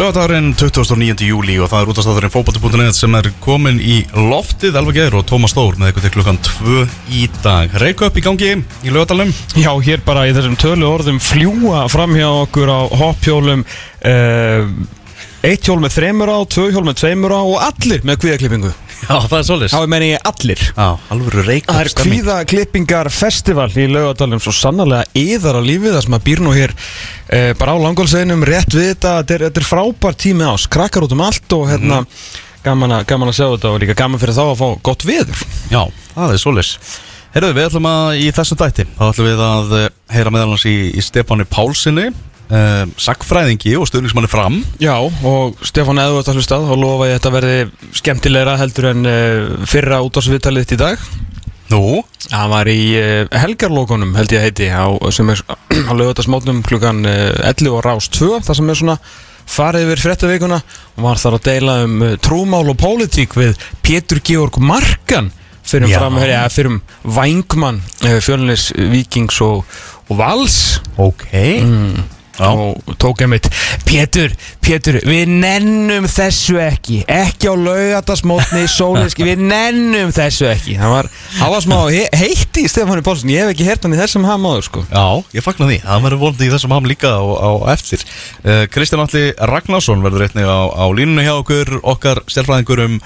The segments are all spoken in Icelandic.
Lögadagurinn 29. júli og það er útastátturinn fókbóti.net sem er komin í loftið Elva Geir og Tómas Þór með eitthvað til klukkan 2 í dag Reykja upp í gangi í lögadalum Já, hér bara í þessum tölu orðum fljúa fram hjá okkur á hoppjólum uh, Eitt hjól með þremur á, tvö hjól með tveimur á og allir með kvíðaklippingu Já, það er svolítið Þá meni ég allir. Já, alvöru Reykja Það er kvíðaklippingar festival í laugadalum svo sannarlega yðar á lífið þar sem að býr nú hér uh, bara á langólseginum rétt við þetta. Þetta er, þetta er frábær tími ás, krakkar út um allt og hérna gaman, að, gaman að sjá þetta og líka gaman fyrir þá að fá gott viður Já, það er svolítið Herðu, við ætlum að í þessum dætti þá ætlum við að eh, heyra meðalans í, í Stefáni Pálsinni uh, sagfræðingi og stuðningsmanni fram. Já, og Stefán eða að hlustað og lofa ég að þetta verði skemmtilegra heldur en uh, fyrra útásviðtalið þitt í dag. Nú, Það var í uh, helgarlókunum held ég að heiti á, sem er á lögutasmótnum klukkan uh, 11 og rás 2 það sem er svona farið yfir fréttavíkuna. Og var þar að deila um trúmál og pólitík við Pétur Georg Markan fyrir um ja, fyrir um Vængmann fjölnis Víkings og, og Vals. Ok. Já, og tók einmitt Pétur, Pétur, við nennum þessu ekki. Ekki á laugatasmótni sólinski, við nennum þessu ekki. Það var, það var smá he heitt í Stefáni Pálsson, ég hef ekki hert hann í þessum hamaður sko. Já, ég fagnar því, það verður vonandi í þessum ham líka á, á eftir. Uh, Kristján Alli Ragnarsson verður einnig á, á línunni hjá okkur okkar stjálfræðingur um,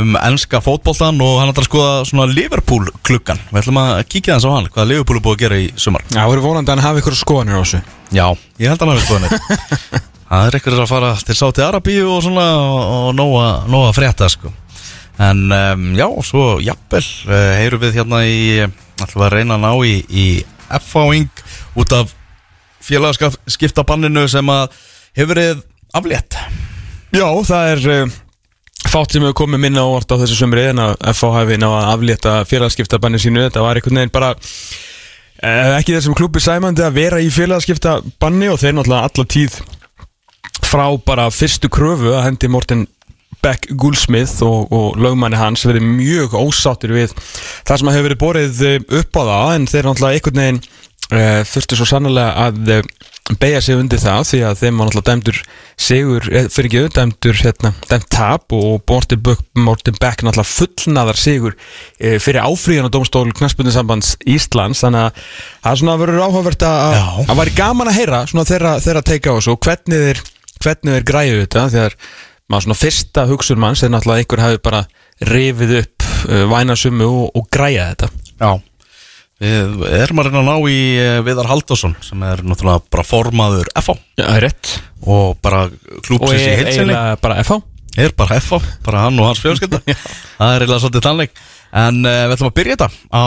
um ennska fótboltan og hann ætlar að skoða svona Liverpool klukkan Við ætlum að kíkja þess á hann, hvað Liverpool er búið að gera í sumar. Já, það verður vonandi að hann hafi ykkur skoðanir á þessu. Já, ég held að hann hafi skoðan þetta Það er eitthvað að fara til Sáti Arabíu og svona og nóga, frétta sko. En um, já, svo jafnvel uh, heyrum við hérna í við að reyna að ná í, í F-fáing út af félagaskiptabanninu sem að hefur verið aflétt. Já, það er uh, fátt sem hefur komið minna ávart á þessu sömri en að FH hafi ná að aflétta félagskiptabanni sínu. Þetta var einhvern veginn bara uh, ekki þessum klubbi sæmandi að vera í félagskiptabanni og þeir náttúrulega alla tíð frá bara fyrstu kröfu að hendi Morten Beck Gulsmith og, og lögmanni hans verið mjög ósáttir við það sem hefur verið borið eh, upp á það en þeir náttúrulega einhvern veginn uh, þurftu svo sannlega að uh, beigja sig undir það því að þeim var náttúrulega dæmdur sigur, eh, fyrir ekki dæmdur hérna, dæmt tap og Morten Beck, náttúrulega fullnaðar sigur uh, fyrir áfríðan og dómstól knæspundisambands Íslands. Þannig að það er svona verið áhugavert að Já. að væri gaman að heyra svona þeirra, þeirra teika á þessu og hvernig þeir hvernig þeir græðu þetta þegar maður svona fyrsta hugsun manns er náttúrulega einhver hafi bara rifið upp uh, vænasummu og, og græja þetta. Já Við erum að reyna að ná í eh, Viðar Halldórsson sem er náttúrulega bara formaður FH Já, það er rétt. Og bara og klúpsins í er heilsinni eiginlega bara FH er bara FH, bara hann og hans fjölskylda. Það er eiginlega svolítið tannleik en uh, við ætlum að byrja þetta á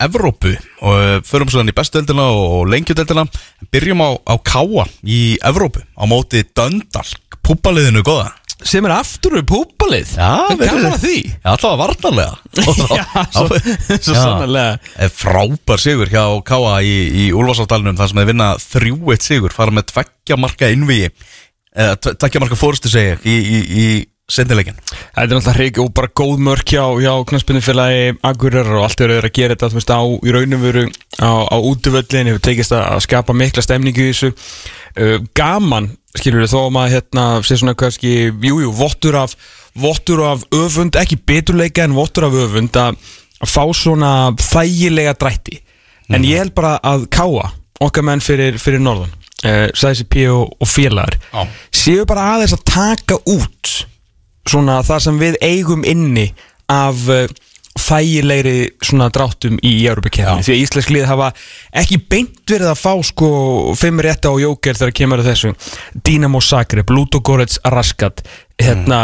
Evrópu. Og uh, förum svo þannig í bestudeldina og lengjudeldina byrjum á, á Káa í Evrópu á móti Döndalk, púpaliðinu góða sem er aftur við púpalið það er að því. Alltaf varnarlega. Já, svo, svo sannarlega. Eh, Frábær sigur hjá Káa í, í Úlfarsáldalunum þar sem þeir vinna 3-1 sigur fara með tveggja marka innvíi eða tve- tveggja marka fórustu segja í, í, í sendileikin Þetta er náttúrulega hreik og bara góð mörk hjá, hjá knastbyrnufélagi Agurir og allt þeir að gera þetta veist, á, í raunum veru á, á útvöllin hefur tekist að skapa mikla stemningu í þessu uh, gaman skilur við þó að maður hérna sé svona kannski, jújú, jú, vottur af vottur af öfund, ekki beturleika en vottur af öfund að, fá svona þægilega drætti en ég held bara að káa okkar menn fyrir, fyrir norðan uh, Sæsi P. og, og félagar Já. séu bara aðeins að taka út svona það sem við eigum inni af uh, þægilegri svona dráttum í Európa-kefni Já. því að Íslensk lið hafa ekki beint verið að fá sko fimm rétta á jóker þegar kemur þessu. Dinamo Zagreb, Ludogorets Raskat hérna,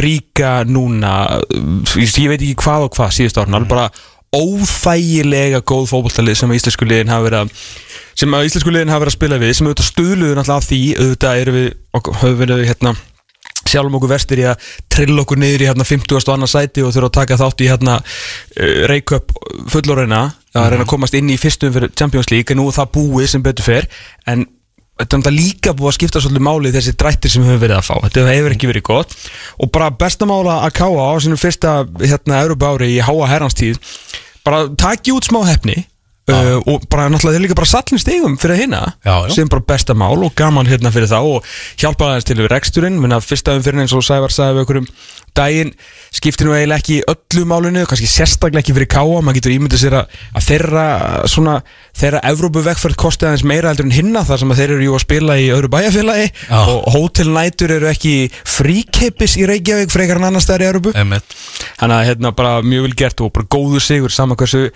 Ríka núna ég, veit ekki hvað og hvað síðust árna, alveg bara óþægilega góð fótballtalið sem íslensku liðin hafa verið að sem íslensku liðin hafa verið að spila við sem auðvitað stuðluðu náttúrulega af því auðvitað erum við, höfum verið hérna sjálfum okkur vestir í að trill okkur niður í hérna 50. og annað sæti og þurfa að taka þátt í hérna uh, Reykjöp fullorina að reyna að komast inn í fyrstum fyrir Champions League en nú það búið sem betur fer en þetta er náttúrulega líka búið að skipta svolítið máli þessi drættir sem við höfum verið að fá þetta hefur ekki verið gott og bara besta mála að káa á sínum fyrsta hérna Európa ári í háa herranstíð bara taki út smá hefni uh, og bara náttúrulega þeir líka bara sallin stigum fyrir hérna sem bara besta mál og gaman hérna fyrir þá og hjálpa aðeins til við reksturinn minna fyrsta um fyrir eins og Sævar sagði við okkur um daginn skiptir nú eiginlega ekki öllu málinu kannski sérstaklega ekki fyrir káa maður getur ímyndið sér að, að þeirra svona, þeirra Evrópuvegferð kosti aðeins meira heldur en hinna þar sem að þeir eru jú að spila í öðru bæjarfélagi Já. og hótelnætur eru ekki fríkeppis í Reykjavík frekar en annars staðar í Evrópu. Þannig að hérna bara mjög vel gert og bara góðu sigur saman hversu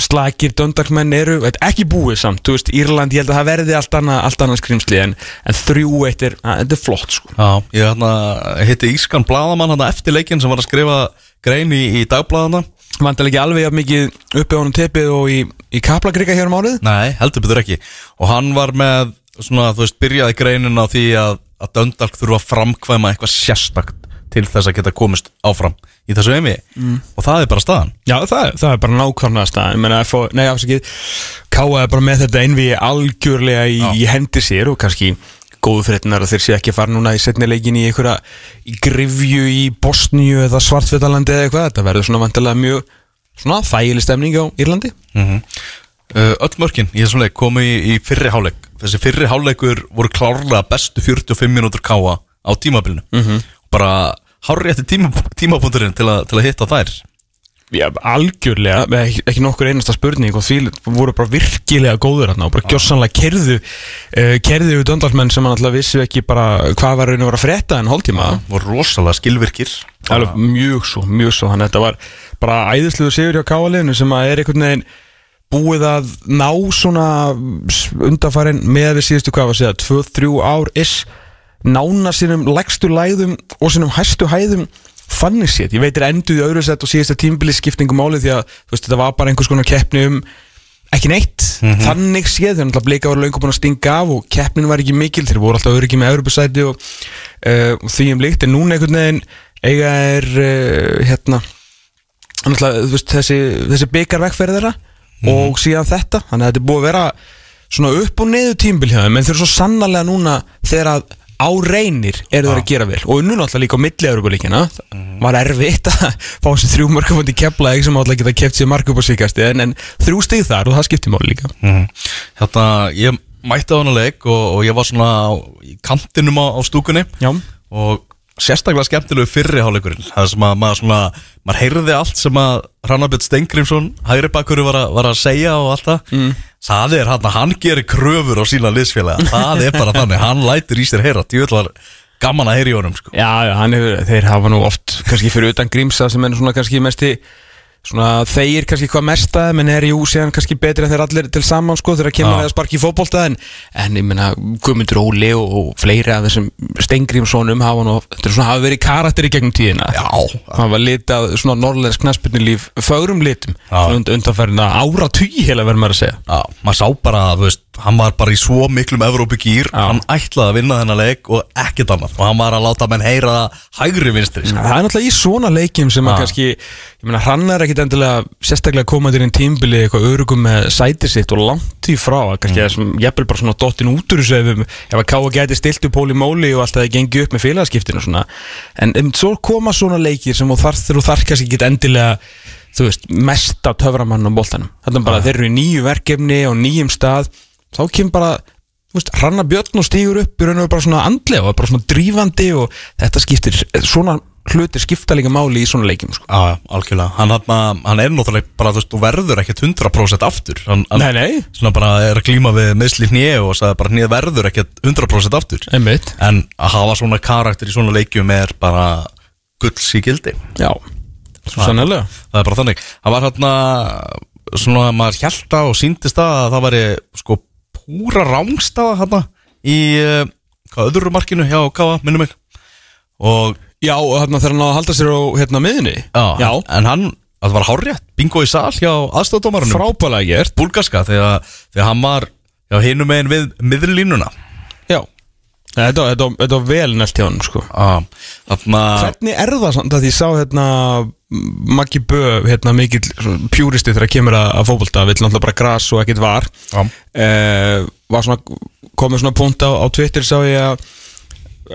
slagir döndarkmenn eru, er ekki búið samt þú veist, Írland, ég held að það verði allt annað allt annað skrimsli en, en þrjú eitt er, að, þetta er flott sko. Já, ég hérna, hitti Ískan Bladamann hérna eftir leikinn sem var að skrifa grein í, í dagbladana Vandalega ekki alveg mikið uppi á honum tepið og í, í kaplakrika hér um árið? Nei, heldur betur ekki. Og hann var með, svona, þú veist, byrjaði greinin á því að, að Döndalk þurfa að framkvæma eitthvað sérstakt til þess að geta komist áfram í þessu heimi. Mm. og það er bara staðan. Já, það, það er bara nákvæmlega stað Ég meina, FO, nei, afsakið Káa er bara með þetta einvi algjörlega í, í hendi sér og kannski góðu fréttinar að þeir sé ekki að fara núna í setni leikin í einhverja í grifju í Bosníu eða Svartfjötalandi eða eitthvað. Þetta verður svona vantilega mjög svona þægileg stemning á Írlandi. Mm uh, Öll mörkin í þessum leik komu í, í fyrri háleik Þessi fyrri háleikur voru klárlega bestu 45 mínútur káa á tímabilinu. -hmm. Bara hárri eftir tíma, tímapunkturinn til, til að hitta þær. Já, algjörlega, ekki, ekki nokkur einasta spurning og því voru bara virkilega góður hérna og bara gjössanlega kerðu uh, kerðu við döndalmenn sem hann alltaf vissu ekki bara hvað var raun og var að frétta en hálftíma. Voru rosalega skilvirkir. Alveg mjög svo, mjög svo þannig að þetta var bara æðisluðu sigur hjá káaliðinu sem að er einhvern veginn búið að ná svona undarfærin með við síðustu hvað var að segja 2-3 ár is nána sínum legstu læðum og sínum hæstu hæðum þannig séð, ég veitir enduð í öðru sett og síðasta tímbili skiptingum máli því að veist, þetta var bara einhvers konar keppni um ekki neitt, þannig séð þegar náttúrulega bleika var löngu búin að stinga af og keppnin var ekki mikil, þeir voru alltaf öryggi með Evropasæti og, uh, og því um líkt. En núna einhvern veginn eiga er uh, hérna náttúrulega, þú veist, þessi, þessi byggar vegferð þeirra og síðan þetta. Þannig að þetta er búið að vera svona upp og neðu tímbil hjá þeim. En þeir eru svo sannarlega núna þegar að á reynir eru þeir að gera vel. Og nú náttúrulega líka á milli Európa-líkina var erfitt að fá þessi þrjú mörgum í keflaði sem áttúrulega geta keft sér mark upp á síkasti en, en þrjú stig þar og það skiptir máli líka. Mm. Hérna, ég mætti á hana leik og, og ég var svona í kantinum á, á stúkunni. Já, og sérstaklega skemmtilegu fyrri hálfleikurinn það sem að maður svona, maður heyrði allt sem að Rannarbjörn Stengrimsson hægri bakkur var, var að segja og allt það. Mm. Það er hann að hann gerir kröfur á sína liðsfélaga, það er bara þannig hann lætur í sér heyra, djúvel var gaman að heyra í honum sko. já, já hefur, þeir hafa nú oft kannski fyrir utan grímsa sem er svona kannski mesti svona þeir kannski hvað mesta menn er jú síðan kannski betri en þeir allir til saman sko þegar kemur Já. að sparki í fótbolta en, en ég meina Guðmundur Óli og, og fleiri af þessum Stengrímssonum hafa hafa verið karakter í gegnum tíðina Já. hann var litað svona norrlæðis knaspurnulíf fögrum litum und, undanfærina ára tugi heila verður maður að segja Já, maður sá bara að, hann var bara í svo miklum Evrópugýr, Já. hann ætlaði að vinna þennan leik og ekkert annað og hann var að láta menn heyra það hægri vinstri sko. Það er náttúrulega í svona leikjum sem að kannski, ég meina, hann er ekkit endilega sérstaklega komandir inn tímbili eitthvað örugum með sætið sitt og langt í frá að kannski mm. sem jafnvel bara svona dottin út úr þessu ef, ef að Káa gæti stilt upp hóli móli og alltaf það gengi upp með félagaskiptinu og svona en um, svo koma svona leikir sem þú þarf þú þarf kannski ekki endilega þú veist, töframann á boltanum þetta er bara, þeir eru í nýju verkefni og nýjum stað, þá kemur bara veist, hranna björn og stígur upp í raun og bara svona andlega og bara svona drífandi og þetta skiptir, svona hlutir skipta líka máli í svona leikjum sko. Já, algjörlega, hann, hann, hann er náttúrulega bara, þú veist, þú verður ekkert 100% aftur hann, hann Nei, nei. Svona bara er að glíma við meðsli hnið og sagði bara hnið verður ekkert 100% aftur Einmitt. En að hafa svona karakter í svona leikjum er bara gulls í gildi Já, svo sannlega Það er bara þannig Það var hérna svona maður hjælta og síndist það að það væri sko púra rángstaða hérna í uh, hvað öðru markinu hjá Káa, minnum mig. Og Já, þarna þegar hann að halda sér á hérna miðunni já, en hann, það var hárrétt. Bingo í sal hjá aðstofdómarunum frábælega gert. Búlgarska þegar, þegar hann var já, hinum megin við miðurlínuna Já Þetta, þetta, þetta var vel næst hjá hann sko. Ah, Þarna Hvernig er það samt að ég sá hérna Maggi Bö, hérna mikill svona pjúristi þegar kemur að, að fótbolta vill náttúrulega bara gras og ekkert var. Já. eh, var svona komið svona punkt á, á Twitter sá ég að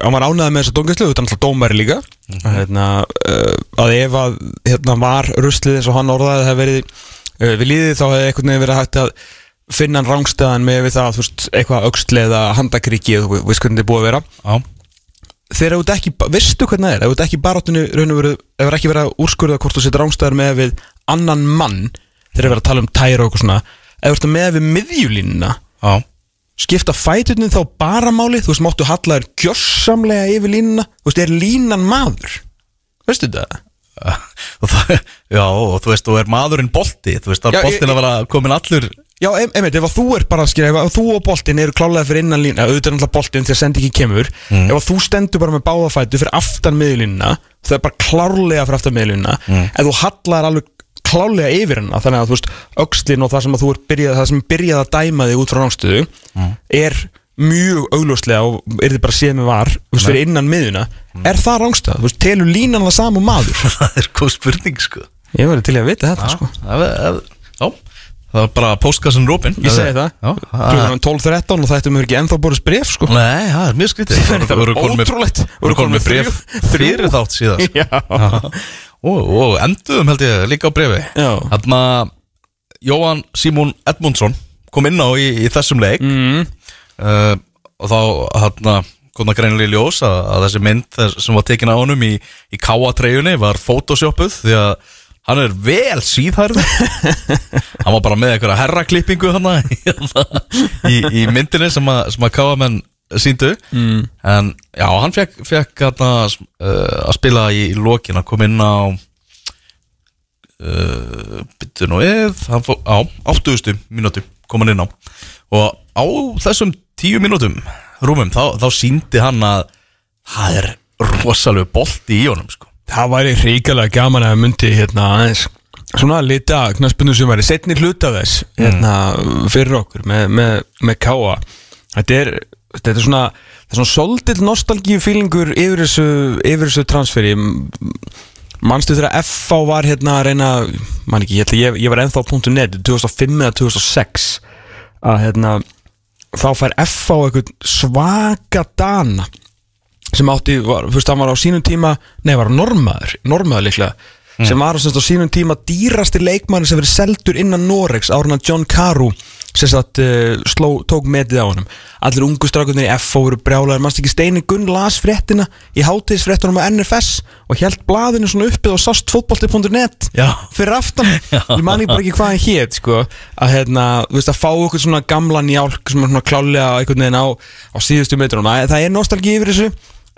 hann var ánæði með þessa dóngjastlu þetta er náttúrulega dómæri líka hérna, uh, að ef að hérna, var ruslið eins og hann orðaði það hefði verið uh, Við líðið þá hefði einhvern veginn verið hægt að finna hann rángstæðan með við það, þú veist, eitthvað öxl eða handakriki, þú veist hvernig þetta er búið að vera. Já, Þegar þú ekki, veistu hvernig það er, ef þú ekki baráttinu raun og veru, ef það ekki verið að úrskurða hvort þú setur rángstæðar með við annan mann þegar við erum að tala um tæra og eitthvað svona. Ef þú ert með við miðjulínuna já. skipta fæturnin þá bara máli þú veist, máttu hallaður gjörsamlega yfir línuna, þú veist, er línan maður? Veistu þetta? það, Já, og þú veist, þú er maðurinn bolti Þú veist, þá er boltin að vera komin allur Já, einmitt, ef að þú er bara að skilja, ef að þú og boltinn eru klálega fyrir innan lína, auðvitað er náttúrulega boltinn þegar sendi ekki kemur, ef að þú stendur bara með báðafætu fyrir aftan miðlínuna, það er bara klárlega fyrir aftan miðlínuna, ef þú hallar alveg klálega yfir hennar, þannig að þú veist, öxlin og það sem að þú er byrjað, það sem byrjað að dæma þig út frá rángstöðu, er mjög augljóslega og er þið bara séð með var, þú veist, fyrir innan miðuna, er það rángstöða, þú veist, telur línan það saman maður? Það er góð spurning, sko. Ég verði til að vita þetta, sko. Það er- það er bara postkassin Robin Ég segi það, klukkan 12.13 og þetta mér ekki ennþá borðis bref, sko. Nei, það er mjög skrítið Það var ótrúlegt. Þú eru komin með bref fyrir þátt síðast Já. Og, enduðum held ég líka á brefi Já. Þarna Jóhann Simon Edmundsson kom inn á í, í þessum leik Mm. uh, og þá hérna kom það greinilega í ljós að, að þessi mynd sem var tekin á honum í, í káatreyjunni var photoshopuð því að hann er vel síðhærð hann var bara með einhverja herraklippingu í, í myndinni sem að, sem að káamenn síndu mm. en já, hann fekk, fekk hana, uh, að spila í, í lokin að koma inn á uh, byttu nú við hann fó, á 80. mínútu kom hann inn á og á þessum 10 mínútum rúmum þá, þá síndi hann að það er rosalega bolti í honum sko. Það væri hrikalega gaman að myndi hérna aðeins svona lita knaspunum sem væri setni hluta þess hérna fyrir okkur með, með, með káa þetta er, þetta er svona það er svona soldið nostalgíu fílingur yfir þessu, yfir þessu transferi. Manstu þegar FH var hérna að reyna man ekki, ég, ég, var ennþá á .net 2005 eða 2006 að hérna þá fær FH eitthvað svaka dana sem átti, var, veist, hann var á sínum tíma nei, var normaður, normaður líklega sem var á, semst, á sínum tíma dýrasti leikmann sem verið seldur innan Norex áruna John Carew sem sagt, uh, sló, tók metið á honum. Allir ungu strákunir í FO voru brjálaður mannst ekki Steini Gunn las fréttina í hátíðisfréttunum á NFS og held blaðinu svona uppið og sást fótbolti.net Já. fyrir aftan? Ég man ekki bara ekki hvað hann hét sko, að hérna, veist að fá okkur svona gamlan jálk sem er svona klálega á, á síðustu metrunum. Það er nostalgi yfir þessu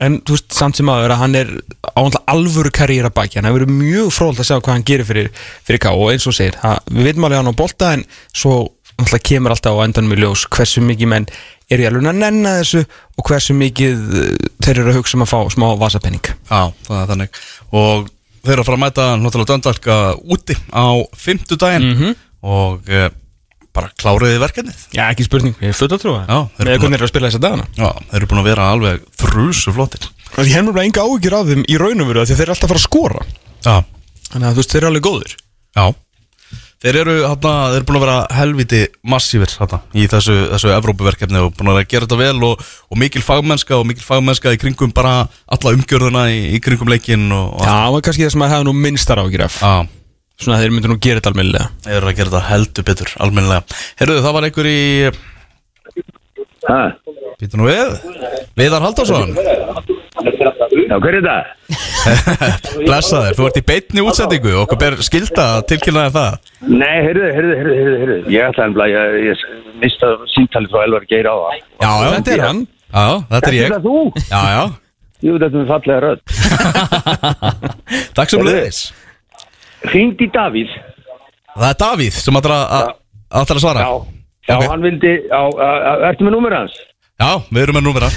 en þú veist samt sem aður að hann er áhandla alvöru karriera baki hann hefur verið mjög fróld að sjá hvað hann gerir fyrir, fyrir K og eins og segir, það, við veitum alveg hann á bolta en svo náttúrulega kemur alltaf á endanum í ljós hversu mikið menn eru í alveg að nenna þessu og hversu mikið eh, þeir eru að hugsa um að fá smá vasapenning Já, það er þannig. Og þeir eru að fara að mæta náttúrulega döndalka úti á fimmtudaginn. Mhm. og uh, bara kláriði verkefnið? Já, ekki spurning, ég er full að trúa. Með þeir eru að spila þessa dagana? Já, þeir eru búin að vera alveg þrjusu flottir Því hennar bara enga áhyggjur af þeim í raun og veru að þeir eru alltaf að fara að skora. Já, Þannig að þú veist, þeir eru alveg góður já. Þeir eru, hana, þeir eru búin að vera helviti massífir hana, í þessu, þessu Evrópuverkefni og búin að gera þetta vel og, og mikil fagmennska og mikil fagmennska í kringum bara alla umgjörðuna í, í kringum leikin og, og Já, það var kannski það sem að Svona að þeir myndu nú gera þetta almennilega þeir eru að gera þetta heldur betur, almennilega Herruðu, það var einhver í, Ha? býtum nú við Viðar Haldarsson Já, hver er þetta? Blessa þér, þú ert í beinni útsendingu og okkur ber skilda að tilkynna þér það Nei, heyrðu, heyrðu, heyrðu, heyrðu, heyrðu. Ég ætla að ég, ég mista síntalið frá Elvar Geir á það. Já, já, Þetta er hann já, þetta er ég Þetta er þú? Já, já, Jú, þetta er fallega rödd. takk sem leiðis Hringd í Davíð. Það er Davíð sem ætlar að- að að svara Já. Já, Ok. hann vildi, ertu með númer hans? Já, við erum með númera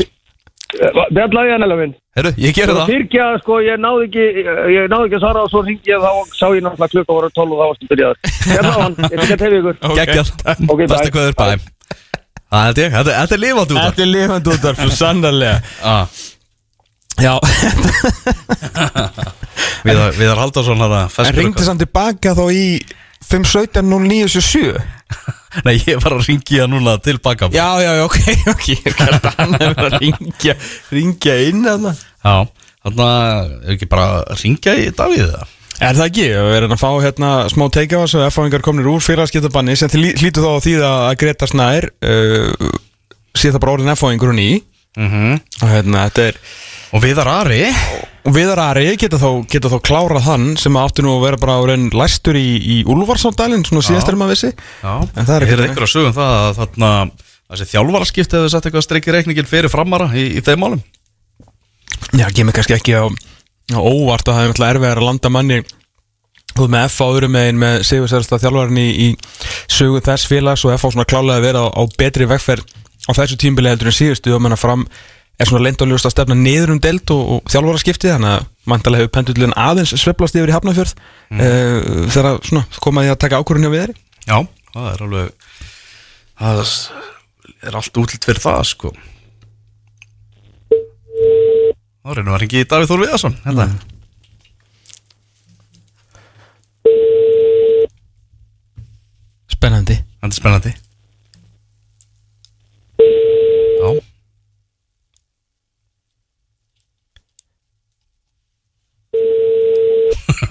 Bjallaði hann, Elvar minn. Herru, ég gerir það Fyrkja, sko, ég náði ekki, ég náði ekki að svara og svo hringdi ég þá sá ég náttúrulega klukka voru 12 og þá varstu byrjaður. Hérna á hann, ég fikk að tefja ykkur. Geggjað Ok, bye. Bestu kveður, bæ Það held ég, þetta er lifandi út af Þetta er lifandi út af, sannarlega Ah, Já, Viðar Viðar Haldarsson en ringdi samt tilbaka þá í 517-0977 Nei, ég var að ringja núna tilbaka. Já, já, já, ok, ok Ég er að að ringja Ringja inn að það Já, þarna er ekki bara að ringja í Davíð það Er það ekki? Við erum að fá hérna smá teika á þessu F-fáingar komnir úr félagskiptabanni sem hlýtur þá á því að Greta Snær uh, sé það bara orðin F-fáingur hún í. Mhm. og hérna þetta er Og Viðar Ari? Og Viðar Ari geta þá, geta þá klárað hann sem átti nú að vera bara orðin læstur í, í Úlfarsándalinn svona síðast er maður vissi. Já, En það er einhver að sögum það að þarna þessi þjálfaraskipti hefur sett eitthvað streikir reikningin fyrir framara í, í þeim málum. Já, kemur kannski ekki á, á óvart að það er náttúrulega erfið að landa manni Þú veist með F á öðrum megin með Sigursærasta þjálfarinn í, í sögu þess félags og F á svona klálega að vera á, á betri vegferð á þessu tímbili heldur en síðustu. Og menna fram er svona leint og ljóst að stefna niður um delt og, og þjálfaraskipti þannig að mantalega hefur pendullin aðeins sveplast yfir í Hafnarfjörð mm. þegar svona komaði að taka ákvörðunni á viðri Já, það er alveg það er allt útlitt fyrir það sko. Þá reynum við að ringi í Davíð Þór Viðarsson hérna. Spennandi. Þetta er spennandi Já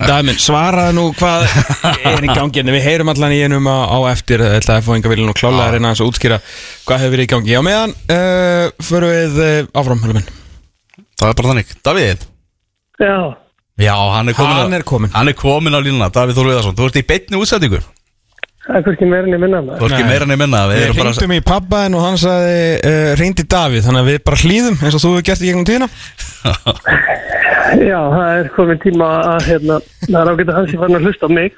Dæmin, svaraði nú hvað er í gangi en við heyrum allan í einum á, á eftir ætla að fá enga viljum og klálega að reyna aðeins að útskýra hvað hefur verið í gangi. Á meðan uh, förum við uh, áfram Helmin. Það er bara þannig. Davíð? Já, Já, hann er komin Hann er kominn. Hann er komin á línuna, Davíð Þór Viðarsson. Þú ert í beinni útsendingu það er hvernig meira enn ég minna Nei. meira enn ég minna Við Við bara ringdum í pappaðin og hann sagði uh, ringdi Davíð þannig að við bara hlýðum eins og þú hefur gert í gegnum tíðina Já, það er komin tíma að hérna, það er ágætt að hans ég fann að hlusta á mig.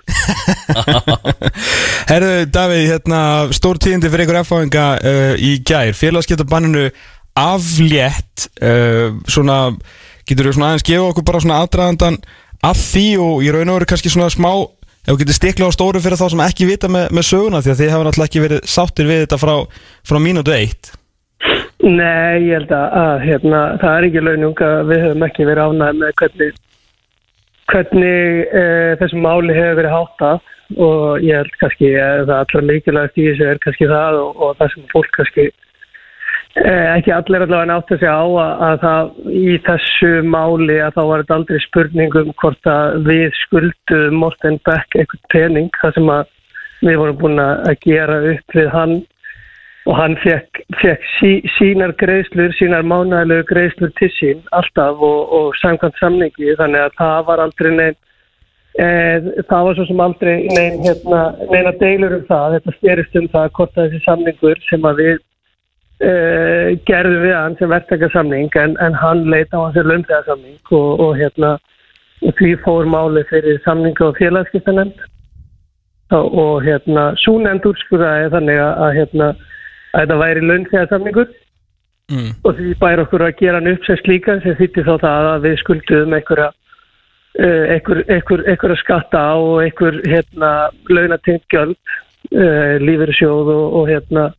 Herðu Davíð, hérna, stór tíðindi fyrir ykkur F-fáinga uh, í gær félagskiptabanninu aflétt uh, svona, getur þú svona aðeins gefa okkur bara svona aðdraðandan af því og í raun og veru kannski svona smá ef þú getur stikla á stóru fyrir þá sem ekki vita með, með söguna því að þið hafa náttúrulega ekki verið sáttir við þetta frá, frá mínútu eitt. Nei, ég held að, að hérna, það er ekki launung að við höfum ekki verið ánægð með hvernig, hvernig e, þessum máli hefur verið háttað. Og ég held kannski að það allra mikilvægast í þessu er kannski það og, og það sem fólk kannski ekki allir allavega nátt að segja á að, að það í þessu máli að þá var þetta aldrei spurning um hvort að við skuldum Morten Beck eitthvað pening það sem að við vorum búin að gera upp við hann. Og hann fekk, fekk sí, sínar greiðslur, sínar mánægilegu greiðslur til sín alltaf og, og samkvæmt samningi. Þannig að það var aldrei neinn e, það var svo sem aldrei neinn hérna, neina deilur um það. Þetta styrist um það hvort að þessi samningur sem að við e, gerðum við hann sem verktakasamning en, en hann leita á hans löndæðasamning og, og hérna því fór máli fyrir samningu og félagskiptanemnd og, hérna svo nefnd úrskurðaði þannig að, að hérna að þetta væri launþegarsamningur mm. og því bæri okkur að gera hann upp sem slíka sem þýtti þá það að við skulduðum einhverja uh, einhver, einhver, einhverja skatta og einhver hérna launatengt gjöld uh, lífeyrissjóð og, og hérna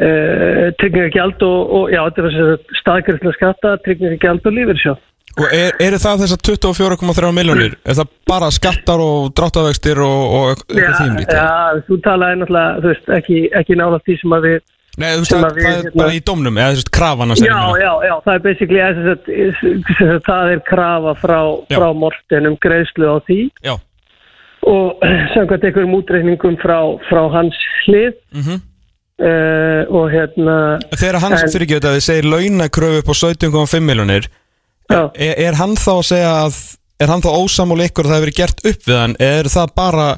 uh, tryggingagjald og, og já, þetta var staðgjörðslega skatta tryggingagjald og lífeyrissjóð. Og er, eru það þessar 24,3 miljónir? Er það bara skattar og dráttavextir og, og eitthvað þým lítið? já, þú talaði náttúrulega, þú veist, ekki, ekki nála því sem að við Nei, þú veist sem að að við, það er hérna- bara í domnum eða þú veist krafana sem Já, já, já, það er basically að, að, að, það er krafa frá, frá Morten um greiðslu á því. Já, og samkvæmt einhverjum útreikningum frá, frá hans hlið mhm uh, og hérna Þegar En- fyrir ekki að þið segir launakröfu upp á 17,5 miljónir já, er, er hann þá að segja að er hann þá ósamúl ykkur að það hefur verið gert upp við hann? Er það bara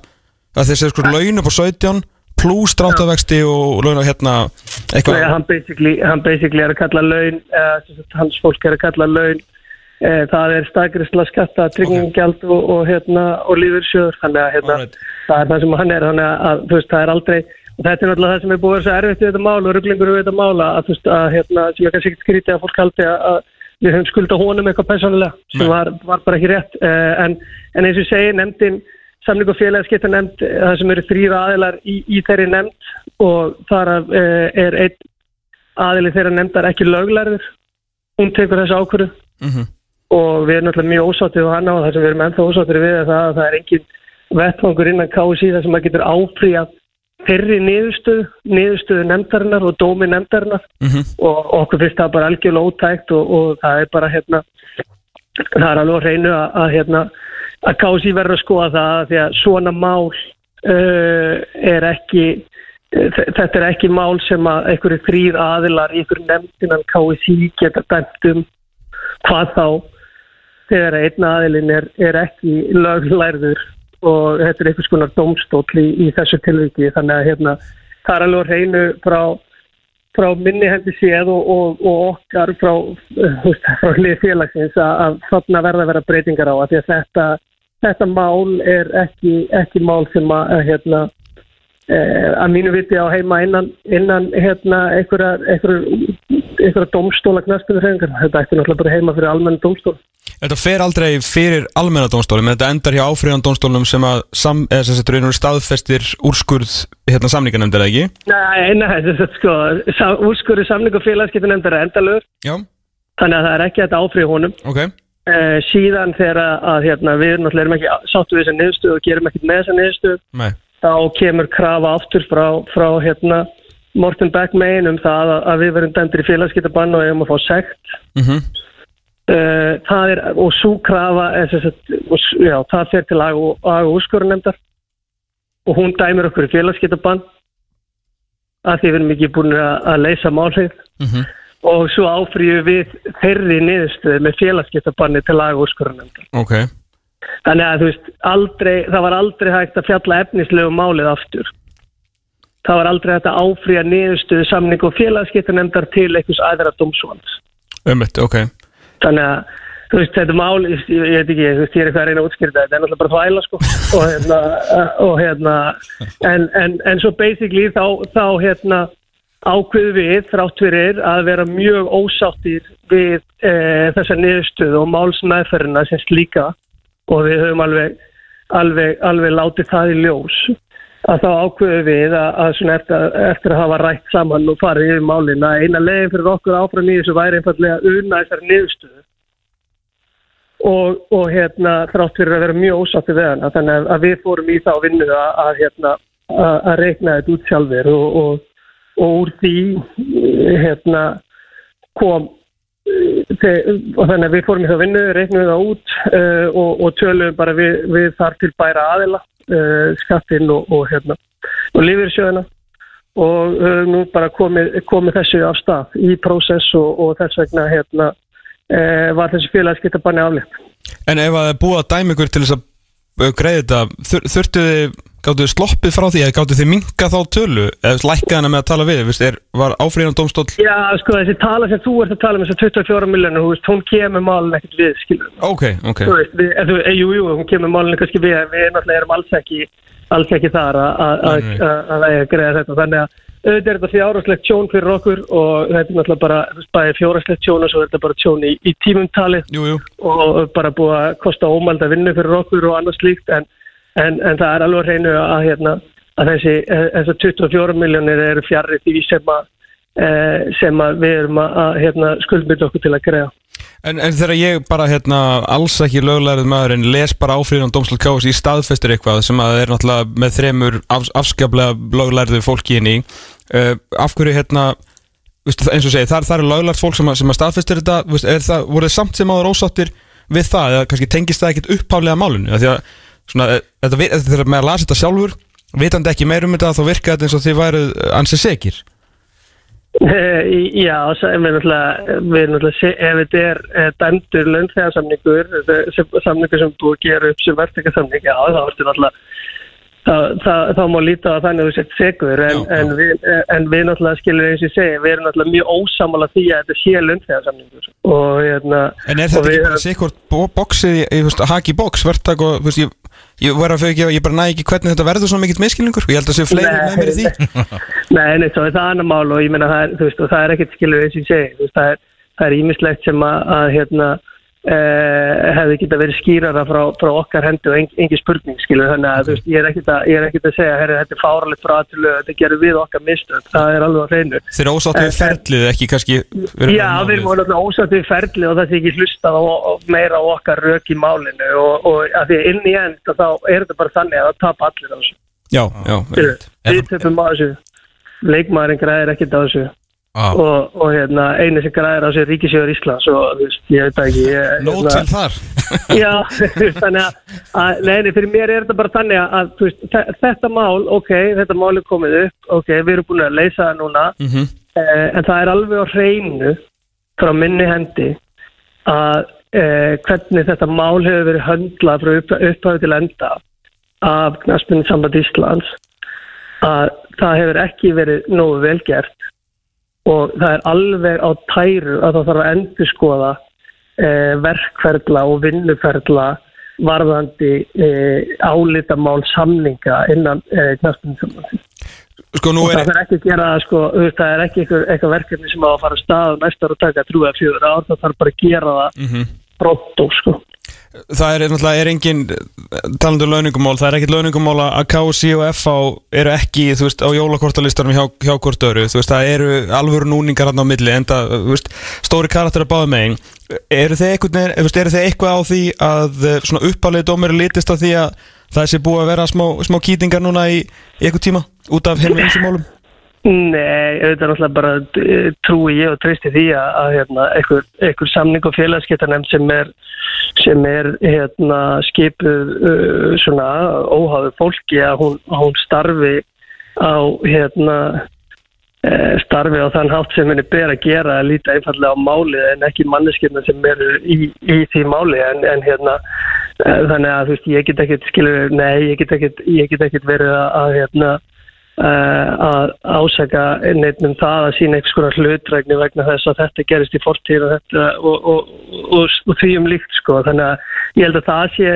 að þið segir sko laun upp á 17 pluss dráttavexti og launa hérna Nei, eitthvað hann, basically, hann basically er að kalla laun uh, hans fólk er að kalla laun uh, það er stakrisla skatta tryggingjald og, og, hérna, og lífursjóður þannig að hérna, Alright. það er það sem hann er þannig að, að þú veist, það er aldrei og þetta er náttúrulega það sem er búið að vera svo erfitt við þetta mál og rugglingur við þetta mála að, þú veist, að, hérna, sem er kannski ekkert skrítið að fólk haldi að, við höfum skulda honum eitthvað persónulega sem var, var bara ekki rétt. Uh, en, en eins og ég segi, nefndin samling og félagskipta nefnd eh, það sem eru þrýra aðilar í, í þeirri nefnd og þar uh, er einn aðili þeirra nefndar ekki löglærður. Hún tekur þessu ákvörðu Mhm. og við erum náttúrulega mjög ósáttið á hana og það sem við erum ennþá ósáttið við er það að það er engin vettfangur innan KSI þar sem maður getur áfríjað fyrri niðurstöðu, niðurstöðu nefndarinnar og dómi nefndarinnar Mhm. og okkur finnst það bara algjörlega ótækt og, og það er bara hérna það er alveg að reynu að, að hérna að kási verður að skoða það því að svona mál uh, er ekki uh, þetta er ekki mál sem að einhverju þrýr aðilar í einhverju nefndinan KSI geta dæmt um hvað þá þegar einn aðilin er, er ekki löglærður og þetta er einhvers konar dómstóll í, í þessu tilviki. Þannig að hérna, það er alveg á hreinu frá, frá minni hendi séð og, og, og okkar frá, uh, frá hlið félagsins að, þarna verða að vera breytingar á. Að því að þetta, þetta mál er ekki, ekki mál sem að hérna Eh, að mínu viti á heima innan, innan hérna, einhverja, einhverja domstóla knastunum þetta ætti náttúrulega bara heima fyrir almenna domstól Þetta fer aldrei fyrir almenna domstólum en þetta endar hjá áfríðan domstólum sem að sam, eða sem þetta raunur staðfestir úrskurð hérna samningarnemndar, ekki? Nei, nei, þetta er sko úrskurðu samning og félagskiptunemndar er endalögur Já. Þannig að það er ekki þetta áfríð honum. Ok. Eh, síðan þegar að hérna, við náttúrulega erum ekki sáttu við þessa niðurstöðu og gerum ekkert með þessa niðurstöðu Nei. þá kemur krafa aftur frá, frá hérna, Morten Beck megin um það að, að við verum dæmdir í félagskiptabann og hefum að fá sekt mm -hmm. uh, það er, og svo krafa það fer til ag og, og úrskurðunemdar og hún dæmir okkur í félagskiptabann að því við erum ekki búin að, að leysa málið Mm -hmm. og svo áfrýju við þeirri niðurstöðu með félagskiptabanni til lag og úrskurðunemdar Ok Þannig að þú veist, aldrei, það var aldrei hægt að fjalla efnislegu málið aftur. Það var aldrei að áfrýja niðurstöðu samning og félagskiptanemndar til einhvers aðra dómsvans. Ummitt, ok Þannig að, þú veist, þetta mál, ég, ég veit ekki, þú veist, ég er eitthvað að reyna að útskýrta þetta, þetta er náttúrulega bara þvæla, sko. Og hérna, og hérna, en, en, en svo basically þá, þá hérna, ákveðu við þrátt fyrir að vera mjög ósáttir við e, þessa niðurstöðu og málsmeðferðina sem slíka og við höfum alveg, alveg, alveg látið það í ljós að þá ákveðu við að, að eftir, eftir að hafa rætt saman og farið yfir málin að eina leginn fyrir okkur áfram í þessu væri einfallega að unna þessari niðurstöðu. Og, og hérna þrátt fyrir að vera mjög ósátti við hana þannig að við fórum í þá vinnu að, að, hérna, að, að reikna þetta út sjálfur og, og, og úr því hérna kom og þannig að við fórum í það vinnu, reiknum það út uh, og, og tölum bara við, við þar til bæra aðila uh, skattinn og, og hérna og lífyrsjöðina og uh, nú bara komið, komið þessu af stað í prósess og, og þess vegna hérna var þessu félagskiptabanni aflétt. En ef að það er búið að dæmi ykkur til þess að greiði þetta, þur, þurftu þið gáttu þið sloppið frá því eða gáttu þið minka þá tölu? Eða lækka hana með að tala við Vist, er, var áfríðan dómstól Já, sko þessi tala sem þú ert að tala um þess að 24 miljónu, hún kemur málun ekkert við, skilur Ok, ok. Þú veist, við, þú, e, jú, jú, hún kemur málun kannski við við náttúrulega erum alls ekki alls ekki þar að greiða þetta. Þannig að auðvitað er þetta fjárhagslegt tjón fyrir okkur og þetta er náttúrulega bara bæði fjárhagslegt tjón og svo er þetta bara tjón í, í tímumtali jú, jú. og bara búið að kosta ómælda vinnu fyrir okkur og annars líkt en en, en það er alveg hreinu að, hérna, að þessi, þessi 24 miljónir eru fjarrið því sem að, sem að við erum að hérna, skuldmynda okkur til að greiða. En, en þegar ég bara hérna, alls ekki löglærið maður en les bara áfríðan Dómsland Kási í staðfestur eitthvað sem að er náttúrulega með þremur af, afskaplega löglærið fólki inn í. Uh, af hverju hérna eins og segi, það, það er löglært fólk sem að, sem að staðfestur þetta, er það, voru þið samt sem áður ósáttir við það eða kannski tengist það ekkit uppháflega málunni, því að svona, eh, þetta, þegar maður lasi þetta sjálfur vitandi ekki meir um þetta þá virka þetta eins og þið væru ansið segir Já, við erum náttúrulega ef þetta er dæmdur lönnþegarsamningur samningur sem búið að gera upp sem verðtækarsamning, já þá ertu náttúrulega þá má líta að þannig að þú sett segur en, en. Við, en við náttúrulega skilur eins og segja, við erum náttúrulega mjög ósamála því að þetta sé lönnþegarsamningur og hérna En er þetta ekki bara segur bóksið haki bóks, verðtæk og þú veist ég Ég, ekki, ég bara næ ekki hvernig þetta verður svona mikill miskilningur og ég held að það séu fleiri með mér í því. Nei, nei, það er annar mál og ég menna það, það er ekkert skilur eins og ég segi það er ímislegt sem að, að hérna, hefði geta verið skýrara frá, frá okkar hendu og en, engi spurning skilur þannig að veist, ég er ekkert að, er að segja herri, þetta er fáralegt frá aðtölu þetta gerir við okkar mistönd, það er alveg á hreinu. Þeir eru ósátt við ferlið ekki kannski Já, við erum alveg ósátt við ferlið og það sé ekki hlustað meira á okkar rök í málinu og, og að því inn í end þá er þetta bara þannig að það tap allir á þessu. Já, já Við töfum á þessu. Leikmaðurinn græðir ekkert á þessu Ah. og, og hérna, eini sem græðir á sér ríkisjóður Íslands og veist, ég veit ekki ég, Nót til þar Já, þannig að, að neini, fyrir mér er þetta bara þannig að, veist, þe- þetta mál, ok, þetta mál er komið upp, ok, við erum búin að leysa það núna, Mhm. eh, en það er alveg á hreinu frá minni hendi að eh, hvernig þetta mál hefur verið höndlað frá upp, upphæðu til enda af knaspinu samband Íslands að það hefur ekki verið nógu vel gert og það er alveg á tæru að það þarf að endur skoða eh, verkferðla og vinnuferðla varðandi eh, álitamál samninga innan eh, knaspunni Sko og er það er ekki að gera sko, það er ekki eitthvað, verkefni sem á að fara að stað næsta ára og taka trú eða fjögur ár, það þarf bara að gera það Mhm. pronto sko Það er náttúrulega er engin talandu launingumál, það er ekkit launingumál að KSI og FH eru ekki þú veist, á jólakortalistarum hjá, hjá hvort öru þú veist, það eru alvöru núningar hann á milli en það, þú veist, stóri karakter að báða megin. Eru þeir eitthvað, þú veist, eru þeir eitthvað á því að eh, svona uppalið dómur litist á því að það sé búið að vera smá, smá kýtingar núna í, í eitthvað tíma út af henni eins og málum Nei, auðvitað náttúrulega bara eh, trúi ég og treysti því að, að hérna, einhver, einhver samning og félagsgetarnefnd sem er, sem er hérna, skipuð uh, svona óháðu fólki að hún, hún starfi á hérna, uh, starfi á þann hátt sem henni ber að gera að líta einfallega á málið en ekki manneskirna sem eru í, í því máli. En, en hérna uh, þannig að þú veist ég get ekkert skilur, nei ég get ekkert, verið að, hérna að ásaka neitt um það að sína einhvers konar hlutrækni vegna þess að þetta gerist í fortíð og, þetta, og, og, og, og því um líkt sko. þannig að ég held að það sé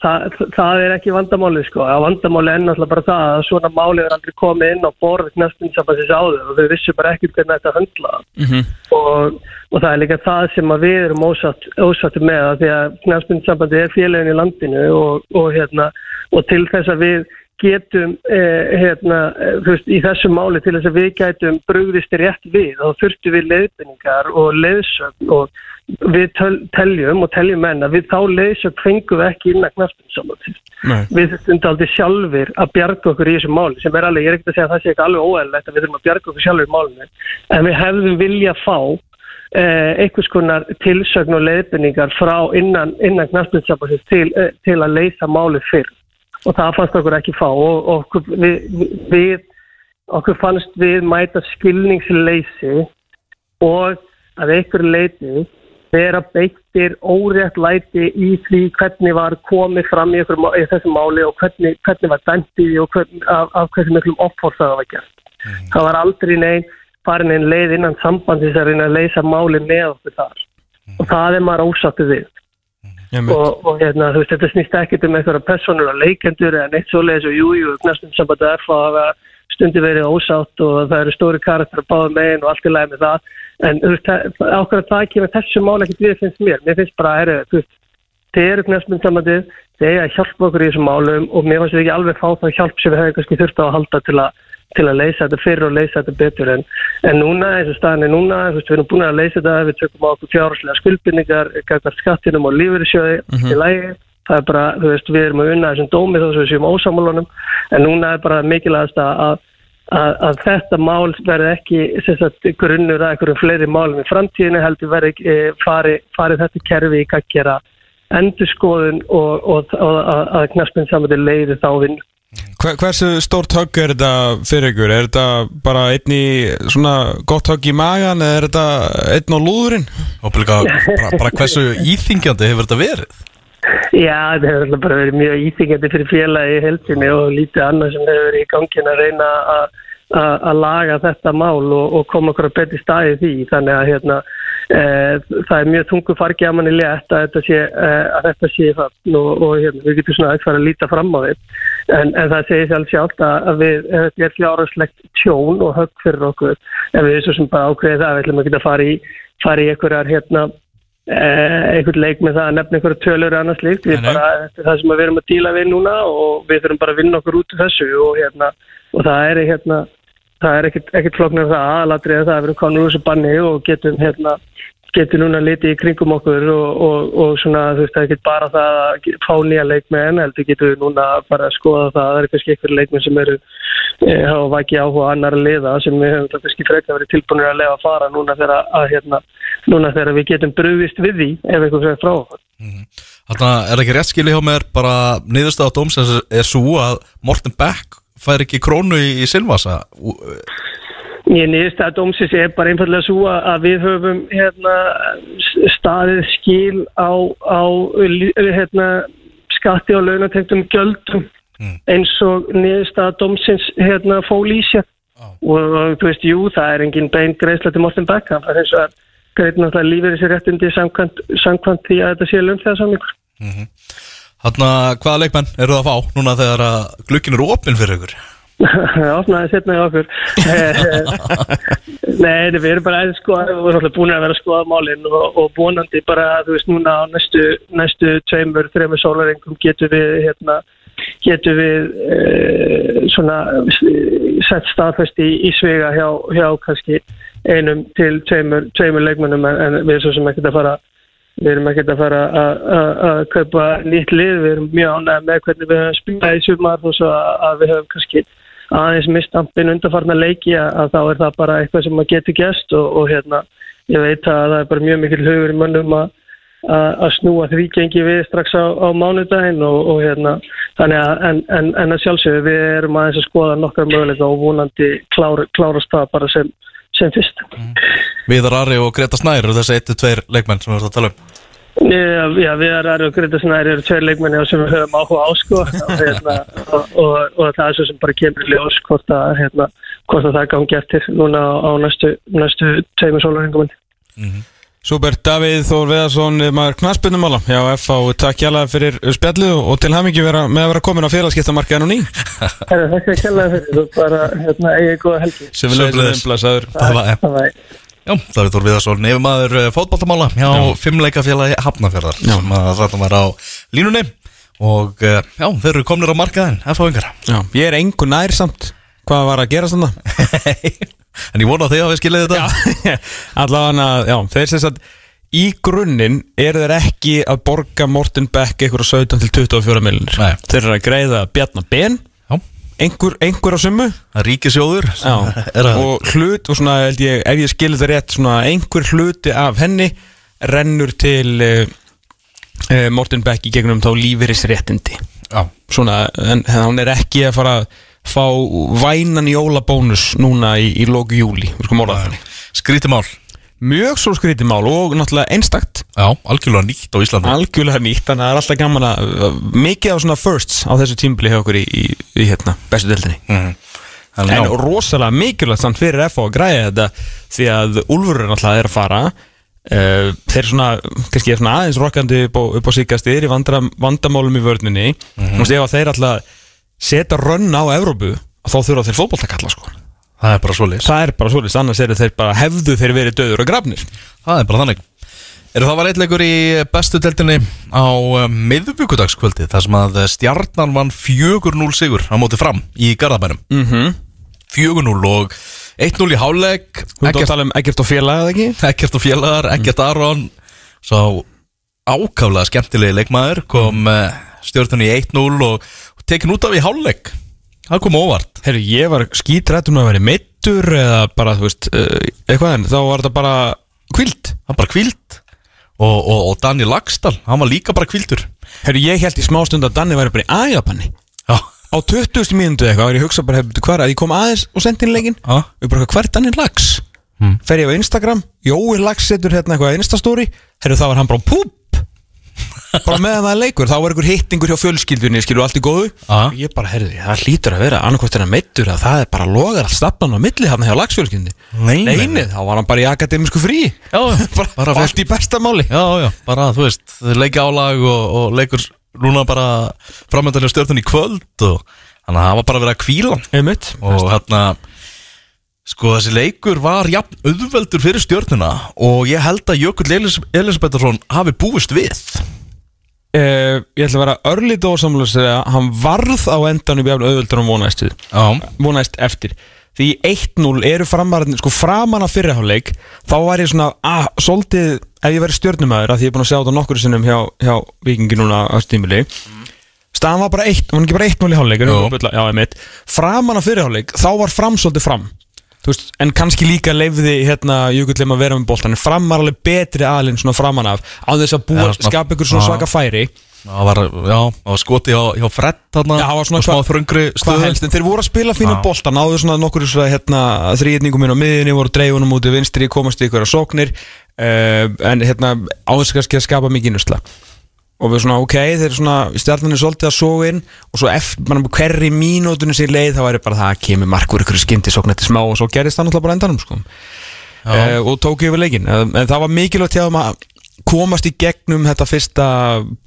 það, það er ekki vandamáli sko. að vandamáli er náttúrulega bara það að svona máli er aldrei komið inn á borð næstum sambandsins áður og þau vissu bara ekkert hvernig þetta höndla Mhm. og, og það er líka það sem við erum ósatt, ósattu með að því að knæspinnsambandi er félagin í landinu og, og, hérna, og til þess að við getum eh, hérna, eh, þú veist, í þessu máli til þess að við gætum brugðist rétt við þá þurftum við leiðbynningar og leiðsögn og við töl, teljum og teljum menn að við þá leiðsögn fengum við ekki innan knæspinnsambandi Nei. við þurfum aldrei sjálfur að bjarga okkur í þessu máli sem er alveg, ég er ekkert að segja að það sé ekki alveg óæðilegt að við þurfum að bjarga okkur sjálfur í málinu en við hefðum vilja fá eh, einhvers konar tilsögn og leiðbynningar frá innan, innan knastbyrnsabansins til, eh, til að leysa máli fyrr og það fannst okkur ekki fá og, okkur, við, við, okkur fannst við mæta skilningsleysi og að einhver leiti vera beittir órétt læti í því hvernig var komið fram í, ykkur, í þessu máli og hvernig, hvernig var því og hvern, af, af hversu miklum offórsa það var gert. Það var aldrei neinn farin einn leið innan sambandis að reyna að leysa máli með okkur þar og það er maður ósattu við. Og, og hérna, þú veist, þetta snýst ekkert um einhverja personur og leikendur eða neitt svoleiðis og jújú, knastum sambandi að erfa hafa stundi verið ósátt og það eru stóri karakter að báða megin og allt í lagi með það. En þú veist, það- ákveður það kemur þessu mál ekkert við finnst mér, mér finnst bara er, þú veist, þeir eru knastum sambandi þeir eiga að hjálpa okkur í þessum málum og mér finnst við ekki alveg fá það hjálp sem við hefum kannski þurft á að halda til að til að leysa þetta fyrir og leysa þetta betur en, en núna, eins og staðan er núna við erum búin að leysa þetta, við tökum á okkur fjárháslega skuldbindningar, gætast skattinum og lífeyrissjóði Mhm. í lægi það er bara, þú veist, við erum að unna þessum dómi þó sem við séum ósamálunum en núna er bara mikilvægast að, að, að, að þetta mál verði ekki sagt, grunnur að einhverjum fleiri málum í framtíðinu heldur verði e, fari, fari þetta kerfi í gaggjara endurskoðun og, og, og að, að knaspinn samandi leiði þá vinn hversu stórt högg er þetta fyrir ykkur? Er þetta bara einn í svona gott högg í magan eða er þetta einn á lúðurinn? Og bara, bara hversu íþingjandi hefur þetta verið? Já, þetta hefur alltaf bara verið mjög íþingjandi fyrir félagi í heldinni og lítið annað sem hefur verið í gangin að reyna að- að að laga þetta mál og, og koma okkur að betri staði því. Þannig að hérna, e, það er mjög tungu fargi að manni létt að þetta sé, e, að þetta sé það og, og hérna, við getum svona fara að líta fram á því. En, en það segir sjálf sjálft að að við, ef þetta er fjárhagslegt tjón og högg fyrir okkur, ef við svo sem bara ákveðið það, við ætlum að geta fara í, fara í einhverjar hérna, eh, einhvern leik með það að nefna einhverja tölur og annars líkt, við bara, þetta er það sem við erum að díla við núna og við þurfum bara að vinna okkur út úr þessu og hérna, og það er hérna, það er ekkert, flóknar það. Aðalatrið að það að við erum konur úr þessu banni og getum hérna getum núna litið í kringum okkur og, og, og svona þú veist það er ekki bara það að fá nýja leikmenn heldur getum við núna bara að skoða það. Það eru kannski einhverju leikmenn sem eru e, hafa vakið áhuga á annar liða sem við höfum kannski frekar verið tilbúinir að lefa að fara núna þegar, að, hérna, núna þegar við getum brugðist við því ef einhver fyrir frá okkur. Þarna er það ekki rétt skilið hjá mér bara niðurstaða dómsins er, er svo að Morten Beck fær ekki krónu í, í Silvasa Ég nýðist að dómsins er bara einfallega svo að við höfum hérna, staðið skil á, á hérna, skatti og launatengtum gjöldum eins og nýðist að dómsins hérna, fól í sér. Og, þú veist, jú, það er engin bein greiðsla til Morten Beck það er eins og að greið náttúrulega lífið þessi réttindi samkvæmt, samkvæmt því að þetta sé lögum þegar samlingur Þarna hvaða leikmenn eru það að fá núna þegar glukkin eru opinn fyrir ykkur opnaði setna í okkur. Nei, við erum bara sko, við erum búin að vera að skoða málinn og, og vonandi bara, þú veist, núna á næstu, næstu tveimur, þreimur sólarengum getum við, hérna, getum við e, svona sett staðfest í, í svega hjá, hjá kannski einum til tveimur, tveimur leikmennum en, en við erum svo sem ekkert að fara við erum ekkert að fara að- kaupa nýtt lið, við erum mjög ánægð með hvernig við höfum spilað í sumar og svo að, að við höfum kannski aðeins mistampin undarfarna leiki að, þá er það bara eitthvað sem maður getur gæst og, og hérna, ég veit að það er bara mjög mikil hugur í mönnum að að snúa því gengi við strax á, á mánudaginn og, og hérna þannig að en, en, en að sjálfsögðu við erum aðeins að skoða nokkar möguleika og vonandi klára, klárast það bara sem, sem fyrst. Viðar Ari og Greta Snær eru þessi 1-2 leikmenn sem við erum að tala um Já, já, við erum og Greta Snæri eru tveir leikmenni sem við höfum áhuga á sko. Og, hérna, og, og, og það er svo sem bara kemur í ljós hvort að, hérna, hvort að það gangi eftir núna á, á næstu, næstu tveimur sólarhengum Súper, Davíð Þór Veðarsson, maður knaspunumála Já, F.A. takk hjálpa fyrir spjallið og til hamingi vera, með að vera komin á félagskiptamarkaðinu ný. Herra, Þakka að kella fyrir þú bara hérna, eigið góða helgi. Sem við Sömuleiðis. leiðum Já, það er Þór Viðarsson, nefnmaður fótballtamála hjá fimmleikafélagi Hafnafjörðar sem að þetta var á línunni. Og eh, já, þeir eru komnir á markaðin F-fáingar Já, ég er engu nær samt Hvað var að gera þannig? En ég vona að þið hafi skilið þetta. Allavega, já, þeir sem sagt Í grunninn eru þeir ekki að borga Morten Beck eitthvað 17 til 24 miljonir. Þeir eru að greiða Bjarnar Ben einhver, einhver á er ríkisjóður og hlut og svona, held ég, ef ég skilur það rétt svona einhver hluti af henni rennur til uh, uh, Morten Beck í gegnum þá lífeyrisréttindi. Já, svona, en, hann er ekki að fara að fá vænan jólabónus núna í, í loku júli við það þannig. skrítið mál mjög svo skrítið mál og náttúrulega einstakt. Já, algjörlega nýtt á Íslandi. Algjörlega nýtt, þannig að það er alltaf gaman að mikið af svona firsts á þessu tímbili hjá okkur í, í, í hérna, bestu deildinni. Mhm. Þannig, En já, rosalega mikilvægt samt fyrir FH að græja þetta því að Úlfur er náttúrulega er að fara. Uh, þeir svona, kannski er svona aðeins rokkandi upp á, upp á síkastir í vandra, vandamálum í vörninni. Mm ef að þeir alltaf setja rönn á Evrópu þá þurfa þeir fótboltakalla sko það er bara svoleiðis það er bara svolítið, annars eru þeir bara hefðu þeir verið döður og grafnir Það er bara þannig Eru það var eitleikur í bestu deltinni á um, miðvíkudagskvöldi þar sem að stjarnan vann 4-0 sigur á móti fram í Garðabænum mm -hmm. 4-0 og 1-0 í háleik Þú ert að tala um ekkert og félag eða ekki? ekkert og félagar, ekkert Aron svo ákaflega skemmtilegi leikmaður kom mm. stjórnunni í 1-0 og, tekin út af í háleik það kom óvart. Herru, ég var skítrættum að vera meittur eða bara, þú veist, uh, eitthvað en þá var þetta bara kvild hann bara kvíld og, og, og Danni Lagstall, hann var líka bara kvíldur Herru, ég held í smá stund að Danni væri bara í já, á 20. mínútu eitthvað og ég hugsa bara, hefðu hvað er að ég kom aðeins og sendi inn leikin já, og ég bara, hvað er Danni Lags? Hmm. fer ég á Instagram, Jói Lags setur hérna eitthvað Instastory, herru þá var hann bara púp bara meðan það er leikur þá var einhver hittingur hjá fjölskyldunni skilur allt í góðu Já. og ég bara, herru, það hlýtur að vera annarkvæmt er að meittur að það er bara logar allt stafnan á milli hann hjá Lagsfjölskyldunni Nei, nei, nei. Nei, þá var hann bara í akademísku frí Já, bara, bara allt í besta máli Já, já, bara þú veist, leikja álag og, og leikur núna bara framöndanlega stjórnun í kvöld og þannig að það var bara að kvíla hann. Einmitt. og hérna sko þessi leikur var jafn auðveldur fyrir stjórnuna og ég held að Jökull Elis Elisabetharsson hafi búist við. Uh, ég ætla að vera örlítið ósamlega að segja hann varð á endanum jafn auðvöldur og vonaðist vonaðist eftir. Því í 1-0 eru framarinn sko framan af fyrirháleik þá var ég svona, að, svolítið ef ég væri stjörnumæður, að því ég er búin að sjá þetta nokkur sinnum hjá, hjá vikingi núna á stímili staðan var bara 1, var ekki bara 1-0 í háleik Jú. já, einmitt, framan af fyrirháleik þá var fram svolítið fram veist, en kannski líka leifði hérna Jökullum að vera með boltan en fram var alveg betri aðlinn svona framan af. Á þess að búa, svona- skapa ykkur svona svaka færi. Það var, já, það var skoti hjá, hjá Fred þarna. Já, það var svona smá þröngri helst, en þeir voru að spila fína Já. bolta náðu svona nokkur hérna þrýðningum inn á miðinni, voru dreifunum út í vinstri komast ykkur að sóknir. Uh, en hérna áðurst kannski að skapa mikið nusla og við svona ok, þeir svona stjarnan er svolítið að sóga inn og svo eftir, hverri mínútunum sér leið þá væri bara það að kemur markur ykkur skyndi sókn eftir smá og svo gerist það náttúrulega bara endanum sko. uh, og tók yfir leikin uh, en það var mikilvægt hjá þeim að komast í gegnum þetta fyrsta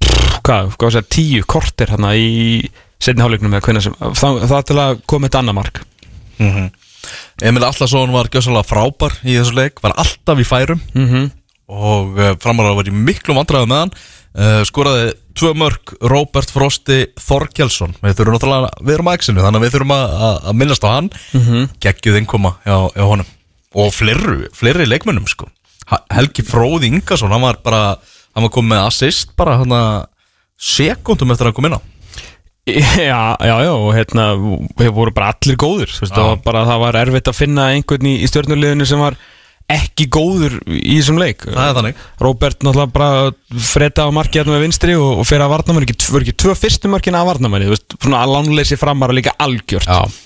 pff, hvað, hvað að segja, tíu korter hérna í setni hálfleiknum eða hvernig sem það, til að koma eitt annað mark Mhm. Emil Allarsson var gjössalega frábær í þessu leik Var alltaf í færum mm -hmm. Og uh, framar með uh, Skoraði tvö mörg Robert Frosti Þorkjelsson Við þurfum náttúrulega Við erum að exinu Þannig að við þurfum að, að, að minnast á hann. Mm -hmm. Geggjuð innkoma hjá, hjá honum. Og fleiri, fleiri leikmönnum sko. Helgi Fróði Ingason Hann var bara Hann var komið með assist Bara hann að Sekundum eftir að hann kom inn á. Já, já, já, og hérna við voru bara allir góður þú veist, það, var bara, það var erfitt að finna einhvern í, í stjórnuleginu sem var ekki góður í þessum leik. Það er þannig. Róbert náttúrulega bara freda á marki hérna með vinstri og, og fyrir að varnamann ekki, voru ekki tvö fyrstu markina að veist, svona að lánleysi framar líka algjört. Já.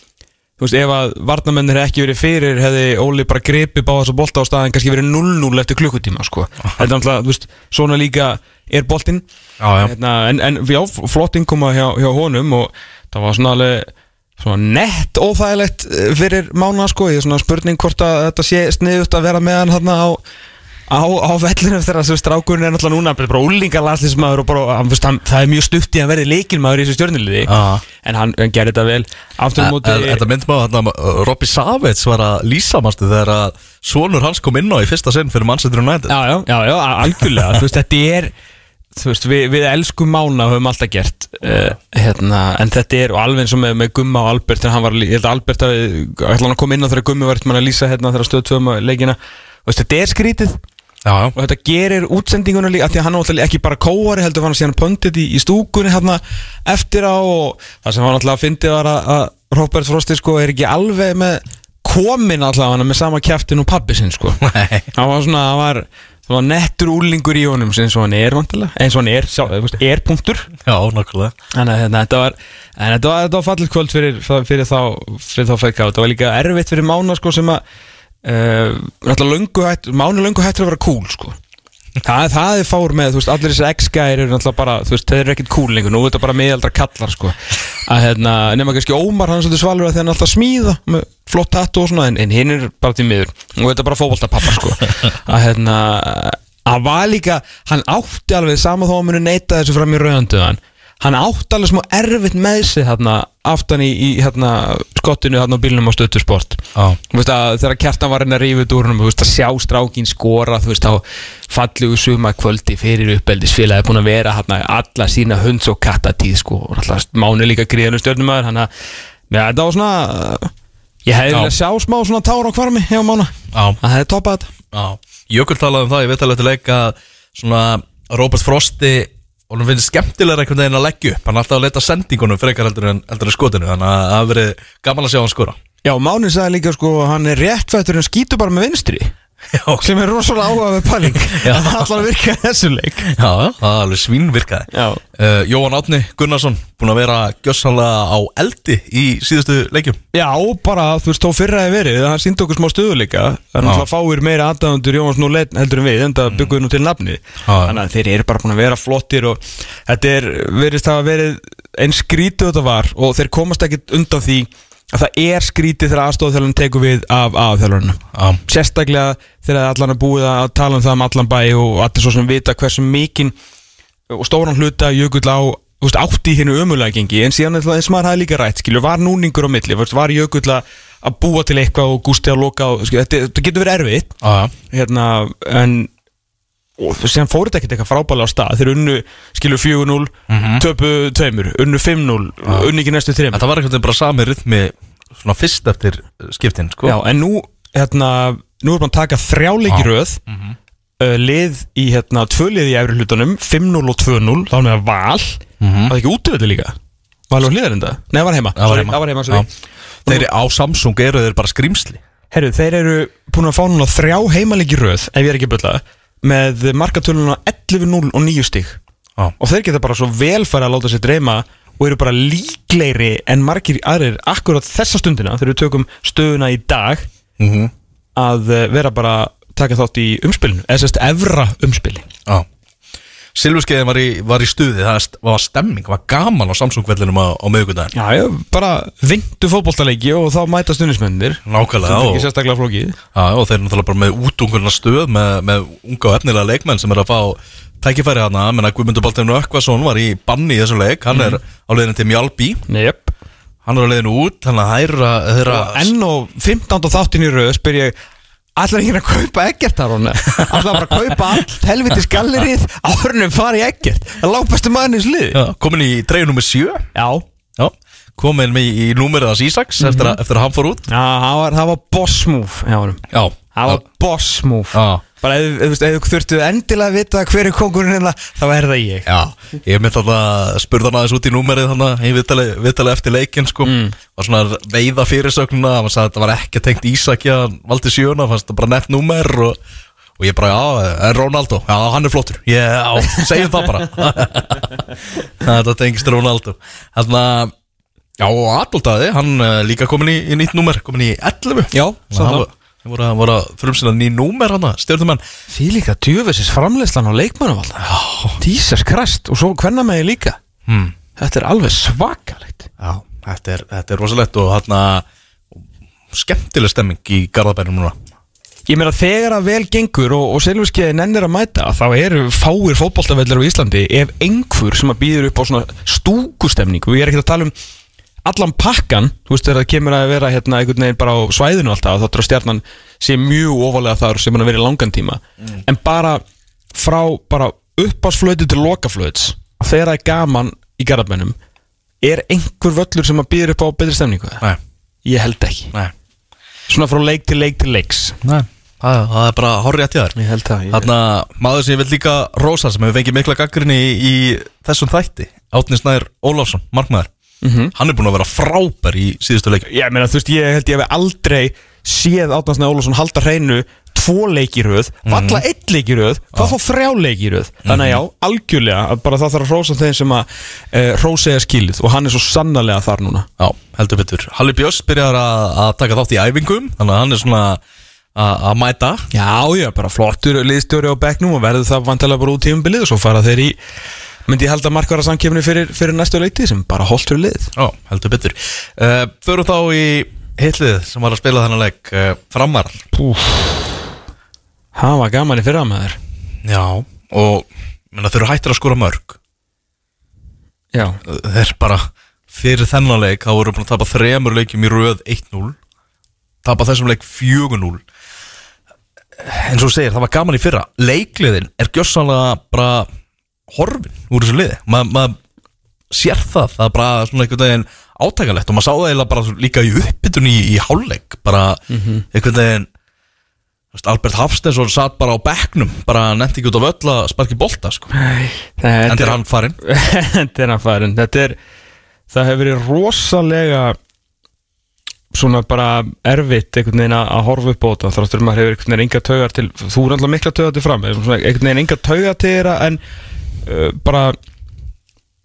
Þú veist, ef að varnamennir hefði ekki verið fyrir hefði Óli bara gripið bá þessa bolta á staðin kannski verið 0-0 eftir klukkutíma sko. þetta er náttúrulega, þú veist, svona líka er boltinn. Já, já. Hérna, en, en já, flott innkoma hjá, hjá honum og það var svona alveg svona nett óþægilegt eh, fyrir mánu sko, ég er svona spurning hvort að þetta sé sniðut að vera með hann þarna á á, á vellinu þegar þessu strákurinn er náttúrulega núna bara úlingar landslismæður og bara, hann, hann, það er mjög stutt í að verði leikilmaður í þessu stjórniliði Já. en hann, hann gerði þetta vel. Aftur á móti en Þetta myndi maður að uh, Robby Savage var að lýsa mástu þegar að sonur hans kom inn á í fyrsta sinn fyrir Manchester United. Já, já, já, já, algjörlega. Þú veist, þetta er Þú veist, við, við elskum Mána og höfum alltaf gert uh, hérna, En þetta er, alveg eins og með, með Gumma og Albert Þegar hann var, ég held að Albert að ætla hann að koma inn á þegar Gummi var að lýsa hérna þegar stöð tvöum leikina. Veist, þetta er skrítið. Já, já, og þetta gerir útsendingunum líka því að hann er náttúrulega ekki bara kóari heldur var hann síðan pöndit í, í stúkunni hérna eftir á og það sem hann náttúrulega fyndi var að, að Robert Frosti sko er ekki alveg með komin allavega með sama kjæftin og pappi sinn sko. Hann var svona, hann var, var nettur úlingur í honum eins og hann er vantilega, eins og hann er, er punktur. Já, nákvæmlega. Þannig að hérna, þetta var en þetta var, fallið kvöld fyrir, fyrir þá fyrir þá fækka, þetta var líka erfitt fyrir Mána sko sem að uh, náttúrulega löngu hætt, Mána löngu hættur að vera cool sko Það, það er fár með, þú veist, allir þessi X-gæðir eru náttúrulega bara, þú veist, þeir eru ekkert cool lengur, nú er þetta bara miðaldra kallar, sko. Að hérna, nema kannski Ómar, hann er svolítið svalur að alltaf að smíða með flott tattu og svona, en, en hinn er bara til miður. Þetta er bara fótboltapappa, sko. Að hérna, að var líka hann átti alveg sama þó að muni neita þessu fram í rauðanduðan hann átti alveg smá erfitt með sig hérna, aftan í, í hérna, skottinu hérna á bílnum á stöttursport að þegar kjartan var að rífa út úr húnum, að sjá strákin skora, þú veist á fallegu suma kvöldi fyrir uppeldisfélagi búin að vera hérna alla sína hunds og kattatíð sko. Og alltaf mánu líka gríðanum stjórnumæður hann að, ja, þetta var svona ég hefði viljað sjá smá svona tára á kvarmi hjá mána, Já, það hefði toppað þetta. Jökul talaði um það, ég veit alveg til leik að svona Robert Frosti og hann finnst skemmtilega einhvern veginn að leggja upp. Hann er alltaf að leita sendingunum frekar heldur en, heldur en skotinu þannig að það hafi verið gaman að sjá hann skora. Já, Máni sagði líka sko hann er réttfættur en skýtur bara með vinstri Já, sem er rosalega áhuga með pæling. Já. það allar virka í þessu leik. Já, það er alveg svínvirkaði Já. uh, Jóhann Átni Gunnarsson búin að vera gjössanlega á eldi í síðustu leikjum. Já, bara, þú veist, þó fyrra hefur verið það síndi okkur smá stöðuleika það er náttúrulega fáir meira aðdæðundur Jónas nú heldur en við, en það byggum við nú til nafni þannig að þeir eru bara búin að vera flottir og þetta er, verist það að verið eins skrítið þetta var og þeir komast ekkit undan því að það er skrítið þegar aðstofþjálfum tekur við af aðþjálfurinn Já, sérstaklega þegar allan er búið að tala um það um allan bæ og allir svo sem vita hversu mikinn og stóran hluta jökull á veist, átti ömulega gengi. En síðan er það eins og maður hafði líka rætt skilju, var núningur á milli, var jökull að búa til eitthvað og gústi að loka og, skilju, þetta, þetta getur verið erfitt. Já. Hérna, en og síðan fór þetta ekkert eitthvað frábælega á stað. Þeir unnu, skilju, 4-0 töpu 2, unnu 5-0 unnu ekki næstu 3 En það var veginn bara sami rytmi svona fyrst eftir skiptin sko. Já, en nú, hérna, nú er bara að taka þrjáleiki röð. Uh, lið í, hérna, tvö lið í efri hlutunum 5-0 og 2-0, þá er með val. Var það ekki útvöldu líka? Var alveg hlýðarinda? Nei, það var heima. Það var heima. Það var heima, Já. sorry Þeir á Samsung eru þeir bara skrimsli Herru, þeir eru búin að fá núna þrjá heimaleiki röð, ef ég er ekki að með markatöluna 11-0 og 9 stík Já. og þeir geta bara svo velfæri að láta sér dreyma og eru bara líklegri en margir aðrir akkurat þessa stundina þegar við tökum stöðuna í dag mm að eh, vera bara taka þátt í umspilinu, eða sérst evra umspili. Já Silvurskeiðin var í, var í stuði, það var stemming, það var gaman á Samsung-vellinum á, á miðvikudaginn Já, já, bara vindu fótboltaleiki og þá mæta stundismennir Nákvæmlega Þetta er ekki sérstaklega flókið. Já, og þeir eru náttúrulega bara með útungurna stöð með, með unga og efnilega leikmenn sem er að fá tækifæri hana, menna Guðmundur Baltinu Ökvason var í banni í þessu leik, hann er á leiðinu til Mjálbí, Jep. Hann er á leiðinu út, þannig að hæra enn og 15. þáttin í röð spyr ég Ætlar ekki að kaupa ekkert þar hún Ætlar bara að kaupa allt helvitis gallerið Árnum fara í ekkert Það lágbestu maðurinn í slið já, komin í treyju nummer 7 Já. Já, komin í, í númerið hans Ísaks eftir, að, eftir að hann fór út. Já, það var, það var boss move hjá honum. Já, Það var boss move. Já. Bara ef, ef, ef, þú þurftu endilega að vita hver er kongurinn hérna Þá er það ég. Já, ég myndi alltaf að spurða hann aðeins út í númerið þannig að ég viðtali, viðtali eftir leikin sko. Mm. var svona veiða fyrirsögnuna hann sagði að þetta var ekki tengt hann valdi sjöuna, fannst það bara nett númer og, og ég bara, já, en Ronaldo? Já, hann er flottur, já, segjum það bara. Þetta tengist Ronaldo. Þannig að, já, og Adoldaði hann uh, líka komin í, í nýtt númer komin í 11 Já, sá það það. voru, voru að frumsina ný númer hann stjórnumenn Því líka djöfessis framleyslan á leikmannum alltaf. Jesus Christ Og svo hvenna með ég líka. Hmm. Þetta er alveg svakalegt. Já, þetta er, þetta er rosalegt og hann skemmtileg stemming í Garðabænum núna. Ég meina þegar að vel gengur og, og Silvískiði nennir að mæta þá eru fáir fótboltavellir á Íslandi ef einhver sem að býður upp á svona stúkustemningu og ég er ekki að tala um allan pakkan, þú veist þegar það kemur að vera hérna einhvern veginn bara á svæðinu alltaf þá er stjarnan sé mjög ofalega þar sem hann að í langan tíma. En bara frá bara uppásflötu til lokaflöts þegar það er gaman í garðabænum er einhver völlur sem að býður upp á betri stemningu? Nei, ég held ekki. Nei, svona frá leik til leik til leiks. Nei. Það, það er bara horrið að þér. Ég held það ég... Þarna maður sem ég vil líka rosa sem hefur fengið mikla gaggrinni í, í þessum þætti Átni Snær Ólafsson, markmaður Hann er búin að vera frábær í síðustu leik Já, meina, veist, ég held ég hef aldrei séð Átnarsnæði Ólafsson halda hreinu tvo leiki í röð, valla einn leiki í röð hvað þá þrjá leiki í röð. Þannig að já, algjörlega, að bara það þarf að hrósa þeim sem að e, hrósa eða skilið og hann er svo sannarlega þar núna. Já, heldur betur. Halli Björns byrjar að, að taka þátt í æfingum Þannig að hann er svona að að mæta. Já, já, bara flottur liðstjóri á bekknum og verður það vantilega bara út tímabilið og svo fara þeir í myndi ég halda markvara samkefni fyrir, fyrir næstu leiti sem bara holtur lið? Já, heldur betur. Uh, Förum þá í hitlið sem var að spila þennan leik uh, Framar. Púf Það var gaman í fyrra með þér? Já, og menna, þau eru hættir að skora mörg. Já, Uh, Þeir bara fyrir þennan leik þá voru búin að tapa þremur leikjum í röð 1-0 tapa þessum leik 4-0 En svo segir, það var gaman í fyrra. Leikliðin er gjössanlega bara horfin úr þessu liði. Maður ma sér það, það er bara svona einhvern veginn átækalegt og maður sá það eiginlega bara líka í uppbytun í, í hálfleik bara einhvern veginn þú veist, Albert Hafstensson satt bara á bekknum bara nefndi ekki út á völl að sparki bolta sko. en þetta er hann farinn. Þetta er hann farin er, það hefur verið rosalega svona bara erfitt einhvern veginn að horfa upp á þetta þráttur maður hefur einhvern veginn enga taugar til þú er alltaf mikla taugar til fram einhvern veginn enga taugar til þeirra en uh, bara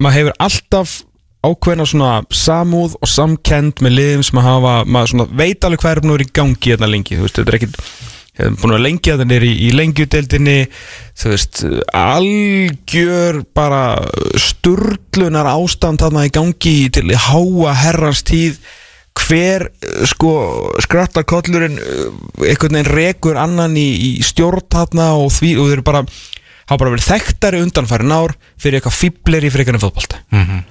maður hefur alltaf ákveðna svona samúð og samkend með liðum sem að hafa, maður veit alveg hvað er búin að vera í gangi hérna lengi, þú veist, þetta er ekkit hefur búin að að það er í, lengjudeldinni þú veist, algjör bara sturlunar ástand þarna í gangi til háa herrans tíð. Hver eh, sko skrattakollurinn eh, einhvern veginn rekur annan í, í stjórn þarna og því og þeir eru bara hafa bara verið þekktari undanfærin ár fyrir eitthvað fýbleri fyrir eitthvað fótbolta. Mhm.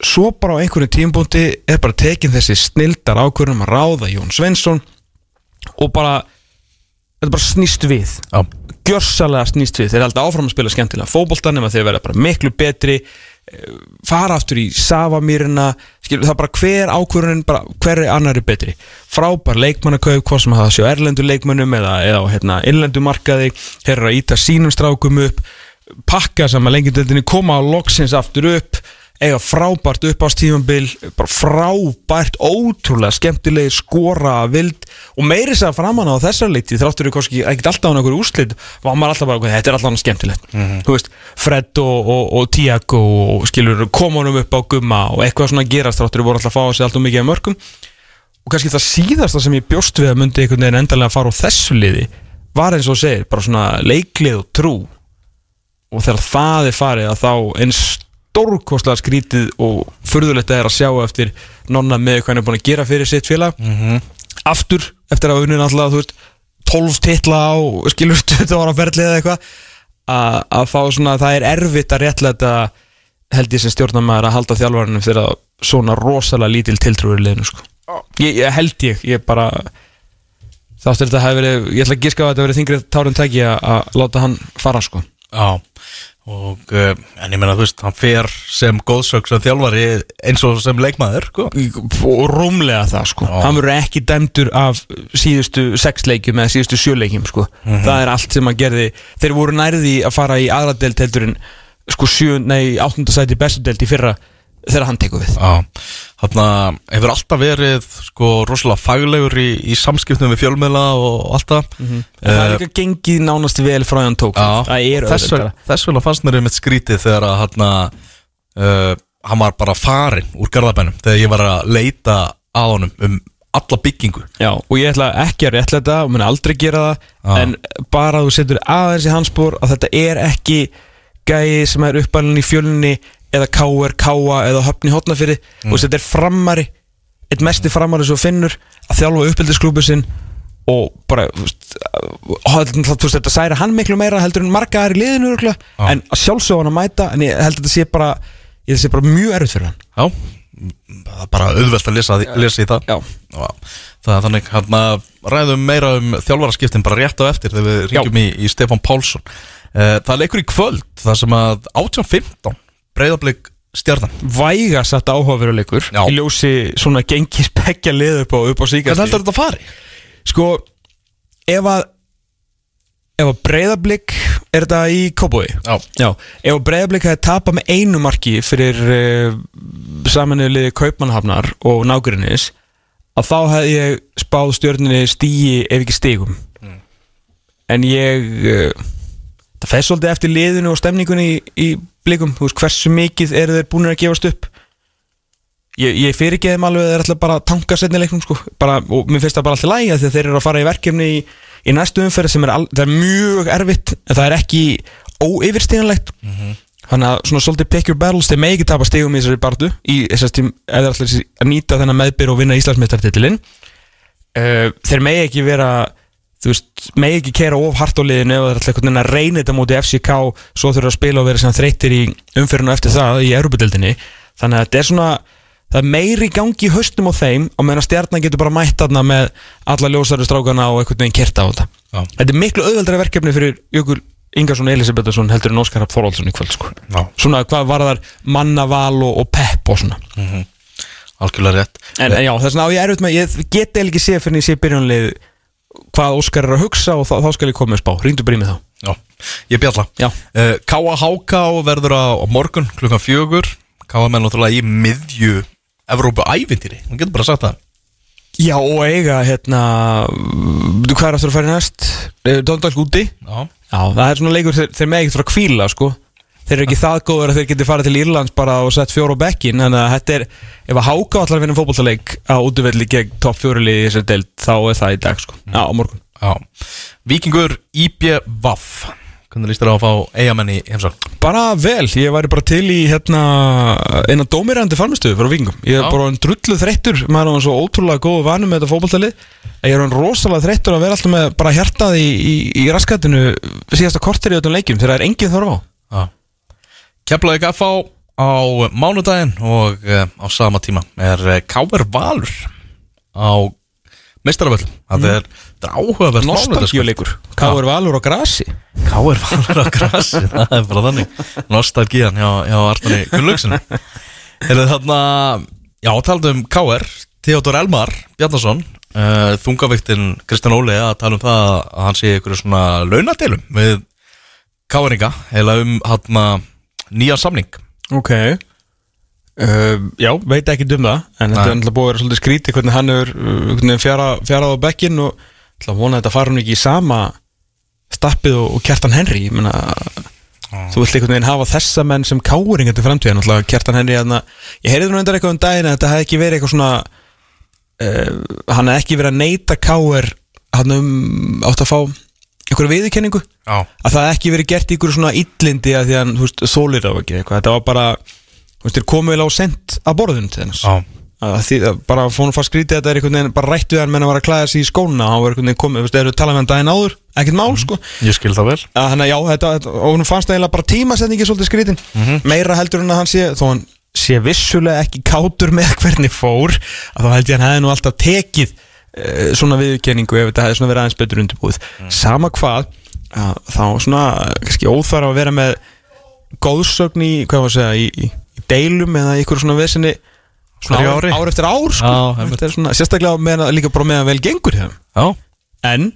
svo bara á einhverju tímpúndi er bara tekin þessi snildar ákvörðum að ráða Jón Svensson og bara þetta bara snýst við. Já, gjörsalega snýst við. Þeir er alltaf áfram að spila skemmtilega fótbolta nema þeir verða bara miklu betri fara aftur í Savamýrina það er bara hver ákvörðunin hver er annari betri. Frábær leikmannakaup, hvað sem það sé á erlendu leikmannum eða, eða hérna, innlendu markaði. Að íta sínum strákum upp pakka saman lengjumdeldinni koma á loksins aftur upp eiga frábært uppástífambil bara frábært, ótrúlega skemmtilegi skora vild og meiri sér framan á þessar leiti þráttur kannski ekkert alltaf á einhverju úrslit var maður alltaf bara, þetta er alltaf skemmtilegt. Þú veist, Fred og, og, og Tiago og skilur, komunum upp á gumma og eitthvað svona gerast þráttur við voru alltaf að fá að segja alltaf mikið af mörgum og kannski það síðasta sem ég bjóst við að myndi einhvern veginn endalega fara á þessu liði var eins og segir, bara svona leiklið og trú. Og þegar það er farið að þá eins stórkostlega skrítið og furðulegt er að sjá eftir nonna með hvað hann er búin að gera fyrir sitt félag. Aftur eftir að unnið alltaf þú veist 12 titla á skilur 20 ára ferli eða eitthvað að, að fá svona það er erfitt að réttlega held ég sem stjórnarmæður að halda þjálfarnum fyrir að svona rosalega lítil tiltrúður liðinu sko. ég, ég held ég, ég bara þáttur þetta hefur verið, ég ætla að giska á að þetta verið þingrið tárin tæki að, að láta hann fara sko. Já, og uh, en ég meina þú veist, hann fer sem góðsöks sem þjálfari eins og sem leikmaður sko. og rúmlega það sko Já. hann verður ekki dæmdur af síðustu sex leikjum eða síðustu sjö leikjum sko. það er allt sem hann gerði þeir voru nærði að fara í aðra delt heldur en sko sjö, nei, áttundasæti bestu delt í fyrra þegar hann tekur við. Já, þarna hefur alltaf verið sko rosalega faglegur í, í samskiptum við fjölmiðla og allt það. Og það er líka gengið nánast vel frá hann tók er þess, vegna, fannst mér einmitt skrítið þegar að hann uh, hann var bara farin úr garðabænum þegar ég var að leita að honum um alla byggingu. Já, og ég ætla ekki að réttlega og mun aldrei gera það Já. en bara að þú setur aðeins í hans spór að þetta er ekki gæi sem er uppalinn í fjölunni eða káer, káa eða höfni hotnafyrir og þetta er frammari eitt mesti frammari svo finnur að þjálfa uppbyldisklúbu sinn og bara þú þú þetta særi hann miklu meira heldur en marga er í liðinu Já. en að sjálfsögða hann að mæta en ég held að þetta sé bara sé bara mjög erfitt fyrir hann. Já, það er bara auðvelt að lesa, lesa í það. Já. Já, það er þannig hann að ræðum meira um þjálfaraskiptin bara rétt á eftir þegar við ringjum í, í Stefán Pálsson. Uh, Það leikur í kvöld þar sem að 18.15 breyðablík stjarnan. Væga satt áhugaveruleikur í ljósi svona gengis peggja lið upp á, á Hvernig síkast heldur þetta að fari? sko ef að ef að breyðablík er þetta í Kóboi Já, Já, ef að breyðablík hefði tapað með einu marki fyrir uh, saminuðu liði Kaupmannhafnar og nágrinnis að þá hefði ég spáð stjörninni stíi ef ekki stígum en ég uh, það fer svolítið eftir liðinu og stemningunni í, í blikum, þú veist hversu mikið eru þeir búin að gefast upp? Ég, ég fyrir ekki þeim alveg að þeir ætla bara að tanka setni leiknum sko, bara, og mér finnst það bara alltaf lægi þegar þeir eru að fara í verkefni í, í næstu umferð sem er, al, er mjög erfitt en það er ekki óyfirstíðanlegt þannig að svona svolítið pick your battles þeir megi ekki tapa stigum í þessari bardu í þessast tím, eða ætla að nýta þennan meðbyr og vinna Íslandsmeistartitilinn uh, þeir megi ekki vera þú veist, megi ekki keira of hart á liðinu eða ætla einhvern veginn að reyna þetta mútið FCK svo þurfa að spila og vera sem þreytir í umfyrinu eftir það í Europadildinni þannig að þetta er svona það er meiri gangi í haustum á þeim og meðan stjarnan getur bara mætt þarna með alla ljósari strákana og einhvern veginn kerta á þetta. Já. þetta er miklu auðveldra verkefni fyrir Jökul Ingarsson Elisabethsson heldur en Óskar Rapp Þorvaldsson í kvöld sko. svona hvað var þar mannaval og, og pepp og svona. Algjörlega rétt. En, en já, þess vegna á ég erfitt með ég get eða ekki séð fyrir en ég sé byrjunlið hvað Óskar er að hugsa og þá, þá skal ég koma með spá í mig þá. Já, ég bjalla. Uh, K.A.H.K. verður á, morgun klukkan fjögur. K.A. menn náttúrulega í miðju Evrópu ævintýri, hún getur bara sagt það. Já, og eiga, hérna Þú hvað er aftur að fara í næst? Dóndalsk úti Já, Já, það er svona leikur þeir með ekkert frá kvíla, sko Þeir eru ekki það góður að þeir geti farið til Írlands bara og sett fjóra á bekkin Þannig að þetta er, ef að háka allar vinna fótbollaleik á útivelli gegn topp fjórili í þessari deild, þá er það í dag, sko. Já, á morgun. Já. Víkingur Íbje Vaff Hvernig líst þér á að fá eigamenn í heimsókn? Bara vel, ég væri bara til í hérna eina dómirandi farmistöðu frá Vingum Ég er Já. bara en drullu þreyttur. Maður er hann svo ótrúlega góðu vanum með þetta fótballtalið Ég er hann rosalega þreyttur að vera alltaf með bara hjartað í, í, í raskatinu síðasta korter í öllum leikjum þegar það er engin þorf á. Já Keflaði F.A. á mánudaginn og uh, á sama tíma er uh, K.R. Valur á meistaraföllum Það er Þetta er áhugaverð Nostalgíuleikur. Káur Valur á grasi. Káir valur á grassi Það er bara þannig. Nostalgían hjá, hjá Arnari Gunnlaugsson Er það þarna Já, talað um Káir Theodor Elmar Bjarnason uh, Þungaviktin Kristján Óli að tala um það að hann sé ykkur svona launadelum við Káiringa eða um hann nýja samning. Ok. Uh, Já, veit ekki um það En þetta Nei. er náttúrulega búið að vera svolítið skrítið Hvernig hann er uh, fjara, fjarað á bekkin Og að vona að þetta fara hún ekki í sama Stappið og, og Kjartan Henry. Ég meina Þú vilt einhvern veginn hafa þessa menn sem káringa til framtíðan Náttúrulega Kjartan Henry þarna, Ég heyrði nú endar eitthvað um daginn að Þetta hefði ekki verið eitthvað svona uh, Hann hefði ekki verið að neyta káir Hann um átt að fá Einhverja viðurkenningu? Já. Að það ekki verið gert ykkur svona illindi að því að þú veist, þólir á ekki eitthvað. Þetta var bara, þú veist, þeir komið vel á sent að borðinu til þess að því, að bara fónum fast skrítið að þetta er einhvern veginn bara rættu þegar menn að vera að klæða sig í skóna. Og hann var einhvern veginn komið, þú veist, eru talað með hann daginn áður. Ekkert mál, sko. Ég skil það vel. Að hann, já, þetta, þetta, og hún fannst það eiginlega bara tímasetningi svolítið skrítin meira heldur en að hann sé, þó hann sé vissulega ekki kátur með hvernig fór að þá held ég að hann hefði nú alltaf tekið svona viðurkenningu ef þetta hefði svona verið aðeins betur undirbúið. Sama hvað, að, þá svona kannski óþar að vera með góðsögn í, hvað var að segja í, í, deilum eða ykkur svona vesinni svona ár, ár eftir ár sko. Þetta er svona, sérstaklega meðan, líka bara meðan vel gengur Já. En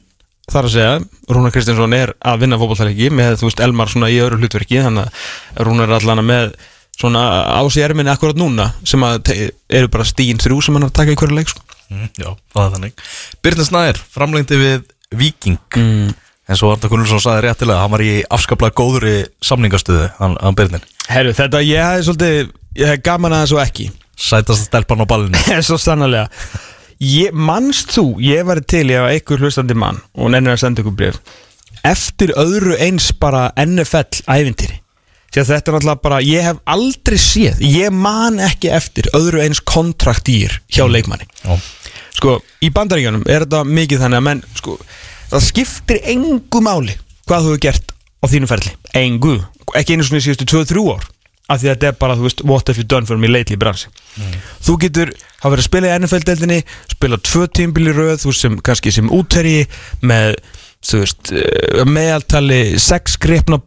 þar að segja, Rúnar Kristjánsson er að vinna fótballtæleiki með, þú veist, Elmar svona í öðru hlutverki þannig að Rúnar er allan með svona á sig erminni akkurat núna sem að eru bara stíin þrjú sem hann er að taka í hverju leik sko. Mm, Já, það er þannig. Byrnir Snæður, framlengdi við Viking mm. En svo Arnar Gunnlaugsson saði réttilega Hann var í afskaplega góðri samningastöðu Hann, hann Byrnir Herru, þetta ég hefði svolítið ég hef gaman að þessu ekki. Sætast stelpan á ballinu. Svo sannlega ég, Manst þú, ég væri til ég var einhver hlustandi mann og nennir að senda ykkur bref Eftir öðru eins bara NFL ævintýri. Því að þetta er náttúrulega bara, ég hef aldrei séð Ég man ekki eftir öðru eins kontraktýr hjá leikmanni. Já, Sko, í bandaríkjanum er þetta mikið þannig að menn, sko Það skiptir engu máli hvað þú hefur gert á þínu ferli. Engu, ekki einu svona í síðustu 2-3 ár. Af því að þetta er bara, þú veist, what have you done for me lately bransi. Þú getur hafa verið að spila í NFL-deldinni spila tvö tímbil í röð þú sem, kannski sem útherji með, þú veist, eh, meðaltali sex veist,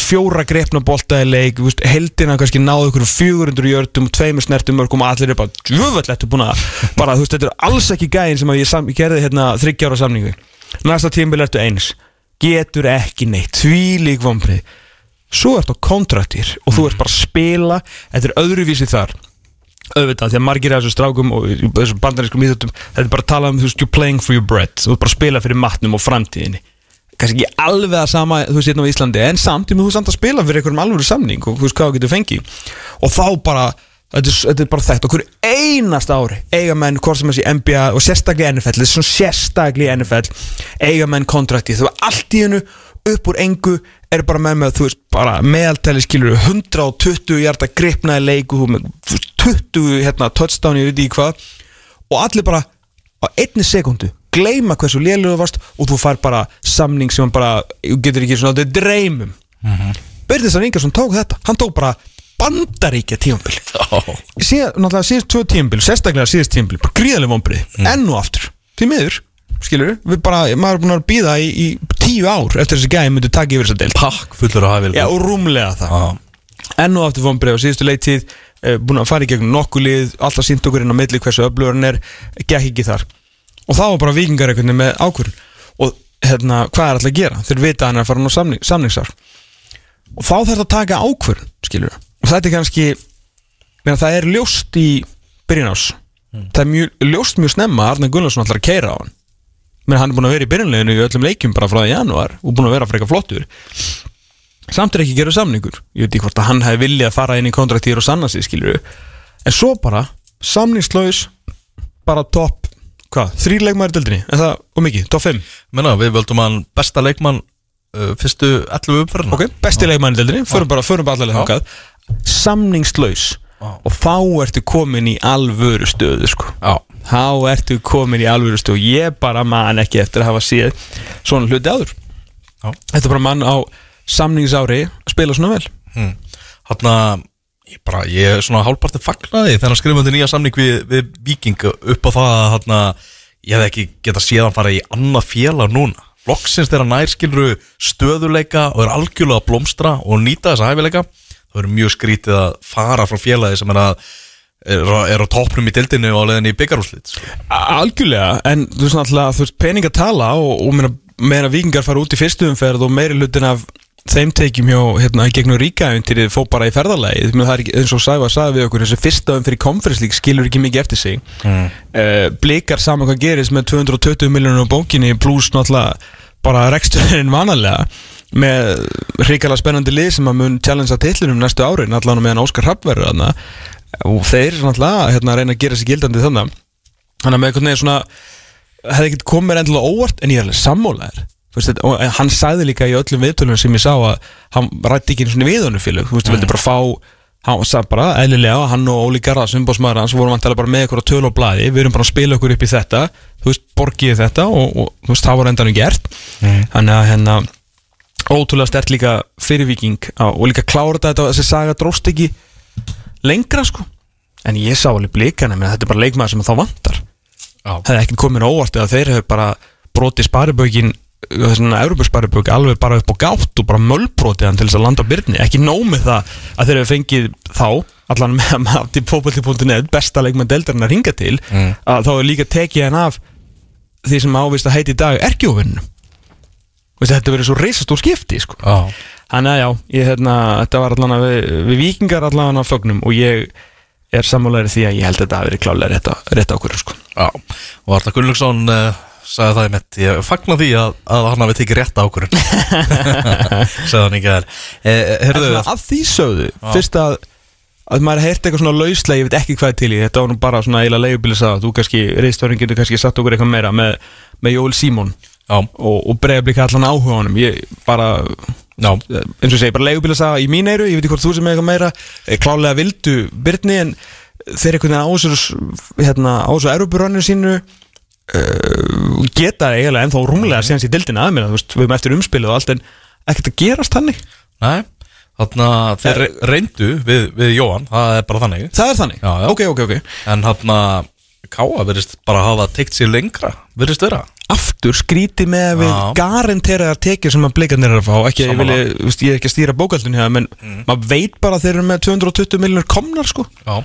fjóra grepna bolta í leik heldina kannski náðu ykkur 400 jördum tveimur snertum mörgum og allir er bara eftir búin að bara, veist, þetta er alls ekki gæðin sem ég, sam, ég gerði hérna þryggjára samningu næsta tímbil ertu eins getur ekki neitt, því lík vombrið svo ertu á kontraktir og þú ert bara að spila þetta er öðruvísi þar auðvitað, því að margir af þessu strákum og í þessum bandarískum íþjóttum þetta er bara að tala um, þú veist, you're playing for your bread þú ert bara að spila fyrir matnum og framtíðinni kannski ekki alveg að sama, þú veist, hérna á Íslandi en samt, þú ert samt að spila fyrir einhverjum alvöru samning og þú veist hvað þú getur fengið. Og þá bara, þetta er, þetta er bara þekkt. Okkur einast ári, eiga menn hvort sem þessi NBA og sérstaklega NFL þetta er svona sérstaklega NFL eiga menn kontrakti, þú veist, allt í hennu upp úr engu er bara með með, þú veist, bara meðaltæli skilur 120 hjarta gripnaði leik og þú með þú veist, 20 hérna touchdown ég veit í hvað. Og allir bara á einni sekundu gleyma hversu lélugu varst og þú fær bara samning sem hann bara þú getur ekki svona, þetta er dreymum. Mm -hmm. Byrðisar Ingersson tók þetta. Hann tók bara bandaríkja tímabil. Síðan, náttúrulega síðast tvö tímabil sérstaklega síðast bara gríðarlega vombrið mm. enn og aftur, því miður skilur, við bara, maður er búin að býða í, í tíu ár eftir þessi gæði myndi taka yfir þessa deild. Pakk fullur að hafa og rúmlega það. Já. Enn og aftur vombrið á síðustu leittíð eh, búin að fara í gegnum nokkuð lið alltaf sínt okkur inn á milli hversu öflugur hann er gekk ekki þar og þá var bara vikingar einhvern veginn með ákvörðun. Og hérna, hvað er alltaf að gera? Þeir vita að hann er að fara ná samning, samningsár. Og þá þarf það að taka ákvörðun skilur og þetta er kannski meina, það er ljóst í byrjun ás það er mjög, ljóst mjög snemma að Arne Gunnarsson ætlar að keira á hann. Menn hann er búin að vera í byrjunleginu í öllum leikjum bara frá januar og búin að vera frekar flottur. Samt er ekki að gera samningur. Ég veit ekki hvort að hann hefði viljað að fara inn í kontraktíður og sanna sig skilur en svo bara samningslaus bara topp hvað, þrý leikmæri dildinni er það og mikið, topp 5 Menna, við völdum hann besta leikmann uh, Fyrstu 11 umferðina. Ok, besti leikmæri dildinni, förum bara, förum bara allavega þangað. Samningslaus. Og þá ertu komin í alvöru stöðu sko. Já, þá ertu komin í alvöru stöðu. Ég bara man ekki eftir að hafa séð svona hluti áður. Já. þetta er bara mann á samningsári spila svona vel. Hm. Hanna, ég, bara, ég er svona hálfparti fagnaði þegar hann skrifaði nýja samning við, við Viking upp á það að hana, ég hef ekki getað séð hann fara í annað félag núna loksins þegar nær skilru stöðuleika og er algjörlega að blómstra og nýta þessa hæfileika það verður mjög skrítið að fara frá félagi sem er að er, á- á toppnum í dildinu og á leiðinni í byggarúslit sko. Algjörlega, en þú veist náttúrulega, þú veist, peninga tala og, og meina vikingar fara út í fyrstu umferð og meiri hlutin af þeim tekjum hjá, hérna, gegnum ríkaæventýrið fó bara í ferðalagi, það er eins og Sæfa sagði við okkur, þessi fyrsta umferð í konferenslík skilur ekki mikið eftir sig. Mm. blikar saman hvað gerist með 220 miljónur á bókinni pluss náttúrulega bara reksturinn vanalega með hrikalega spennandi lið sem að mun challengea tillunum næstu árin allan meðan Óskar Hrapp verður þarna. Og þeir náttúrulega hérna, reyna að gera sig gildandi þannig þannig að með einhvern veginn svona hefði ekkert komið endilega óvart en ég er alveg sammólaður Veist, og hann sagði líka í öllum viðtölunum sem ég sá að hann rætti ekki einu svona við honum félög. Þú veist, mm. vildi bara fá hann sagði bara, eðlilega, hann og Óli Garðars umbóðsmaður hans vorum vantilega bara með ykkur á töl og blaði. Við erum bara að spila okkur upp í þetta. Þú veist, borgið þetta og, og þú veist, það var endanum gert. Þannig að hérna ótrúlega stert líka fyrir viking á, og líka klára þetta þessi saga dróst ekki lengra sko. En ég sá alveg menn þetta er bara leikmaður sem þá vantar. Já. hefði ekkert komin óvart eða þeir hefur bara brotið sparibökin þessuna Európa-sparibök alveg bara upp á gátt og bara mölbrotið hann til þess að landa á byrni ekki nóg með það að þeir hefur fengið þá allan með að maður til fókbalti.net besta leikmann deildarinn að ringa til Mm. að þá er líka tekið hann af því sem ávist að heiti í dag erkjóvinnum þetta verið svo reisastór skipti sko. Já. Þannig að já, ég, hérna, þetta var allan að við, við vikingar allan að fögnum og ég er sammálaður því að ég held að þetta hafi verið klálega rétt, á- ákvörður sko. Já, og Arta Gunnlaugsson uh, sagði það í mitt, ég fagna því að, að hann hafi tekið rétt ákvörðun. Sagði hann ekki En Herðu, svona af því sögðu, fyrst að að maður heyrt eitthvað svona lauslega, ég veit ekki hvað er til í þetta var nú bara svona eiginlega leigubilis að þú kannski, reistvarinn getur kannski satt okkur eitthvað meira með, með Jóel Símon já, og, og bregðablika allan áhuga á honum. Ég bara, já, eins og ég segi, bara leigubilis að í mín eiru, ég veit ekki hvort þú sem er eitthvað meira eh, klálega vildu Byrni en þeir einhvern veginn á þessu hérna, á eruburannir sínu uh, geta eiginlega ennþá rúmlega síðan í dildina að mér, þú veist, við erum eftir umspilið og allt en ekkert að gerast þannig. Næ Þannig að þeir re- reyndu við, við Jóhann, það er bara þannig. Það er þannig? Já, já. Ok, ok, ok. En hann að Káa verðist bara hafa teikt sér lengra Verðist vera. Aftur skríti með við garanteraðar tekjur sem að blikarnir eru að fá. Ekki, ég, veist, ég er ekki að stýra bókaldun hér menn maður veit bara að þeir eru með 220 miljonur komnar sko. Já,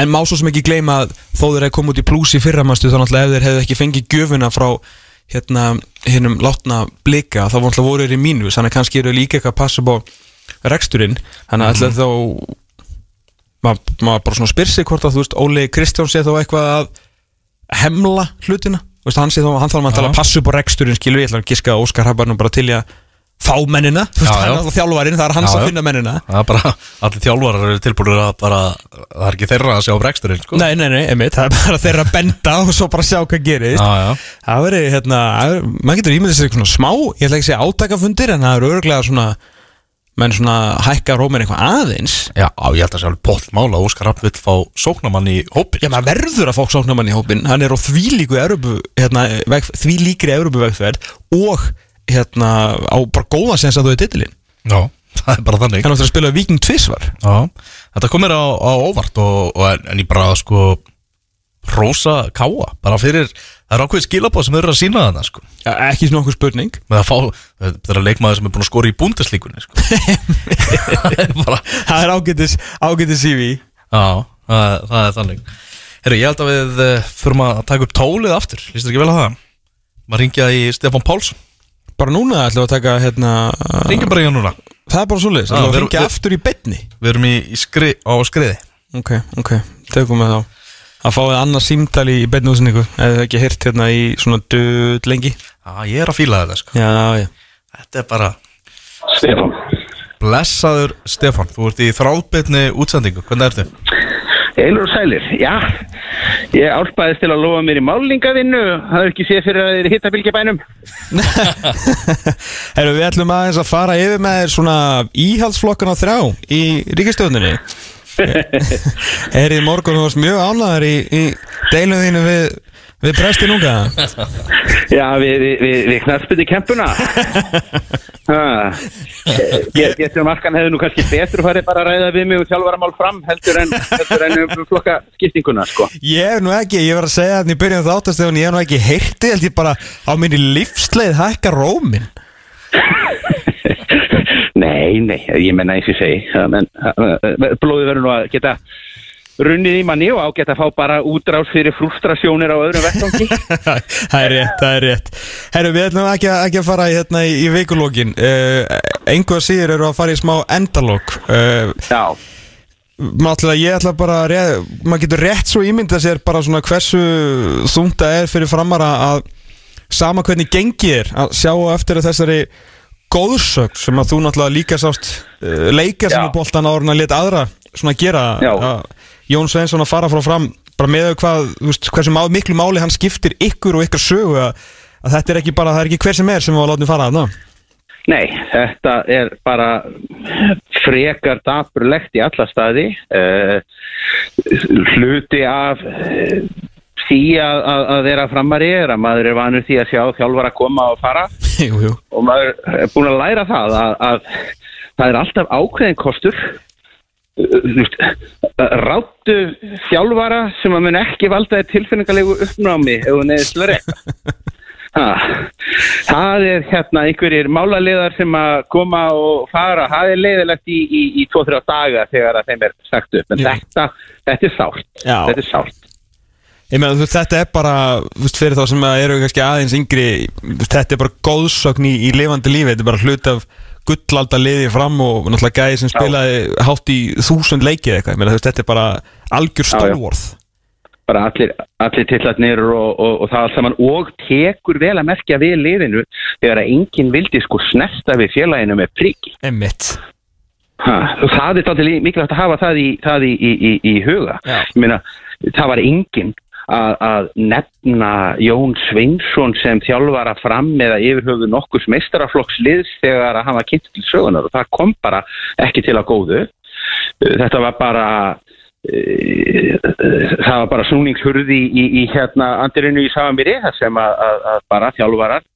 En má svo sem ekki gleyma að þó þeir hefði komið út í plús í fyrramastu þá náttúrulega ef þeir hefði ekki fengið gjöfuna frá hérna hinnum látna blika þá voru þeir í mínus. Þannig að kannski eru líka eitthvað að passa upp á reksturinn. Þannig að ætla þá maður maður bara svona spyr sig hvort að þú veist Óli Kristján sé þó eitthvað að hemla hlutina. Veist, hann sé þá, hann þarf að tala að passa upp á reksturinn skilur ég ætla að giska að Óskar Habar nú bara til í að fá mennina, Já, já. er alltaf þjálfarinn það er hans Já, að finna mennina. Það bara Allir þjálfarar eru tilbúinir að bara Það er ekki þeirra að sjá breksturinn sko. Nei, nei, nei, einmitt, það er bara þeirra að benda og svo bara sjá hvað gerist. Það verið, hérna, það maður getur ímyndið sér svona smá, ég ætla ekki að segja átakafundir en það eru örglega svona menn svona hækka rómir eitthvað aðeins. Já, á, ég held að sé alveg að Óskar Rapp vill fá sóknamann í hópin Já, maður verður að fá sóknarmann í hópin hann er á því hérna, líkri Evrópuvegferð og hérna á bara góða sens að þú er titilinn. Já, það er bara þannig. Áttur að spila Viking tvisvar. Já, þetta kom mér á, á óvart og, og en, en ég bara sko Rósa Káa, bara fyrir það er ákveð skilabóð sem þau eru að sína þarna sko. Já, ekki svona okkur spurning. Það er að leikmaður sem er búin að skora í búndeslíkunni sko. Það er það ágætis, ágætis CV já, það, það er þannig. Herru, ég held að við uh, þurfum að taka upp tólið aftur, líst þér ekki vel að það? Maður ringja í Stefán Pálsson bara núna ætlum við að taka hérna, Ringjum bara í hann núna. Það er bara svoleiðis, Já, ætlum við að við- ringja við- aftur í beinni. Við erum í, í skri, á skriði. Ok, ok, tökum við þá. Að fáið annars símtali í beinni útsendingu eða það ekki heyrt hérna í svona döð lengi. Já, ég er að fíla þetta sko. Já, já. Þetta er bara Stefán. Blessaður Stefán. Þú ert í þráðbyrni útsendingu, hvernig ertu? Eilur og sælir, já Ég álpaðist til að lofa mér í málingavinnu Það er ekki séð fyrir að þið hitta bylgjabænum Herru, við ætlum aðeins að fara yfir með þér svona íhaldsflokkana þrjá í ríkistöðunni Er í morgun þú varst mjög ánæður í, í deilum þínu við Við prestin unga. Já, við, við, við, knarspiti kempuna. Getur markan hefur nú kannski betur farið bara að ræða við mig og þjálfaramál fram heldur en, heldur en um flokka skiptinguna sko. Ég hef nú ekki, ég var að segja þannig í byrjun þáttastefun Ég hef nú ekki heyrti, held ég bara á minni lífsleið hækka rómin Nei, nei, ég menna eins og segi blóðið verður nú að geta runnið í manni og á geta að fá bara útrás fyrir frustrasjónir á öðrum vettvangi. Það er rétt, það er rétt. Herru, við ætlum ekki, ekki að fara í, hérna, í, í vikulókin uh, Engu að síður eru að fara í smá endalók uh, Já, Náttúrulega ég ætla bara að maður getur rétt svo ímynda sér bara svona hversu það er fyrir framara að sama hvernig gengi er að sjá á eftir þessari góðsögn sem að þú náttúrulega líka sást uh, leika sem í boltan áður en að leta aðra svona gera Já. að Jón Sveinsson að fara frá fram bara með hvað, veist, hversu má, miklu máli hann skiptir ykkur og ykkur sögu að, að þetta er ekki bara, það er ekki hver sem er sem var látið fara þarna. Nei, þetta er bara frekar dapurlegt í alla staði. Uh, hluti af uh, því að, að, að vera framari er að maður er vanur því að sjá þjálfar að koma og fara. Jú, jú. Og maður er búin að læra það að, að það er alltaf ákveðin kostur ráttu þjálfara sem að mun ekki valda þér tilfinningalegu uppnámi ef þú neðist verið ha, það er hérna einhverjir málaliðar sem að koma og fara, það er leiðilegt í, í, í 2-3 daga þegar þeim er sagt upp, en þetta, þetta er sárt. Já. þetta er sárt. Ég meina, þú þetta er bara, veist, fyrir þá sem að eru kannski aðeins yngri, þetta er bara góðsögn í, í lifandi lífi, þetta er bara hlut af gullalda liði fram og náttúrulega gæði sem spilaði hátt í þúsund leikið eitthvað, ég meina, þú veist, þetta er bara algjör Já, já. stólvorð. bara allir, allir tillatnir og, og, og það allt saman og tekur vel að merkja við liðinu þegar að enginn vildi sko snerta við félaginu með prigg Emmitt. ha, það er mikilvægt að hafa það í, það í, í, í, í huga Já. ég meina, það var enginn að, að nefna Jón Sveinsson sem þjálfara fram eða yfirhöfu nokkurs meistaraflokks liðs þegar að hann var kynnt til sögunar og það kom bara ekki til að góðu. Þetta var bara eh, það var bara snúningshurði í, í, hérna andirinu í Savamiri þar sem að, að, að bara þjálfarar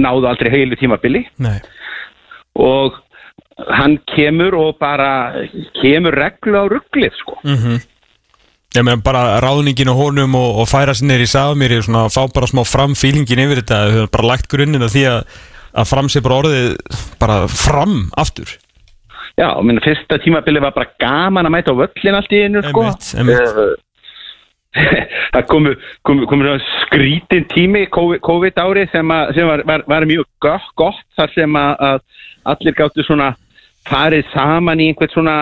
náðu aldrei heilu tímabili. Nei. og hann kemur og bara kemur reglu á rugglið sko. Mm Ég meina, bara ráðningin og honum og, og færa sinni í Savamíri og svona fá bara smá fram fílingin yfir þetta, þau hefur bara lagt grunninn að því að, að fram sé bara orðið bara fram aftur. Já, minn fyrsta tímabili var bara gaman að mæta á völlin allt í einu sko Einmitt, einmitt. Eh, það komu, komu, komu skrítin tími COVID, ári sem, að, sem var, var, var mjög gott, gott þar sem að, allir gáttu svona farið saman í einhvern svona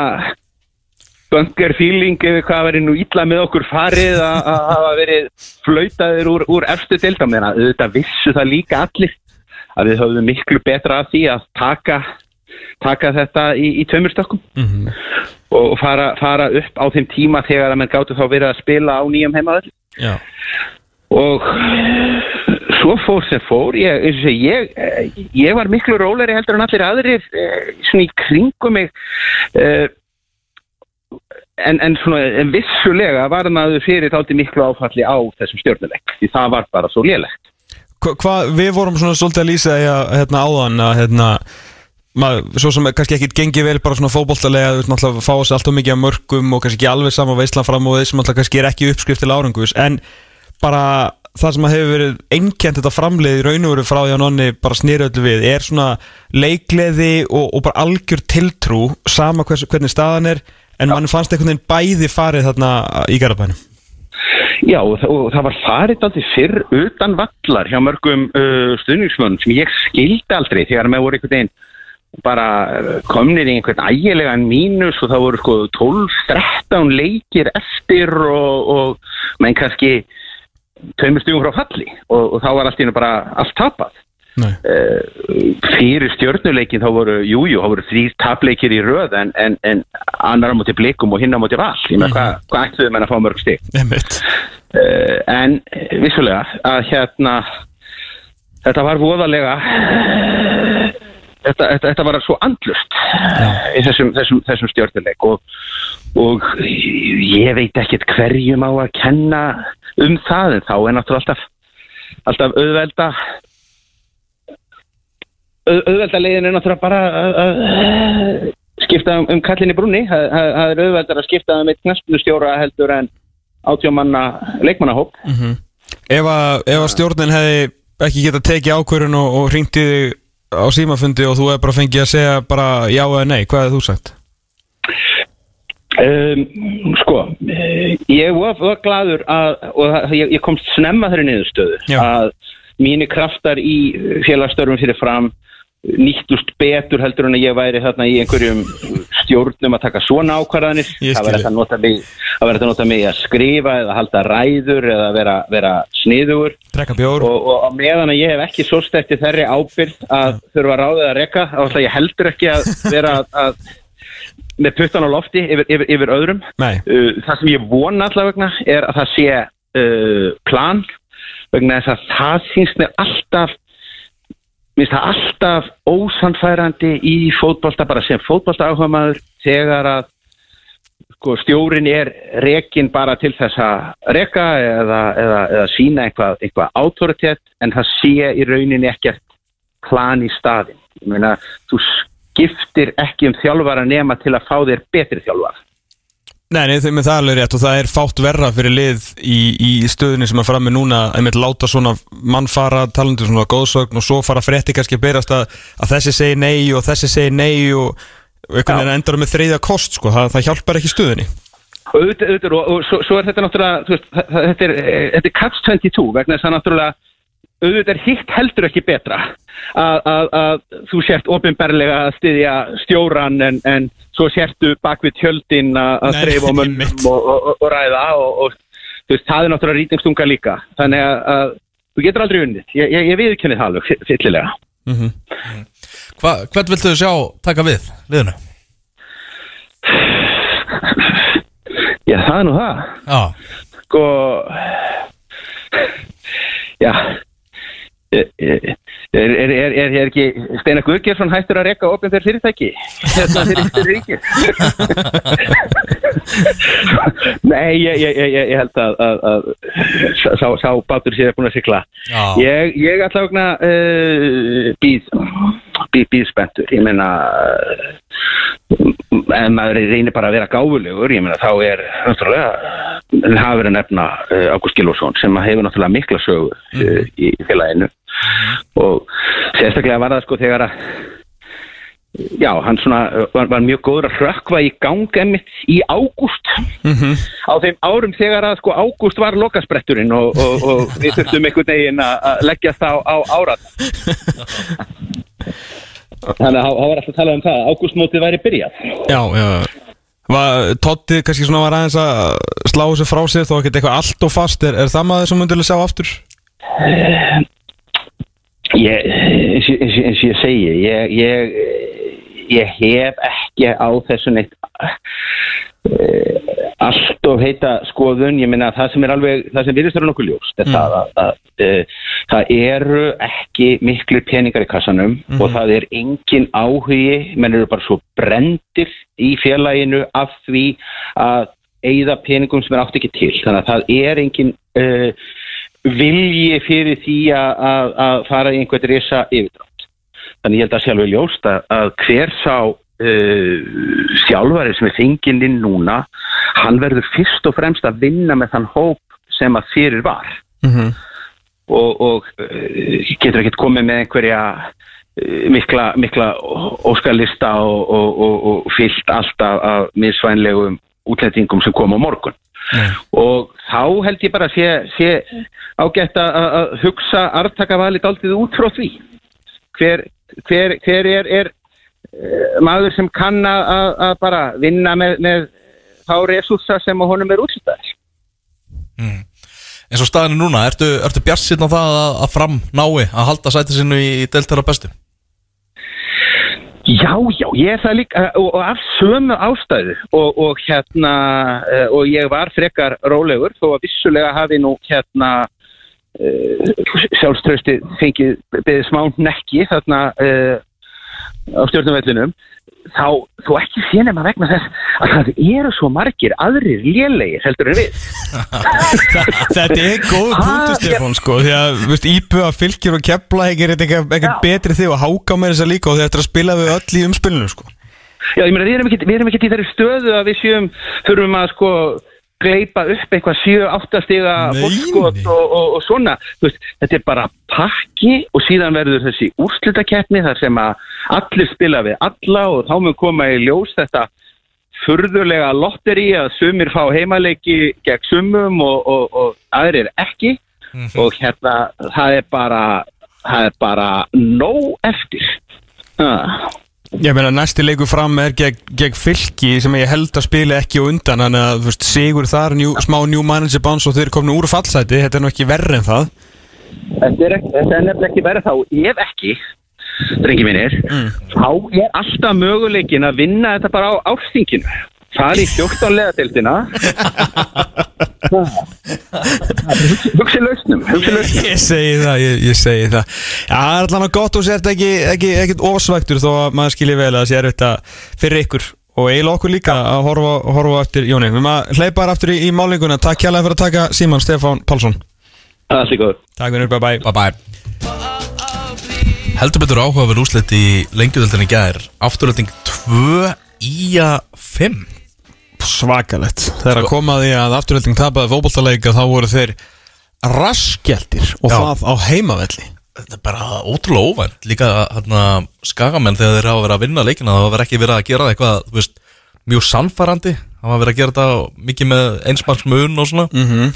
bunker feeling eða hvað verið nú illa með okkur farið að að hafa verið flautaðir úr, úr efstu deildamina auðvitað vissu það líka allir að við höfðum miklu betra að því að taka, taka þetta í, í tveimur stökkum Mm og fara, fara upp á þeim tíma þegar að mann gáttu þá verið að spila á nýjum heimaðall Já. og svo fór sem fór ég, ég, eh, ég var miklu róleri heldur en allir aðrir eh, svona í kringum mig eh, en, en svona en vissulega var maður fyrir þátti miklu áfalli á þessum stjórnuleik því það var bara svo lélegt. Hva, hvað, við vorum svona svolítið að lýsa að hérna áðan að hérna maður, svo sem kannski ekkit gengið vel bara svona fótboltalega, þú veist, náttúrulega fá sér alltaf mikið af mörgum og kannski ekki alveg sama veislan fram og þeir sem náttúrulega kannski er ekki uppskrift til árangus en bara það sem að hefur verið einkjent þetta framleið í raun og veru frá því að nonni bara snýra öllu við er svona leikleði og, og bara algjör tiltrú sama hvers, hvernig staðan er en mann fannst einhvern veginn bæði farið þarna í garabænum Já, og, og það var farið aldrei fyrr utan vallar hjá mörgum uh, stuðningsmönnum sem ég skildi aldrei þegar með voru einhvern veginn bara uh, komnir í einhvern ægilegan mínus og það voru sko 12-13 leikir eftir og, og menn kannski tveimur stugum frá falli og, og þá var allt í hennu bara allt uh, fyrir stjörnuleikin þá voru, jújú, jú, þá voru þrýr tapleikir í röð en, en, en annar á móti blikum og hinn á móti val. Ég með hvað hva ætluðu menn að fá mörg Einmitt. uh, en eh, vissulega að hérna þetta var voðalega þetta, þetta, þetta var svo andlust í þessum, þessum, þessum stjórnuleik og, og ég veit ekkert hverjum á að kenna um það en þá er náttúrulega alltaf alltaf auðvelda auð- auðvelda leiðin er náttúrulega bara að- skipta um, um kallin í brúni það er auðveldar að skipta um eitt knastnustjóra heldur en átjómanna leikmannahóp Ef að, ef að stjórnin hefði ekki getað tekið ákvörun og, og hringti þig á símafundi og þú hefði bara fengið að segja bara já eða nei, hvað hefði þú sagt? Um, sko, ég var, var gladur að, og ég, ég komst snemma þeirri niðurstöðu Já. að mínir kraftar í félagsstörfum fyrir fram nýttust betur heldur en að ég væri þarna í einhverjum stjórnum að taka svona ákvarðanir það skil. þetta að nota mig að skrifa eða halda ræður eða vera, vera bjór? og, og meðan að ég hef ekki svo stætti þeirri ábyrgð að þurfa ráða að rekka þá ætla ég heldur ekki að vera að, með puttan á lofti yfir, yfir, yfir öðrum Nei. uh, það sem ég vona allavega vegna er að það sé uh, plan vegna þess að það sýnst mér alltaf minnst það alltaf ósannfærandi í fótbolta bara sem fótbolta áhuga maður þegar að sko, stjórin er rekin bara til þess að reka eða, eða, eða sína eitthvað, eitthvað autoritet en það sé í rauninni ekkert plan í staðin. Ég meina, þú skiptir ekki um þjálfara nema til að fá þér betri þjálfara. Nei, nei, þeim er það alveg rétt og það er fátt verra fyrir lið í, í stöðunni sem að frammi núna einmitt láta svona mann fara talandi svona góðsögn og svo fara frétti kannski að berast að, að þessi segir nei og þessi segir nei og, og einhvern veginn endar með þriðja kost sko, það, það hjálpar ekki stöðunni. Auðvitað, auðvitað, og, og svo, svo er þetta náttúrulega veist, það- þetta er, eh, þetta er catch 22 vegna þess að náttúrulega auðvitað er hitt heldur ekki betra að, að, að þú sért ofinberlega að styðja stjóran en, en svo sértu bak við tjöldin að á mönnum einmitt. og, og, og, ræða og, og veist, það er náttúrulega rýtingstunga líka. Þannig að, að þú getur aldrei unnið. Ég, ég, ég viðkenni það alveg fyll- fyllilega. Hva, Hvern viltu sjá taka við liðinu? Já, það er nú það. Já, sko já er, er, er, er, er, er ekki Steinar Guðgjersson hættur að rekka opinn þeir fyrirtæki? Þetta fyrir, ríkið nei ég, ég, ég, held að, að, að sá, sá bátur sér búin að sykla ég, ég ætla að uh, býð býð, býð spenntur. Ég meina uh, ef maður reynir bara að vera gáfulegur ég meina þá er náttúrulega en hafa verið að nefna Ágúst Gilvarsson sem hefur náttúrulega mikla sögu uh, í félaginu. Og sérstaklega var það sko þegar að já, hann svona uh, var, var mjög góður að hrökkva í gang emmitt í ágúst. Á þeim árum þegar að sko ágúst var lokaspretturinn og, og, og við þurftum einhvern veginn að að leggjast á, á árat þannig að það var alltaf að tala um það að ágústmótið væri byrjað. Já, já. Var, Totti kannski svona var aðeins að slá þessu frá sér þó ekki eitthvað allt og fast er, er það maður sem myndilega sjá aftur? Ég, eins, eins, eins og ég segi ég, ég, ég hef ekki á þessu neitt uh, allt of heita skoðun, ég meina það sem er alveg það sem virðist vera nokkuð ljóst er það að, að uh, það eru ekki miklu peningar í kassanum og það er engin áhugi menn eru bara svo brendir í félaginu af því að eigða peningum sem er átt ekki til. Þannig að það er engin uh, vilji fyrir því að, að, að fara í einhvern risa yfirdrátt. Þannig ég held að alveg ljóst að, að hver sá uh, sjálfari sem er fenginn inn núna, hann verður fyrst og fremst að vinna með þann hóp sem að fyrir var. Mm og, og uh, getur ekkert komið með einhverja uh, mikla, mikla óskalista og, og, og, og fyllt alltaf af misvænlegum útlendingum sem kom á morgun. Og þá held ég bara að sé, sé ágætt að, hugsa arftakavalið dálítið út frá því. Hver, hver, hver er, er maður sem kann að, bara vinna með, með þá resursa sem honum er útstæðar eins og staðinu núna, ertu, ertu bjarsinn á það að, að fram nái að halda sæti sinu í, í deltara bestu? Já, já, ég er það líka og, og af sömu ástæðu og, og hérna eh, og ég var frekar rólegur þó að vissulega hafi nú hérna sjálfströsti fengið beðið smá nekki þarna á stjórnumvellinum þá þú ekki sé nema vegna þess að það eru svo margir aðrir lélegir heldur en við. Þetta er góð punktu Stefán sko Því að, veist, íbjöða fylgir og kepla ekki er eitthvað betri þig og háka með þess að líka og þetta er að spila við öll í umspilinu sko. Já, ég meina, við erum ekki, við erum ekki í þeirri stöðu að við séum, þurfum að sko gleipa upp eitthvað 7-8 stiga nei. og, og, og svona veist, þetta er bara pakki og síðan verður þessi úrslitakeppni þar sem að allir spila við alla og þá mun koma í ljós þetta furðulega lotteri að sumir fá heimaleiki gegn sumum og, og, og aðrir ekki og hérna það er bara það er bara nóg eftir ah. Ég meina næsti leikur fram er gegn, gegn fylki sem ég held að spila ekki á undan þannig að veist, sigur þar njú, smá new manager bounce og þeir eru komin úr fallsæti þetta er nú ekki verri en það. Þetta er, þetta er nefnilega ekki verið þá ef ekki, drengi mínir þá er alltaf möguleikin að vinna þetta bara á ársþinginu. Fara í 14 leðadeildina hugsi lausnum Ég segi það, ég, ég segi það. Það er allan að gott og sért ekki, ekki, ekki ofsvægtur þó að maður skilji vel að það sé erfitt að fyrir ykkur og eiginlega okkur líka að horfa, horfa eftir Jóni. Við maður hleypa þar aftur í, í málinguna Takk hjálpa fyrir að taka Síman Stefán Pálsson. Takk fyrir, bye bye Bye bye Heldur betur áhugaverð úrslit í lengjudöldinni gær. Afturölding 2 í að 5 Svakalett Þegar að koma að afturhalding tapaði fótboltaleika þá voru þeir raskjaldir og Já. það á heimavelli. Þetta er bara ótrúlega óvænt. Líka hérna skagamenn þegar þeir hafa verið að vinna leikina Það hafa ekki verið að gera eitthvað þú veist, Mjög sannfærandi. Hafa verið að gera þetta mikið með einsmarksmun og svona. Mm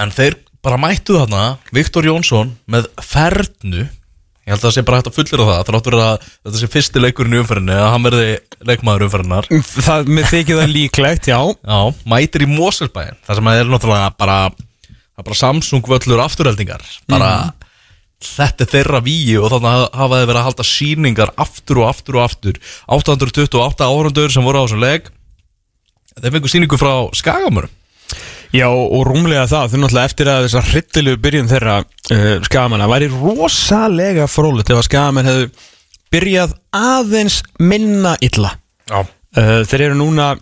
En þeir bara mættu þarna Viktor Jónsson með fernu Ég held að það sé bara hægt að fullir það. Það áttur að þetta sé fyrsti leikurinn í umferðinni Að hann verði leikmaður umferðinnar Það með þykir það líklegt, já. Já, mætir í Moselsbæin Það sem er náttúrulega bara Það er bara Samsung völlur afturheldingar. Bara Þetta er þeirra víi og þannig hafa þeir verið að halda síningar aftur og aftur og aftur. 828 árundur sem voru á þessum leik. Þeir fengu síningu frá Skagamur Já, og rúmlega það, þau náttúrulega eftir að þessar hryttilegu byrjun þeirra uh, skagamanna væri rosalega frólitt ef að skagamenn hefðu byrjað aðeins minna illa. Já. Uh, Þeir eru núna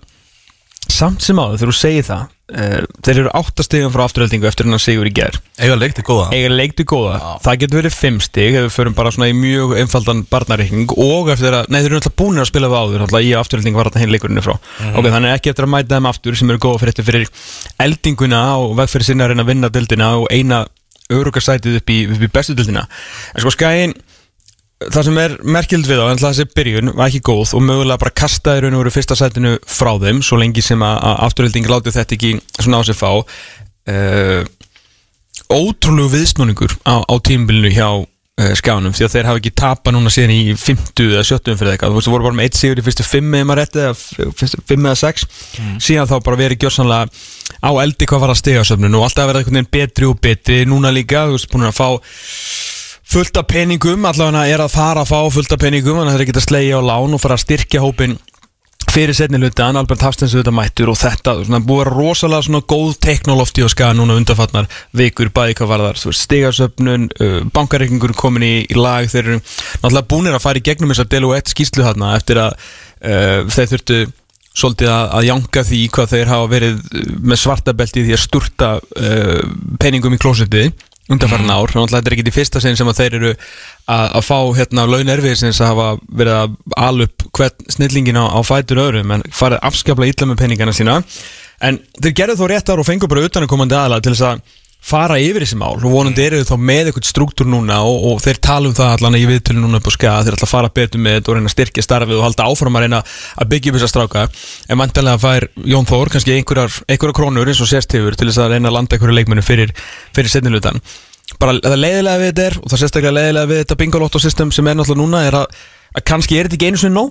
samt sem áður, þegar þú segir það uh, þeir eru áttastegum frá afturhaldingu eftir hennar sigur í ger Eiga leikti góða. Eiga leikti góða, það getur verið fimm stig ef við förum bara svona í mjög einfaldan barnareikning og eftir að, nei þeir eru náttúrulega búinir að spila við áður, náttúrulega í afturhalding var þetta hinn leikurinn frá, ok, þannig ekki eftir að mæta þeim aftur sem eru góða fyrir þetta fyrir eldinguna og vegferð sinna að reyna að vinna dildina og eina örugarsætið upp í, upp í bestu dildina, en sko skæin það sem er merkild við á en þessi byrjun var ekki góð og mögulega bara kastaði raun og veru fyrsta sætinu frá þeim svo lengi sem að, afturhalding láti þetta ekki svona á sig fá. Uh, ótrúlegu viðsnúningur á, á tímbilinu hjá uh, skjánum því að þeir hafa ekki tapa núna síðan í 50 eða 70 fyrir eitthvað, þú veist, þú voru bara með eitt sigur í fyrstu 5 eða rétti eða f- fyrstu 5 eða 6 síðan þá bara verið gjörsanlega á eldi hvað var að stiga söfnun og alltaf að vera einhvern veginn betri og betri núna líka, þú veist, búin að fá fullt af peningum, allavega er að fara að fá fullt af peningum, þannig að þeir geta slegja á lán og fara að styrkja hópin fyrir setni hlutan, Albert Hafstens auðvitað mættur og þetta, svona, búið að rosalega svona góð teknolofti og skaga núna undanfarnar vikur bæði hvað var þar, stigasöfnun uh, bankareikingur komin í, í lag þeir eru náttúrulega búinir að fara í gegnum þess að delu eitt skýslu þarna eftir að uh, þeir þurftu svolítið að, að jánka því hvað þeir hafa verið uh, með svartabelti því að sturta uh, peningum í klósitið undanfæran ár, þannig að þetta er ekki í fyrsta sinn sem að þeir eru að, að fá hérna launerfiðsins að hafa verið að ala upp hvern snillingin á, á fætur öðrum en farið afskaplega illa með peningana sína. En þeir gerðu þó réttar og fengur bara utanakomandi aðla til þess að fara yfir þessi mál og vonandi eru þau þá með eitthvað struktúr núna og, og þeir tala um það allan í viðtölu núna upp á skaga þeir ætla að fara betur með þetta og reyna að styrkja starfið og halda áfram að reyna að byggja upp þessa stráka. En vantanlega fær Jón Þór kannski einhverjar, einhverjar krónur eins og sérst hefur til þess að reyna að landa einhverju leikmennu fyrir, fyrir setnilutan bara það leiðilega við þetta er og það sérstaklega leiðilega við þetta bingolotto system sem er náttúrulega núna er að, að kannski er þetta ekki einu sinni nóg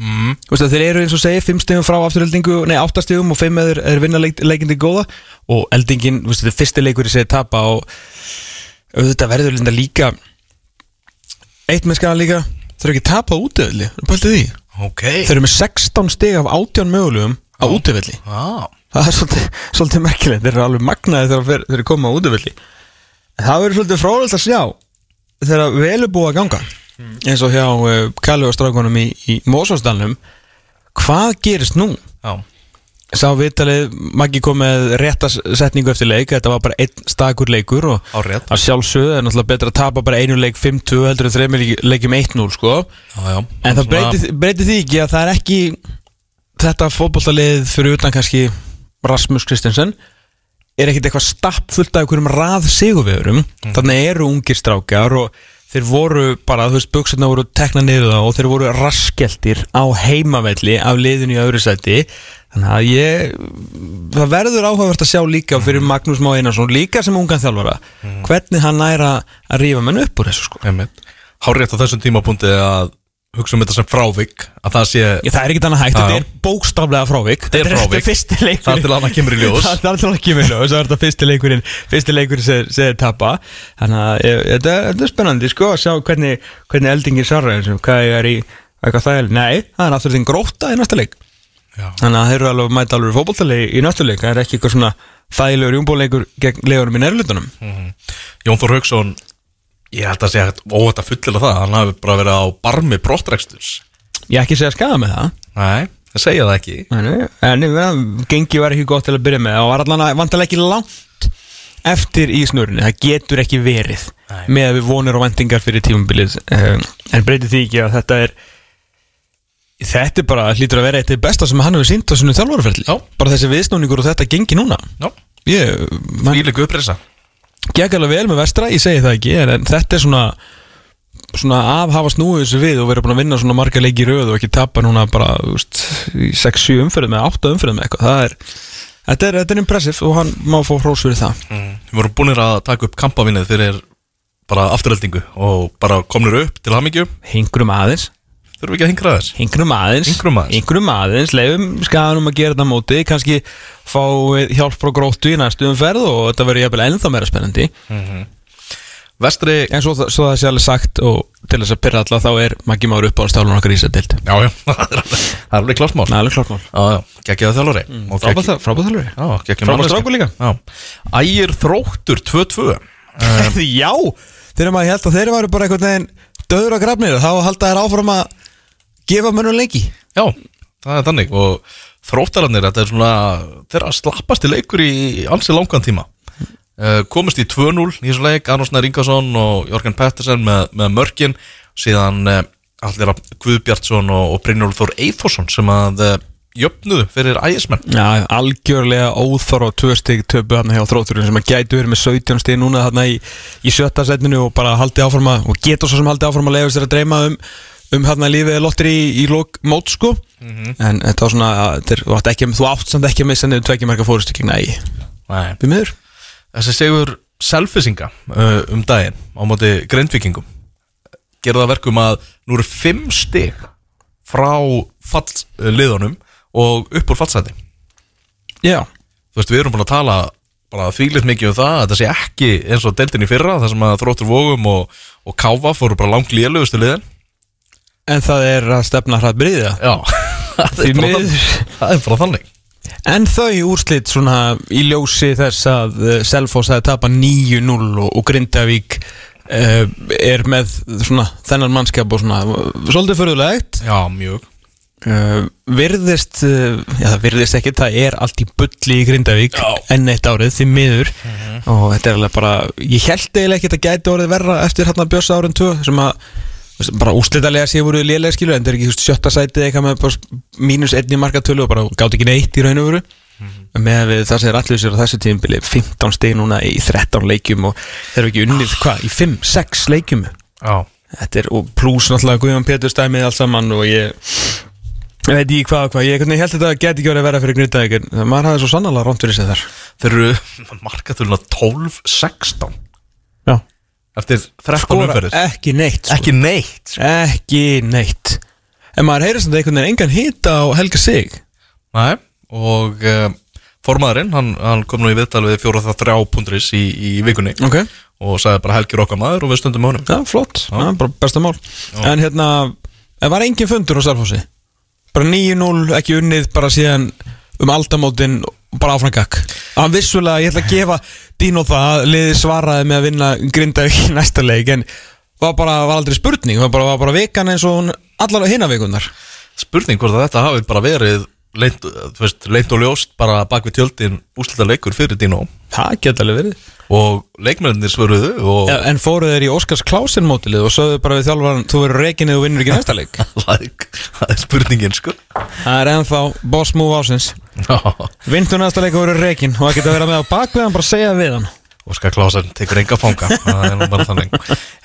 mm. Veist þeir eru eins og segir fimm stegum frá afturheldingu, nei áttastegum og fimm eður er vinna leik, leikindi góða. Og eldingin, veist þetta er fyrsti leikur í segið tapa og auðvitað verður linda líka eitt með skala líka. Þeir eru ekki tapað útöðli, pæltu því? Ok. Þeir eru með 16 steg af 18 mögulegum á útöðli ah. það er svolítið, svolítið merkilegt. Þeir eru alveg magnaði þegar þeir, eru komið á útöðli það verður svolítið fróðilegt að sjá þegar vel er ganga eins og hjá uh, Kalli og strákunum í, í Mósvarsdalnum hvað gerist nú? Já, Sá viðtalið, Maggi kom með rétta setningu eftir leik, þetta var bara einn stakur leikur og að sjálfsögðu er náttúrulega betra að tapa bara einu leik 5-2 heldur en þreymir leikjum 1-0 sko. Já, já. En það breytir, breytir því ekki að það er ekki þetta fótbollalið fyrir utan kannski Rasmus Kristensen er ekkit eitthvað stappfullt af einhverjum rað sigurvegurum þannig eru ungir strákar og þeir voru bara, þú veist, buksarna voru tekna niður það og þeir voru raskeltir á heimavelli af liðinu í öðru sæti. Þannig að ég það verður áhugavert að sjá líka fyrir Magnús Má Einarsson, líka sem ungan þjálfara hvernig hann næra að rífa menn upp úr þessu sko. Hárrétt á þessum tímapunkti að hugsa um þetta sem frávik að það sé Ég, það er ekkert annað hægt, Já. þetta er bókstaflega frávik Þetta er frávik. Þetta er fyrsti leikurinn Það er til annað kemur í ljós. Það er til annað kemur í ljós Það er þetta fyrsti leikurinn Fyrsti leikurinn sem sem þeir tapa Þannig að ég- þetta er- þetta er spennandi sko að sjá hvernig, hvernig eldingir sarra þessu Hvað ég er í eitthvað þægileg Nei, það er náttúrulega þín gróta í næsta leik Já. Þannig að þeir eru alveg að mæta alveg fótboltalegi í næsta leik Það er ekki eitthvað svona þægilegur júmbóleikur gegn leigurum í nærlutunum Jón Þór Hauksson ég held að segja óhætt að fullila það hann hafi bara verið á barmi brottreksturs. Ég ekki segja skaða með það. Nei, það segja það ekki. Nei, En en, gengi var ekki gott til að byrja með og var allan að vantilega ekki langt eftir í snurinu, það getur ekki verið Nei. með að við vonir og vendingar fyrir tímumbilið um, en breytir því ekki að þetta er þetta er bara, hlýtur að vera eitt af því besta sem hann hefur sínt á svona þjálfarferðli Já. bara þessi viðsnúningur og þetta gengi núna. Já, ég, man, fílik upprisa gekk alveg vel með vestra, ég segi það ekki en, þetta er svona svona að hafa snúið þessu við og vera búin að vinna svona marga leiki röð og ekki tapa núna bara þú veist, í 6-7 umferðum eða 8 umferðum eða eitthvað. Það er, þetta er, þetta er impressive og hann má fá hrós fyrir það. Mm. Við vorum búinir að taka upp kampavinnið fyrir bara afturöldingu og bara komnir upp til hamingju. Hingrum aðeins, Þurfum við ekki að hingra þess hingrum aðeins. Hingrum aðeins. hingrum aðeins, leifum skaganum að gera þetta á móti. Kannski fá hjálp frá gróttu í næstu umferð og þetta verður jafnvel ennþá meira spennandi. Vestri, en svo, svo það sé alveg sagt og til þess að pyrra alla þá er Maggi Már upp á stálun okkar í sér dild já, já, það er alveg, það er alveg klart mál. Það er alveg klart mál. Já, já, geggjaði þjálfari. Og gegg- Frábæð þjálfur Já, Frábær manneskja. strákur líka. Já, ægir þróttur 2-2 Já, þegar maður held að þeir varu bara einhvern veginn döður að grafnir þá halda þær áfram að gefa mönnum leiki. Já, það er þannig og þróttararnir, þetta er svona þeirra slappasti leikur í ansi langan tíma. Uh, komist í 2-0 í þessu leik, Arnór Snær Ingarsson og Jörgen Pettersen með, með mörkin. Síðan uh, allir að Guðbjartsson og, Brynjólf Þór Eyþórsson sem að uh, jöfnuðu fyrir ægismenn. Já, algjörlega óþór og tvö stig töpu hann hjá þrótturinn sem að gætu verið með 17 stig núna þarna í, í sjötta setninu og bara haldi áfram að og getur svo sem haldi áfram að leiða sér að dreyma um um hérna lífið lottir í, í lók mót sko. En þetta var svona átt ekki, þú átt samt ekki að missa niður tvekja marka fórustu gegn ægi. Nei. við miður. Þessi segur selfisinga uh, um daginn á móti grindvikingum gerða það verkum að nú eru 5 stig frá fallliðunum og upp úr fallsæti. Já, Þú veist, við erum búin að tala bara þvílitt mikið um það að þetta sé ekki eins og deildin í fyrra þar sem að þróttur vógum og, og káfa fóru bara langt lélugustu liðin en það er að stefna hratt bryðja Já, það er, bara það er bara þannig. En þau úrslit svona í ljósi þess að uh, Selfoss hefði tapað 9-0 og, og Grindavík uh, er með svona þennan mannskap og svona svolítið förðulegt Já, mjög. Uh, virðist, uh, já það virðist ekki það er allt í bulli í Grindavík Já. enn eitt árið því miður. Og þetta er alveg bara, ég held eiginlega ekki að þetta gæti orðið verra eftir hérna bjössa árin 2 sem að bara úrslitalega sé voru lélega skilur en það er ekki veist, sjötta sætið eitthvað með mínus einni markatölu og bara gátt ekki neitt í raun og veru. Með við það sem er allir sér á þessu tíðinbili 15 stig núna í 13 leikjum og þeir eru ekki unnið hvað, í 5-6 leikjum? Já, Þetta er, og pluss náttúrulega Guðjón Pétur stæmið allt saman og ég ég veit ekki hvað og hvað, ég held að þetta geti ekki verið að vera fyrir en maður hafði svo sannlega rámt fyrir sig þar. Þeir eru markatöluna 12-16 Já eftir 13 Skora umferðir? ekki neitt sko. Ekki neitt sko. ekki neitt. En maður heyrðist þetta einhvern veginn engan hita á Helga Sig. Nei, og uh, formaðurinn, hann, hann kom nú í viðtal við fjóra það þrjá pundris í, í vikunni Ok, og sagði bara helgir okkar maður og við stundum með honum. Já, flott, já. bara besta mál. En hérna, en var engin fundur á Sarfossi Bara 9-0, ekki unnið bara síðan um aldamótin og bara áfram gakk Hann vissulega, ég ætla að gefa Dino það að liði svaraði með að vinna Grindavík í næsta leik en var bara, var aldrei spurning, var bara, var bara vikan eins og allar hinna vikunar spurning hvort að þetta hafi bara verið leint, veist, leint og ljóst bara bak við tjöldin úslita leikur fyrir Dino Það geta alveg verið. Og leikmennir svöruðu og ja, En fóruð þeir í Óskars Klausen mótilið og sögðu bara við þjálfaran Þú verður reikinnið og vinnur ekki næsta leik. Það er spurningin sko. Það er ennþá boss move ásins Já. Vindu næsta leik og verður reikin Og það geta verið með á bakveðan bara segja við hann. Óskar Klásen tekur enga fanga. Það er nú bara þannig.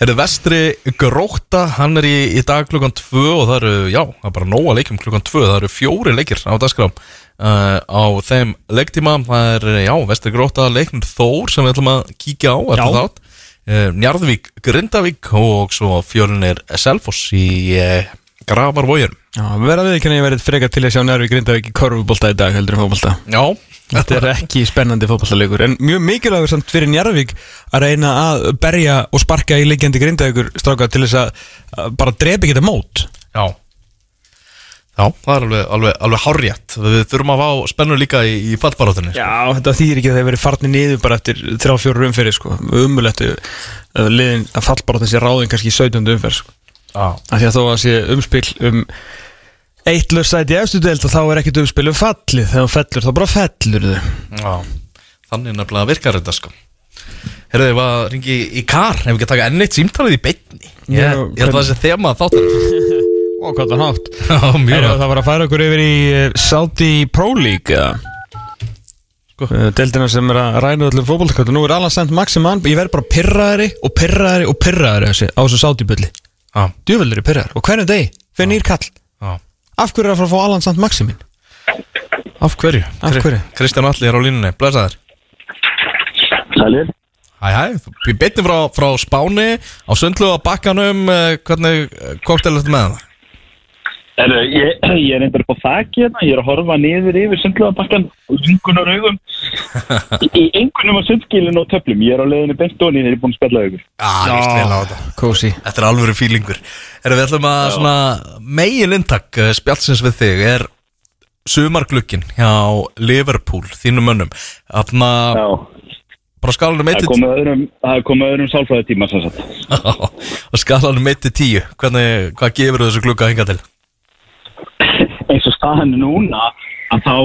Herru vestri Gróta, hann er í, í dag klukkan 2 og það eru, já, það er bara nóga leikum klukkan 2, það eru fjóri leikir á dagskrám uh, á þeim leiktíma, það er, já, vestri Gróta leiknum Þór sem við ætlum að kíkja á eftir Já. þátt. Uh, Njarðvík, Grindavík og svo fjölunir Selfoss í uh, Gravarvójun Já, verða við ekki að ég verið frekar til að sjá nærvi Grindavík í korfubólta í dag heldur en fótbolta. Já, Þetta er ekki spennandi fótballleikur En mjög mikilvægur samt fyrir Njarðvík að reyna að berja og sparka í leikjandi Grindavíkur stráka til þess að að bara drepi geta mót. Já. Já, það er alveg, alveg, alveg hárjætt Við þurfum að fá spennur líka í, í fallbarátunni Já, þetta þýðir ekki að þeir verið farnir niður bara eftir þrjá fjóru umferði sko. Umulettu liðin að fall bara þessi ráðin kannski í 17. umferð sko því að þó að sé umspil um eitt lössæti efstu deild og þá er ekkert umspil um fallið. Þegar þú fellur þá bara fellur þau. Já, þannig nefnilega virkar þetta sko. Herðu, ég var að ringi í kar Ef við ekki að taka enn eitt símtalið í beinni. Ég, ég held að það sé þema þáttur. Ó, hvað það nátt Já, mjög Heyrðu, vel Það var að færa okkur yfir í eh, Saudi Pro League eða? Sko. Eh, Deildina sem er að ræna öllum fótbolltakvættu Nú er Alan St. Maximan Ég verð bara pirraðari og pirraðari og pirraðari þessi, á þessu Saudi bylli Já, Djúveldur er pirraðar og hvernig degi fyrir nýr kall já Af hverju er að fara að fá Alan St. Maximin? Af hverju? Af Kri- hverju? Kristján Alli er á línunni, blessa þér Sælir. Hæ, hæ, við beinni frá, frá Spáni Á sundlu á bakkanum eh, Hvernig koktel er þetta með það? Heru, ég, ég er einhver upp á þakki hérna, ég er að horfa niður yfir sundlöðabakkan og lungunar augum. Í, einhvernum á sundskilin og töflum, ég er á leiðinni beint og ég er búin að spella augur. Já, líst vel á þetta. Kósi Þetta er alvöru fílingur. Erum við ætlum að svona megin inntak uh, spjálsins við þig er sumarglukkin hjá Liverpool, þínum mönnum. Þarna, Já, bara skalanum 1 það er komið öðrum, það er komið öðrum sálfræði tíma og skalanum 1 til 10 Hvernig, hvað gefur þessu glukka að hinga til? Er núna, að þá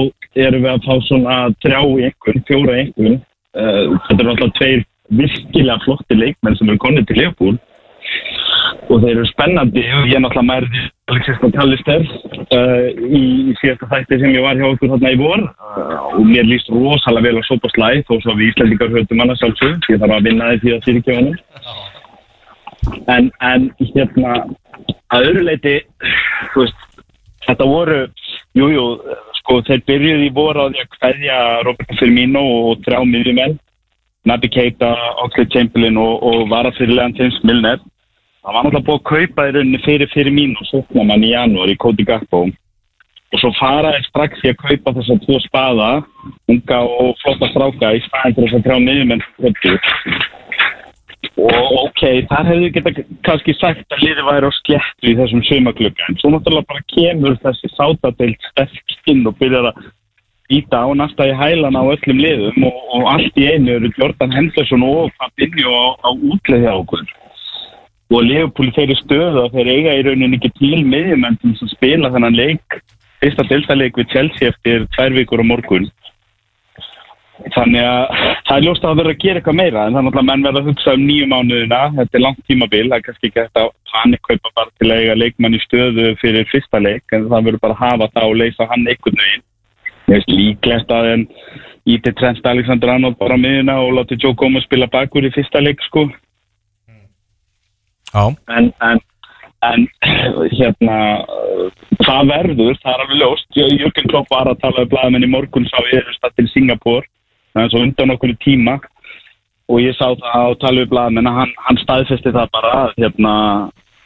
erum við að fá svona þrjá einhvern, fjóra einhvern. Uh, þetta eru alltaf tveir virkilega flotti leikmenn sem eru konið til Liverpool. Og þeir eru spennandi. Og ég er náttúrulega mærði Alexis McAllister uh, í, í síðasta þætti sem ég var hjá okkur þarna í vor. Uh, og mér líst rosalega vel á sopa slæð þó svo að við Íslandingar höfum annars sjálfsög ég þarf að vinna því að fyrirgefa honum. En, en hérna að öðru leiti veist, þetta voru jújú, jú, sko þeir byrjuði í vor á því að hverja Roberto Firmino og þrjá miðjumenn Naby Keita, Oxlade Chamberlain og, og varafyrirlegan James Milner. Það var náttúrulega búið að kaupa í rauninni fyrir og sókna mann í janúar í Cody Gakpo. Og svo fara þeir strax í að kaupa þessar tvo spaða unga og flotta stráka í staðin til þess að trjá miðjumenn og ok, þar hefðu geta kannski sagt að liði væri á sléttu í þessum sumaklukka en svo náttúrulega bara kemur þessi sátadeild sterk inn og byrjar að íta á næsta í hælana á öllum liðum og, og allt í einu eru Jordan Henderson og Fabinho á, á útleði á okkur. Og Leopold þeirri stöðu að þeir eiga í rauninni ekki til þess að spila þennan leik. Fyrsta deltaleik við Chelsea eftir tvær vikur á morgun þannig að það er ljóst að það verður að gera eitthvað meira en þannig að menn verða að hugsa um nýju mánuðina. Þetta er langt tímabil, það er kannski ekki hægt að panikkaupa bara til að eiga leikmann í stöðu fyrir fyrsta leik en það verður bara að hafa það og leysa hann einhvern veginn. Ég veist líklegt að en íti Trent Alexander Arnold bara á miðuna og láti Joe Gomez spila bakur í fyrsta leik sko. Já, en, en, en hérna það verður, það er alveg ljóst. Jö- Jürgen Klopp var að tala um blaðamenn í morgun sá ég stað til Singapur það er svo undan okkur í tíma. Og ég sá það á talvið bladmenn að hann, hann staðfesti það bara hérna,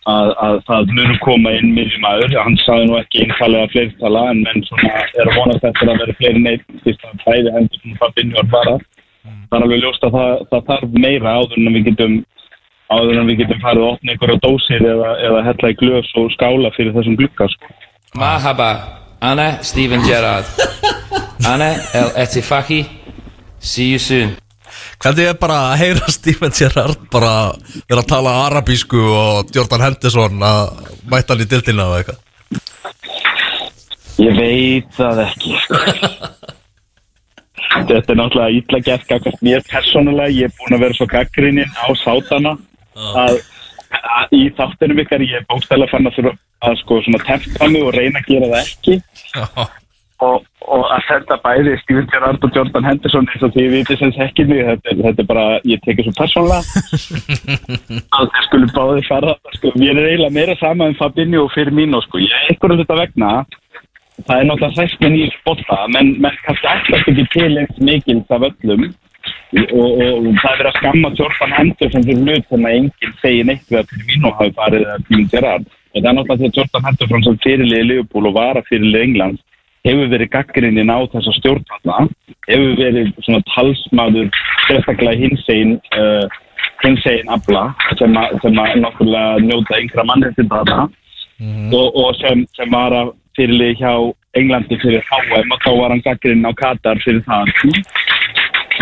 að, að það munum koma inn miljum aður, hann saði nú ekki einnfallega fleirtala en menn svona er að vonast eftir að vera fleiri neitt því að það er hendur svona finnjórn bara. Það er alveg ljóst að það, það þarf meira áður en við getum áður en við getum farið að opna einhverja dósir eða, eða hella í glöðs og skála fyrir þessum glukka sko. Mahaba, Anna Stephen Gerrard. Anna El Etifaki See you soon. Hvernig er bara að heyra Steven Gerrard bara vera að tala arabísku og Jordan Henderson að mæta hann í dildina og eitthvað? Ég veit það ekki sko. Þetta er náttúrulega illa gert gagvart mér persónulega, ég er búin að vera svo gaggrinnin á sátana að, að í þáttunum ykkar ég er bókstæðlega fann að þurfa að sko svona tempta mig og reyna að gera það ekki og, og að senda bæði Steven Gerrard og Jordan Henderson eins og því ég viti sem þekkir mig þetta, þetta er bara, ég tekið svo persónulega. Að þeir skulle báði fara sko, mér er eiginlega meira sama um Fabinho og fyrir mín og sko, ég er einhverjum þetta vegna það er náttúrulega sæst með nýjum spotta menn, menn kannski alltaf ekki til eins mikils af öllum. Og, og, það er verið að skamma Jordan Henderson fyrir hlut sem að enginn segir neitt við að fyrir mín og hafi farið að Steven Gerrard. Og það er náttúrulega því að Jordan Henderson sem fyrirliði Hefur verið gaggrinnin á þessa stjórnvalla hefur verið svona talsmaður sérstaklega hinsegin uh, hinsegin afla sem að, sem að náttúrulega njóta yngra mannréttinda þarna? Og, og sem, sem var að fyrirlið hjá Englandi fyrir HM og þá var hann gaggrinn á Katar fyrir það.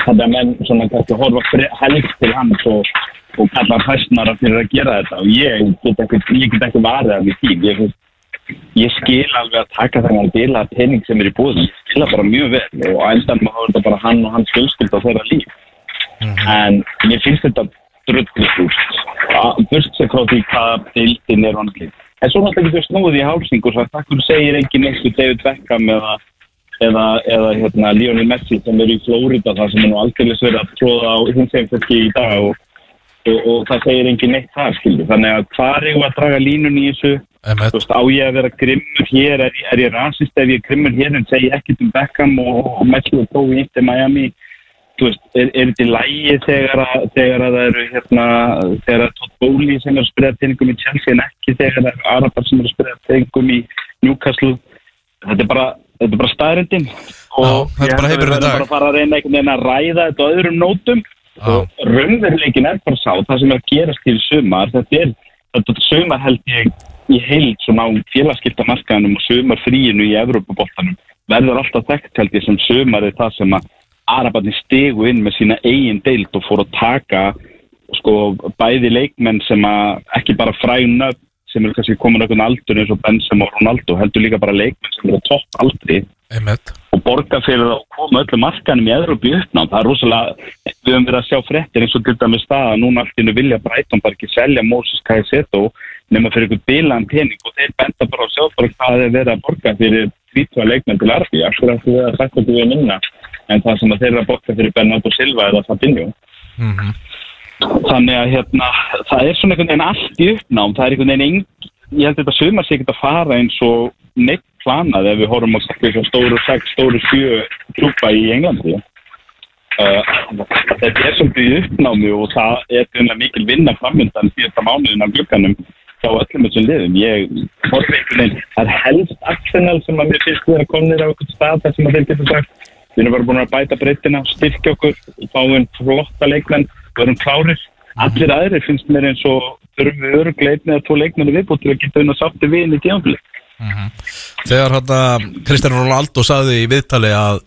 Þannig að menn svona kannski horfa helst til hans og, og kalla hæstnara fyrir að gera þetta. Og ég get ekki, ég get ekki varðið af því. Ég, finnst- ég skil alveg að taka þennan bila pening sem er í búðum ég skil það bara mjög vel og á þá er þetta bara hann og hans fjölskylda og þeirra líf. En mér finnst þetta drullið fyrst sem frá því hvað deildin er vanglið en svo náttúrulega getur snúið í hálsing og sagt takk fyrir segir engin og David Beckham eða, eða, eða hérna, Lionel Messi sem er í Flórida það sem er nú aldrei verið að tróða á hins eginn fólki í dag og, og, og það segir engin neitt það skilur þannig að hvað er að draga línun í þessu? Veist, á ég að vera grimmur hér, er, ég- er ég rasist ef ég er grimmur hér en segi ekkert um Beckham og, og Messi og Tói ítti Miami? Veist, er, er þetta í lægi þegar að, þegar að það eru hérna, þegar að Todd Bowley sem er að spreða peningum í Chelsea en ekki þegar það eru Arabar sem er að spreða peningum í Newcastle? Þetta er bara, þetta er bara staðrindin og er ég að dag. bara að fara að reyna einhvern veginn að ræða þetta á öðrum nótum og raunveruleikin er bara sá það sem er að gerast til sumar þetta er, þetta sumar held ég í heild svona á félagskiptamarkaðanum og sumar fríinu í Evrópaboltanum verður alltaf þekkt held ég sem sumar er það sem að Arabarni stegu inn með sína eigin deild og fór að taka sko bæði leikmenn sem að ekki bara fræna sem eru kannski komin einhvern aldur eins og Benzema og Ronaldo heldur líka bara leikmenn sem eru topp aldri Emmett. Og borga fyrir það og koma öllum markanum í Európi uppnám. Það er rosalega, við höfum verið að sjá fréttir eins og til dæmis það að núna allt innu vilja Brighton bara ekki selja Moses Caicedo nema fyrir einhvern bilaðan pening og þeir benda bara að sjá bara hvað er verið að borga fyrir 30 leikmenn til Arfi. Akkur að við að okkur við minna en það sem að þeir eru að borga fyrir Bernardo Silva eða Fabinho. Þannig að hérna, það er svona einhvern veginn allt í uppnám, það er einhvern veginn ég held að þetta sumar sé ekki að fara eins og neitt planað ef við horfum á stóru 6, stóru 7 klúpa í Englandi. Uh, þetta er svolítið uppnámi og það er einhvern mikil vinna framöndan síðasta mánuðin af glukkanum hjá öllum þessum liðum. Ég horfi einhvern veginn, það er helst Arsenal sem að mér finnst vera komnir á einhvern stað þar sem að þeir getur sagt við erum bara búin að bæta breytina, styrkja okkur fáum flotta leikmenn, við erum klárir allir aðrir finnst mér eins og þurfum við eða tvo leikmenni viðbútt til að geta unna sátti við inn í tímanfili Þegar hérna Kristján Ronaldo sagði í viðtali að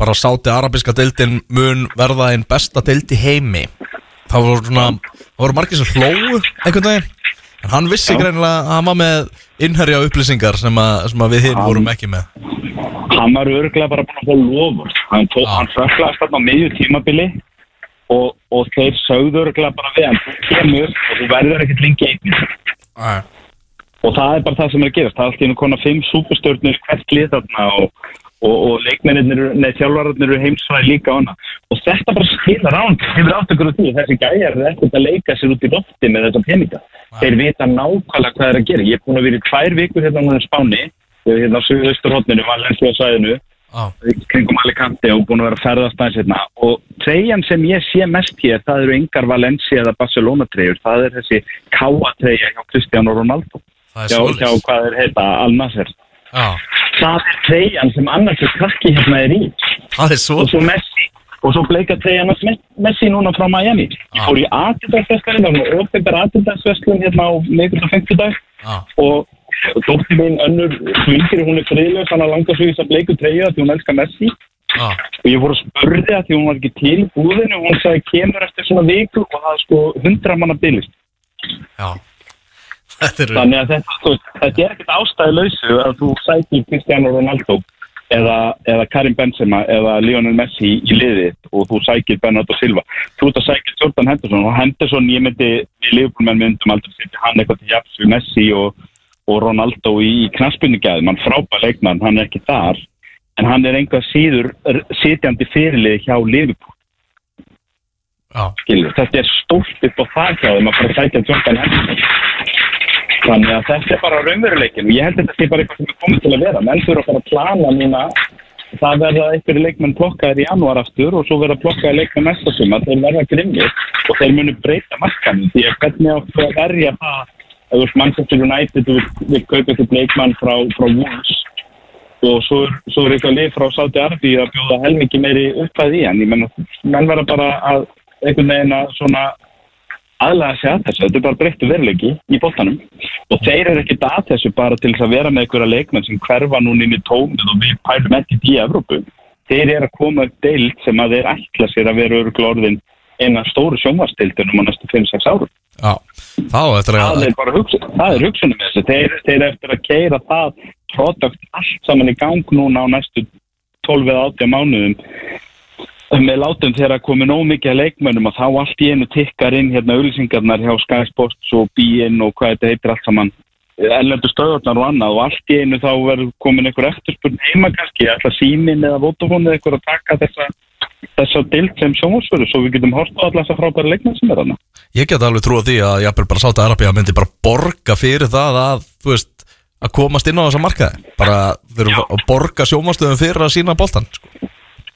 bara sáti arabiska deildin mun verða einn besta deild í heimi það voru svona, það voru margir sem hlóu einhvern veginn, en hann vissi greinilega að hann var með innherja upplýsingar sem, að, sem að við hinn vorum ekki með. hann var öruglega bara búin að fá lofur hann, Já. hann söklaðist þarna á miðju tímabili og, og þeir sögðu öruglega bara við hann þú kemur og þú verður ekkert lengi einnig Æ. og það er bara það sem er að gerast. Það er alltaf einu konar fimm súpustjörnur hvert lið þarna og, og, og leikmennir nei, þjálfararnir eru heimsvæði líka á hana og þetta bara skilar á hann hefur átt ykkur á því þessi gæjar er ekkert að leika sér út í lofti með þessa peninga? Þeir vita nákvæmlega hvað er að gera. Ég er búin að vera í tvær vikur hérna á Spáni hérna á Suðausturhóttinu Valencia svæðinu Á. kringum Alicante og búin að vera að ferðast aðeins hérna. Og treyjan sem ég sé mest hér það eru engar Valencia eða Barcelona treyjur það er þessi Káa treyja hjá Cristiano Ronaldo Svoleiðis. hjá hvað er heita? Al-Nasser Já, það er treyjan sem annars er krakki hérna er í það er svo og svo Messi. Og svo bleika treyjan Me- Messi núna frá Miami. Ég fór í Adidas-veskarinn það var ofenbar Adidas-veskarinn hérna á meður og 50 dag Já, og dóttir mín önnur svingir, hún er friðlega þannig að langa svo í þess að bleiku treyja því hún elskar Messi. Já, og ég fór að spurði að því hún var ekki til búðinu og hún sagði kemur eftir svona viku? Og það er sko hundra manna bylist já Þannig að þetta, þú þetta er ekkert ástæði lausu að þú sækir Cristiano Ronaldo eða, eða Karim Benzema eða Lionel Messi í liðið og þú sækir Bernardo Silva. Þú ert að sækir Jordan Henderson og Henderson, ég myndi, við Liverpoolmenn myndum aldrei setja hann eitthvað til jafs við Messi og, og Ronaldo í, knaspunningæðum. Hann frábær leikmann, hann er ekki þar, en hann er einhvað síður sitjandi fyrirlið hjá Liverpool. Já, Skilur. Þetta er stórt upp á það hjá þeim að fara að sækja Jordan Henderson. Þannig að þetta er bara raunveruleikin og ég held að þetta sé bara eitthvað sem er komið til að vera. Menn þurfa að fara að plana núna. Það verða einhverju leikmenn plokkaðir í janúar aftur og svo verða plokkaðir leikmenn næsta sumar, þeir verða grimmir og þeir munu breyta markanum því að hvernig áttu að verja það? Að þú veist Manchester United við kaupa eitthvað leikmann frá, frá Wolves. Og svo er, svo er eitthvað lið frá Saudi Arbi að bjóða helmingi meiri uppæði í hann, ég menn verða bara að einhvern veginn að svona aðlega sig að þessu, þetta er bara breyttu veruleiki í bóttanum og þeir eru ekkert að þessu bara til þess að vera með einhverja leikmenn sem hverfa núna inn í tómið og við pælum ekkert í Evrópu. Þeir eru að koma upp deild sem að þeir ætla sér að vera öruglega orðin eina stóru sjónvastildunum á næstu 5-6 árum. Já Þá eftir það að er bara hugsun, það er hugsunum þessu. Þeir, þeir eru eftir að keira það produkt allt saman í gang núna á næstu 12 eða 18 mánuðum með látum þegar að komi nóg mikið að leikmönnum að þá allt í einu tikkar inn hérna auðlýsingarnar hjá Sky Sports og BN og hvað þetta heitir allt saman. Ellendu stöðarnar og annað og allt í einu þá verður komin einhver eftirspurn heima kannski, ætla símin eða Vodafone eða einhver að taka þessa þessa dild sem sjónvarsföru svo við getum hort á alla þessa frábæra leikmenn sem er þarna. Ég get alveg trúið því að jafnvel bara Sáta Arabia myndi bara borga fyrir það að, þú veist, að komast inn á þessa markaði. Bara eru að borga sjómastöðum fyrir að sína boltan sko.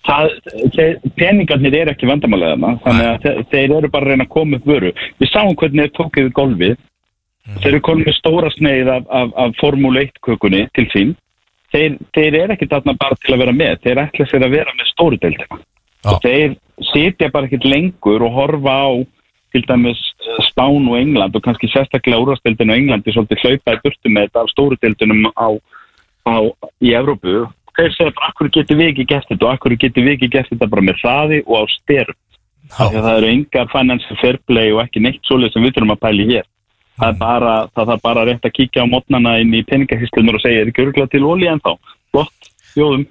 Það, þeir, peningarnir eru ekki vandamálega þarna þannig að þeir, þeir eru bara að reyna að koma upp vöru. Við sáum hvernig þeir tók yfir golfið. Þeir eru komið stóra sneið af, af, af Formule 1 kökunni til sín. Þeir, þeir eru ekki þarna bara til að vera með þeir ætla sér að vera með stóru deildina. Já. og þeir sitja bara ekkert lengur og horfa á til dæmis eh, Spán og England og kannski sérstaklega úrvasteldinu og Englandi svolítið hlaupaði burtu með þetta af stóru deildinum á, á, í Evrópu þeir segja bara, akkur getur við ekki gert þetta? Og akkur getur við ekki gert þetta bara með hraði og á styrum Já. það eru engar financial fair play og ekki neitt svoleið sem við þurfum að pæli hér. Það er bara, það þarf bara rétt að kíkja á mótnana inn í peningahíslunar og segja, er ekki örgulega til olí en þá flott, jóðum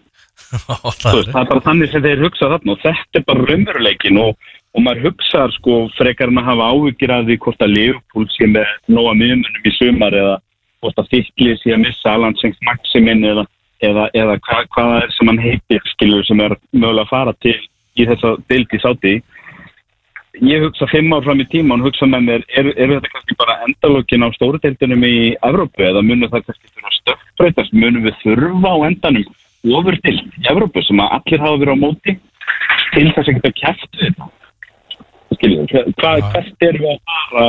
það er bara þannig sem þeir hugsa þarna og þetta er bara raunveruleikin og, og maður hugsa sko frekar að hafa áhyggjur af því hvort að Leopold sé með nóga miðmunum í sumar eða hvort að Fittli sé að missa Alan Sengs Maximin eða, eða, eða hva, hvað það er sem hann heitir skilur sem er mögulega að fara til í þessa deild í sáti ég hugsa fimm ár fram í tíma og hugsa með mér, er, er þetta kannski bara endalókin á stóru deildunum í Evrópu eða munum það kannski þurfa að stökkbreytast? Munum við þurfa á endanum ofur til Evrópu sem að allir hafa verið á móti til þess að geta kæft við þetta? Skiljum, hvað, er við að fara?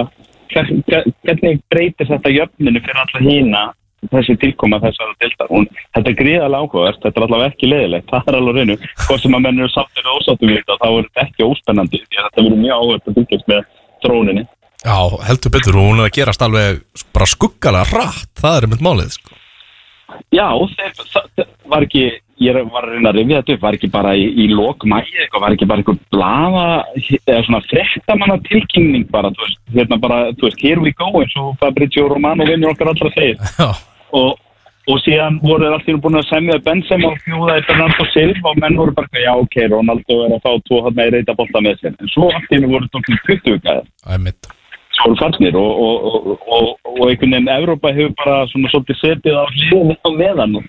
Hver, hver, hvernig breytir þetta jöfninu fyrir alla hína þessi tilkoma þessara dildar og þetta er gríðalega áhugavert, þetta er allavega ekki leiðilegt það er alveg reynu, hvað sem að menn eru sáttir og ósáttum við þetta, þá er þetta ekki óspennandi því að þetta verður mjög áhugavert að fylgjast með dróninni Já, heldur betur og hún er að gerast alveg bara skuggalega hratt, það er einmitt málið sko. Já, þeir, það, var ekki, ég var að reyna að rifja þetta upp, var ekki bara í, í lok mægi eitthvað, var ekki bara eitthvað blaða, eða svona frettamanna tilkynning bara, þú veist, hérna bara, þú veist, here we go eins og Fabrizio Romano vinnur okkar allra segir. Já, og, og síðan voru þeir alltaf búin að semja Benzema og fjóða í Bernardo Silva og menn voru bara, já ok, Ronaldo er að fá tvo hann með reyta bolta með sér, en svo alltaf voru tókum 20 gæðar einmitt. Svo eru fannir og, og, og, og, og einhvern veginn Evrópa hefur bara svona svolítið setið á hliðinu á meðan og,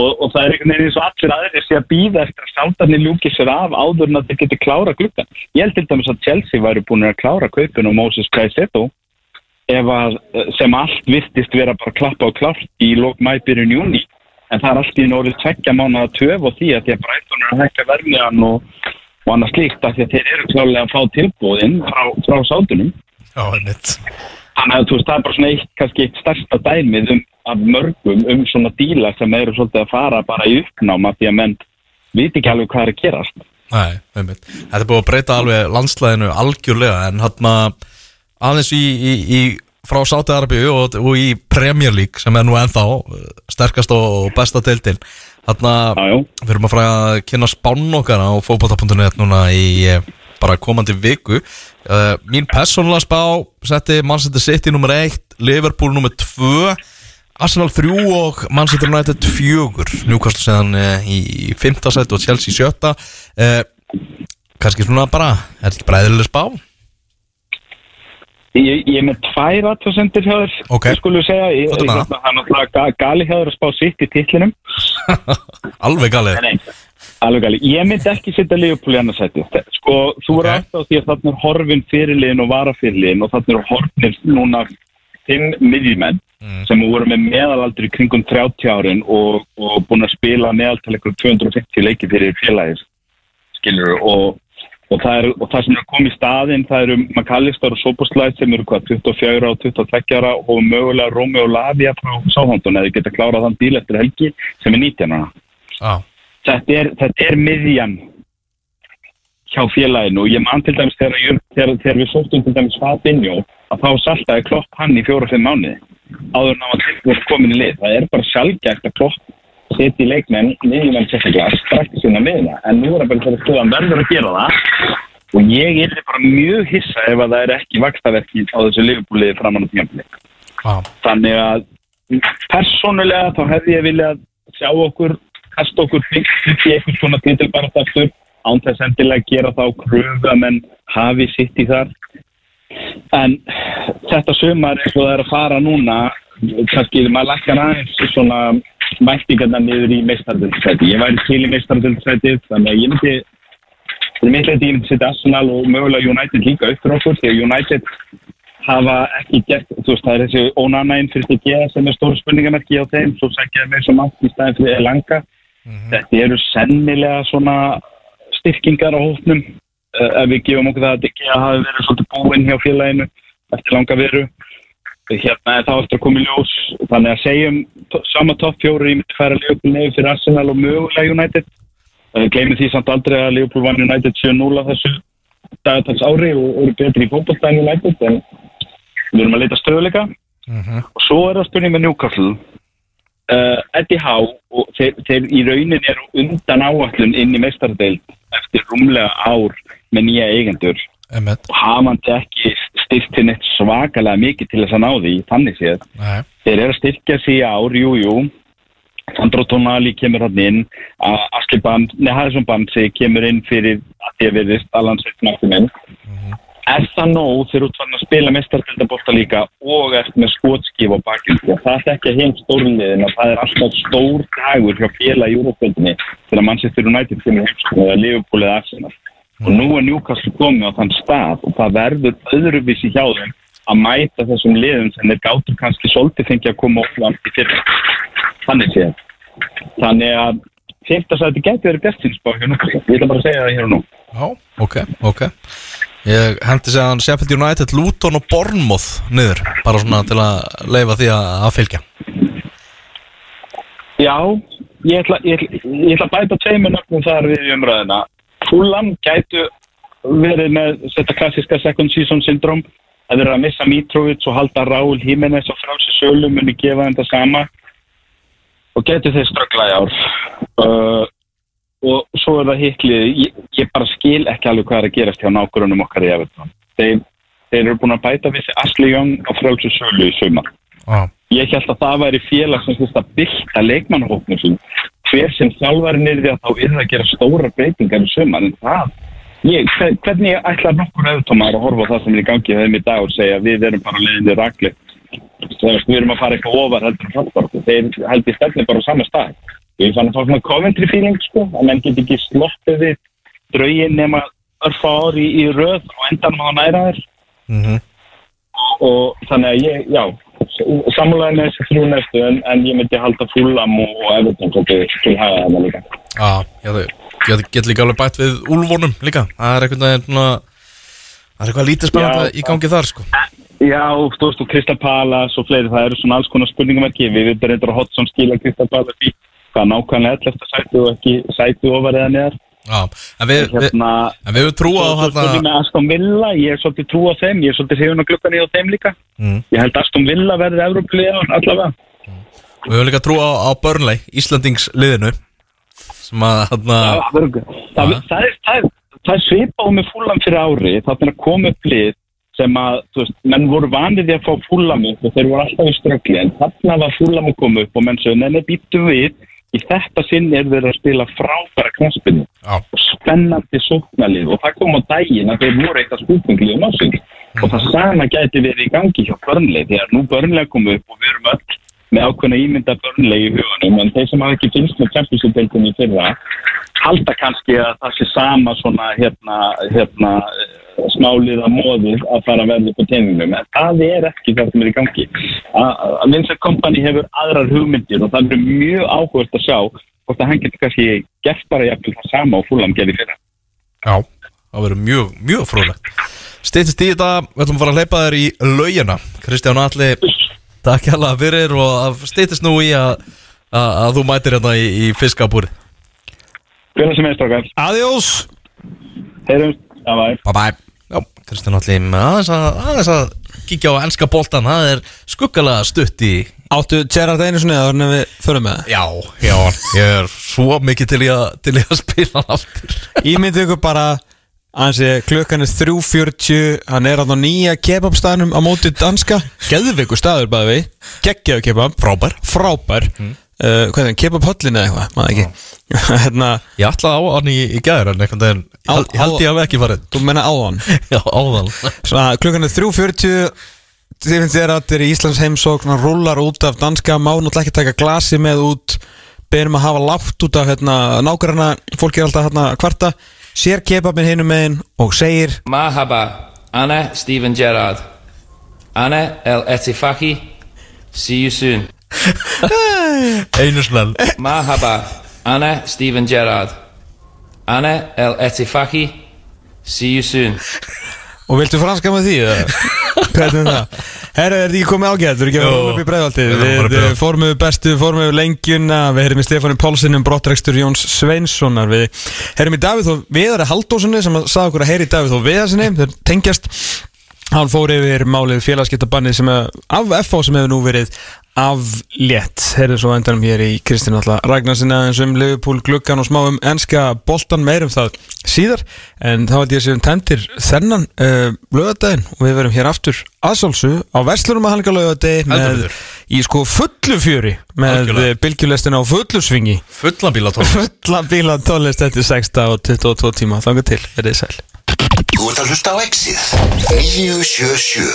og það er einhvern veginn eins og allir aðrir sé að býða eftir að sátarnir ljúki sér af áður en að þeir geti klára glukkan. Ég held til dæmis að Chelsea væri búin að klára kaupin og Moses Caicedo að sem allt virtist vera bara klappa og klárt í lók mæbyrjun júni en það er allt í norðið tveggja mánu að töf og því að því að Brighton er að hækka vermiðan og, og annað slíkt að því að þeir eru klálega að fá tilbúðinn frá, frá sátunum. Já, einmitt. Þannig að þú veist, það er bara svona eitt, kannski eitt stærsta dæmið um, af mörgum um svona díla sem eru svolítið að fara bara í uppnáma því að menn viti ekki alveg hvað er að gerast. Nei, einmitt. Þetta er búið að breyta alveg landslæðinu algjörlega en hann aðeins í, í, í frá Sáti Arabíu og, og í Premier League sem er nú ennþá eh, sterkast og besta deildin Já, já. við erum að fara að kynna spánn okkar á fókbóta.net núna í, eh, bara komandi viku uh, Mín persónulega spá setti Manchester City nummer 1 Liverpool nummer 2 Arsenal 3 og Manchester United 4 Newcastle séðan uh, í 5. set og Chelsea 7. Uh, kannski svona bara er þetta ekki bræðilega spá? Ég, ég er með tvær aðtöðsendir hjá þér, Ok. ég skulle segja. Ég, er ég, það? er náttúrulega ga- gali hjá þér að spá sitt í titlinum. Alveg galið Nei. Alveg gali. Ég myndi ekki setja Leopold í annarsæti. Sko, þú Ok. er alltaf því að þarna er horfin fyrirliðin og varafyrirliðin og þarna eru horfnir núna fimm miðjumenn sem voru með meðalaldur í kringum 30 árin og, og búin að spila meðaltal ykkur 250 leiki fyrir félagis skilur og, og, það er, og það sem er komið í staðinn það eru McAllister og Soboslæð sem eru hvað 24 og 22 ára og mögulega Romeo Lavia frá Sáhandun eða geta klárað þann bíl eftir helgi sem er 19 ára ah. þetta er, er miðjan hjá félaginu og ég man til dæmis þegar, þegar, þegar við sóttum til dæmis Fabinho að þá saltaði klopp hann í fjóra-fimm mánuði áður en hann var tilbúin komin í lið það er bara sjálfgægt að klopp setja í leikmenn, miðjumenn sérstaklega strax sína miðna, en nú er það bara þegar skoðan verður að gera það. Og ég er bara mjög hissa ef að það er ekki vakstaverki á þessu liðbúliði framan á tímafili Ah. þannig að persónulega þá hefði ég viljað sjá okkur kasta okkur fyrst í eitthvað svona titilbarastaftur án þess endilega að gera þá kröfu að menn hafi sitt í þar. En þetta sumar eins og það er að fara núna kannski maður lakkar aðeins svona mættingarna niður í meistardöldsæti ég væri til í meistardöldsæti þannig að ég myndi fyrir mitt leiti ég myndi setja Arsenal og mögulega United líka upp fyrir okkur því að United hafa ekki gert, þú veist, það er þessi ónanægin fyrir því geða sem er stóru spurningamerki á þeim, svo sækjaði mér sem átt í staðin fyrir Elanga. Þetta eru sennilega svona styrkingar á hófnum uh, ef við gefum okkur það að að hafi verið svolítið búinn hjá félaginu eftir langa veru. Hérna það eftir að koma í ljós, þannig að segjum sama topp fjóri í myndi færa Leopold nefn fyrir Arsenal og mögulega United. Uh, Gleimum því samt aldrei að Leopold vann United 7-0 á þessu dagatals ári og eru betri í fótballtæðin United en við erum að leita stöðuleika og svo er það spurning með Newcastle. Uh, Eddie Howe og þeir, þeir í raunin eru undan áallun inn í meistardeild eftir rúmlega ár með nýja eigendur. Og hafandi ekki styrkt neitt svakalega mikið til þess að ná því þannig séð. Nei. þeir eru að styrkja sig í ár, jú, jú. Sandro Tonali kemur hann inn. Asli Band, nei Harrison Bandsi kemur inn fyrir að því að viðist Allan Sveitt minn er það nóg þegar þú ert farin að spila mestardeldabolta líka og ert með á bakinn því að það er ekki heim stórliðin að það er alltaf stór dagur hjá félag í Júrópöldinni til að Manchester United kemur heimskum eða Liverpool eða Arsenal og nú er Newcastle komið á þann stað og það verður öðruvísi hjá þeim að mæta þessum liðum sem þeir gátur kannski svolítið fengi að koma oflant í fyrir þannig séð. Þannig að fyrsta sæti gæti verið bestinsbá hjá Newcastle. Ég ætla bara að segja það hér og nú. Já, ok, ok. Ég hendi segja hann Sheffield United, Luton og Bournemouth niður, bara svona til að leifa því að, að fylgja. Já, ég ætla, ég, ætla, ég ætla að bæta tveimur nöfnum þar við í Fulham gætu verið með þetta klassiska second season syndrom að vera að missa Mitrovic og halda Raúl Jiménez á frálsi sölu muni gefa það sama og gætu þeir ströggla í ár. Uh, og svo er það hiklið, ég, ég bara skil ekki alveg hvað er að gerast hjá nákvæmum okkar í Everton. Þeir, þeir eru búin að bæta við sig Asli Young á frálsi sölu í sumar Já, ég held að það væri félag sem þurft að bylta leikmannahóknum sín hver sem þjálfari niður að þá er það að gera stóra breytingar í sömur en það, ég, hver- hvernig ætlar nokkur auðvitaðmaður að horfa á það sem er í gangi þeim í dag og segja við erum bara leiðinni rakli við erum að fara eitthvað ofar heldur en fráttbarku þeir held í stefni bara á sama stað. Ég fann að fá svona Coventry feeling sko, að menn get ekki sloppið við draugin nema örfa ári í, í röð og endanum á að næra þér. Mhm. Og þannig að ég, já samúlega með þessi þrjú næstu en, en ég myndi halda fúlam og, og Everton svolítið til hafa það líka. Já, Ég get líka alveg bætt við úlvonum líka. Það er eitthvað svona Það eitthvað lítið spennandi Já. í gangi þar sko. Já, þú veist, og Krista Palas og fleiri, það eru svona alls konar spurningamarki við veitum reyndur að Hodgson skila Krista Palas í hvað nákvæmlega 11. sæti og ekki sæti ofar eða neðar Já, en við, hérna, en við trúa á hérna með Aston Villa, ég er svolítið trú á þeim ég er svolítið hrifun á glukkan í á þeim líka. Mm, ég held Aston Villa verði Evroplið allavega. Við höfum líka trúa á, á Burnley, Íslandingsliðinu sem að hérna það, það, það, það, er, það er það er svipað með fúlam fyrir ári þannig að koma upp lið sem að, þú veist, menn voru vanið því að fá fúlam upp og þeir voru alltaf í ströggli en þarna var fúlam að koma upp og menn sögðu, neina býttu við í þetta sinn er þeir að spila fráfæra knaspinu Já. og spennandi sóknalið og það kom á daginn að þeir voru eitthvað skúpinglið um ásing og það sama gæti verið í gangi hjá börnleik þegar nú börnleik kom upp og við erum öll með ákveðna ímynda börnleik í hugunum en þeir sem hafa ekki finnst með Champions-League-deildinni í fyrra halda kannski að það sé sama svona hérna, hérna eh, smálið að móðið að fara að verða upp á teiningnum en það er ekki það sem er í gangi. Að Vincent Kompany hefur aðrar hugmyndir og það er mjög áhugast að sjá hvort að hann getur kannski gert bara jafnvel það sama og fúlam gerði fyrra. Já, það verður mjög, mjög fróðlegt. Stýttist í þetta, við ætlum að fara að hleypa þér í laugina. Kristján Alli, takk hérlega fyrir og stýttist nú í að, að, að þú mætir hérna í, í fiskabúri Hvernig sem er strákar, Adiós. Heyrjumst, það var Bye bye Já, Kristján Alli, aðeins að, aðeins að kíkja á enska boltan, það er skuggalega stutt í Áttu Gerard einu sinni að við förum með það? Já, já, ég er svo mikið til í að, til í að spila hann aftur. Ímyndið ykkur bara Ansi, klukkan er 3.40 Hann er á nýja kebabstaðnum á móti danska. Geðveikur staður bæði við Geggjaðu kebab. Frábær. Frábær. Mm. uh, Hvað er það, kebabhollin eða eitthvað? Maður ekki. Hérna, Ég ætlaði á hann í, í gæður en einhvern veginn Á- held, á- ég að ekki farið. Þú menna áðan? Já, áðan. Svona, klukkan er 3.40 Þið finnst þér að þetta er í Íslands heimsókn Hann rúlar út af danska Má náttúrulega ekki taka glasi með út Beðum að hafa látt út af hérna, nágranna Fólk er alltaf hérna að kvarta Sér kebabin hinum megin og segir Marhaba, Anna Steven Gerrard. Anna El Etifaki. See you soon. Einu snell Marhaba, Anna Steven Gerrard. Anna El Etifaki. See you soon. Og viltu franska með því? Hvernig er það? Herra, er því komið ágætt? Þú eru ekki að fara upp í breiðaltið Við við bestu, við lengjuna Við heyrum í Stefáni Pálsson um brottrekstur Jóns Sveinssonar Við heyrum í Davíð og Viðari Haldósinni sem sagði okkur að heyri í Davíð og Viðarsinni Þeir tengjast Hann fór yfir málið félagskiptabannið sem er af FH sem hefur nú verið aflétt. Heyrðu svo endanum hér í Kristinn alltaf Ragnarsin aðeins um Liverpool gluggan og smá um enska boltan meirum það síðar. En þá held ég að séum tendir þennan uh, lögadaginn og við verum hér aftur aðsálsu á Veslurum að halga lögadegi Heldur með í sko fullu fjöri með Algjörlega. bylgjulestin á fullu svingi. Fullan bíla tónlist fulla bíla tónlist eftir 6 og 22 tíma. Þangar til, verðið sæl Þú ert að hlusta á Exið. 977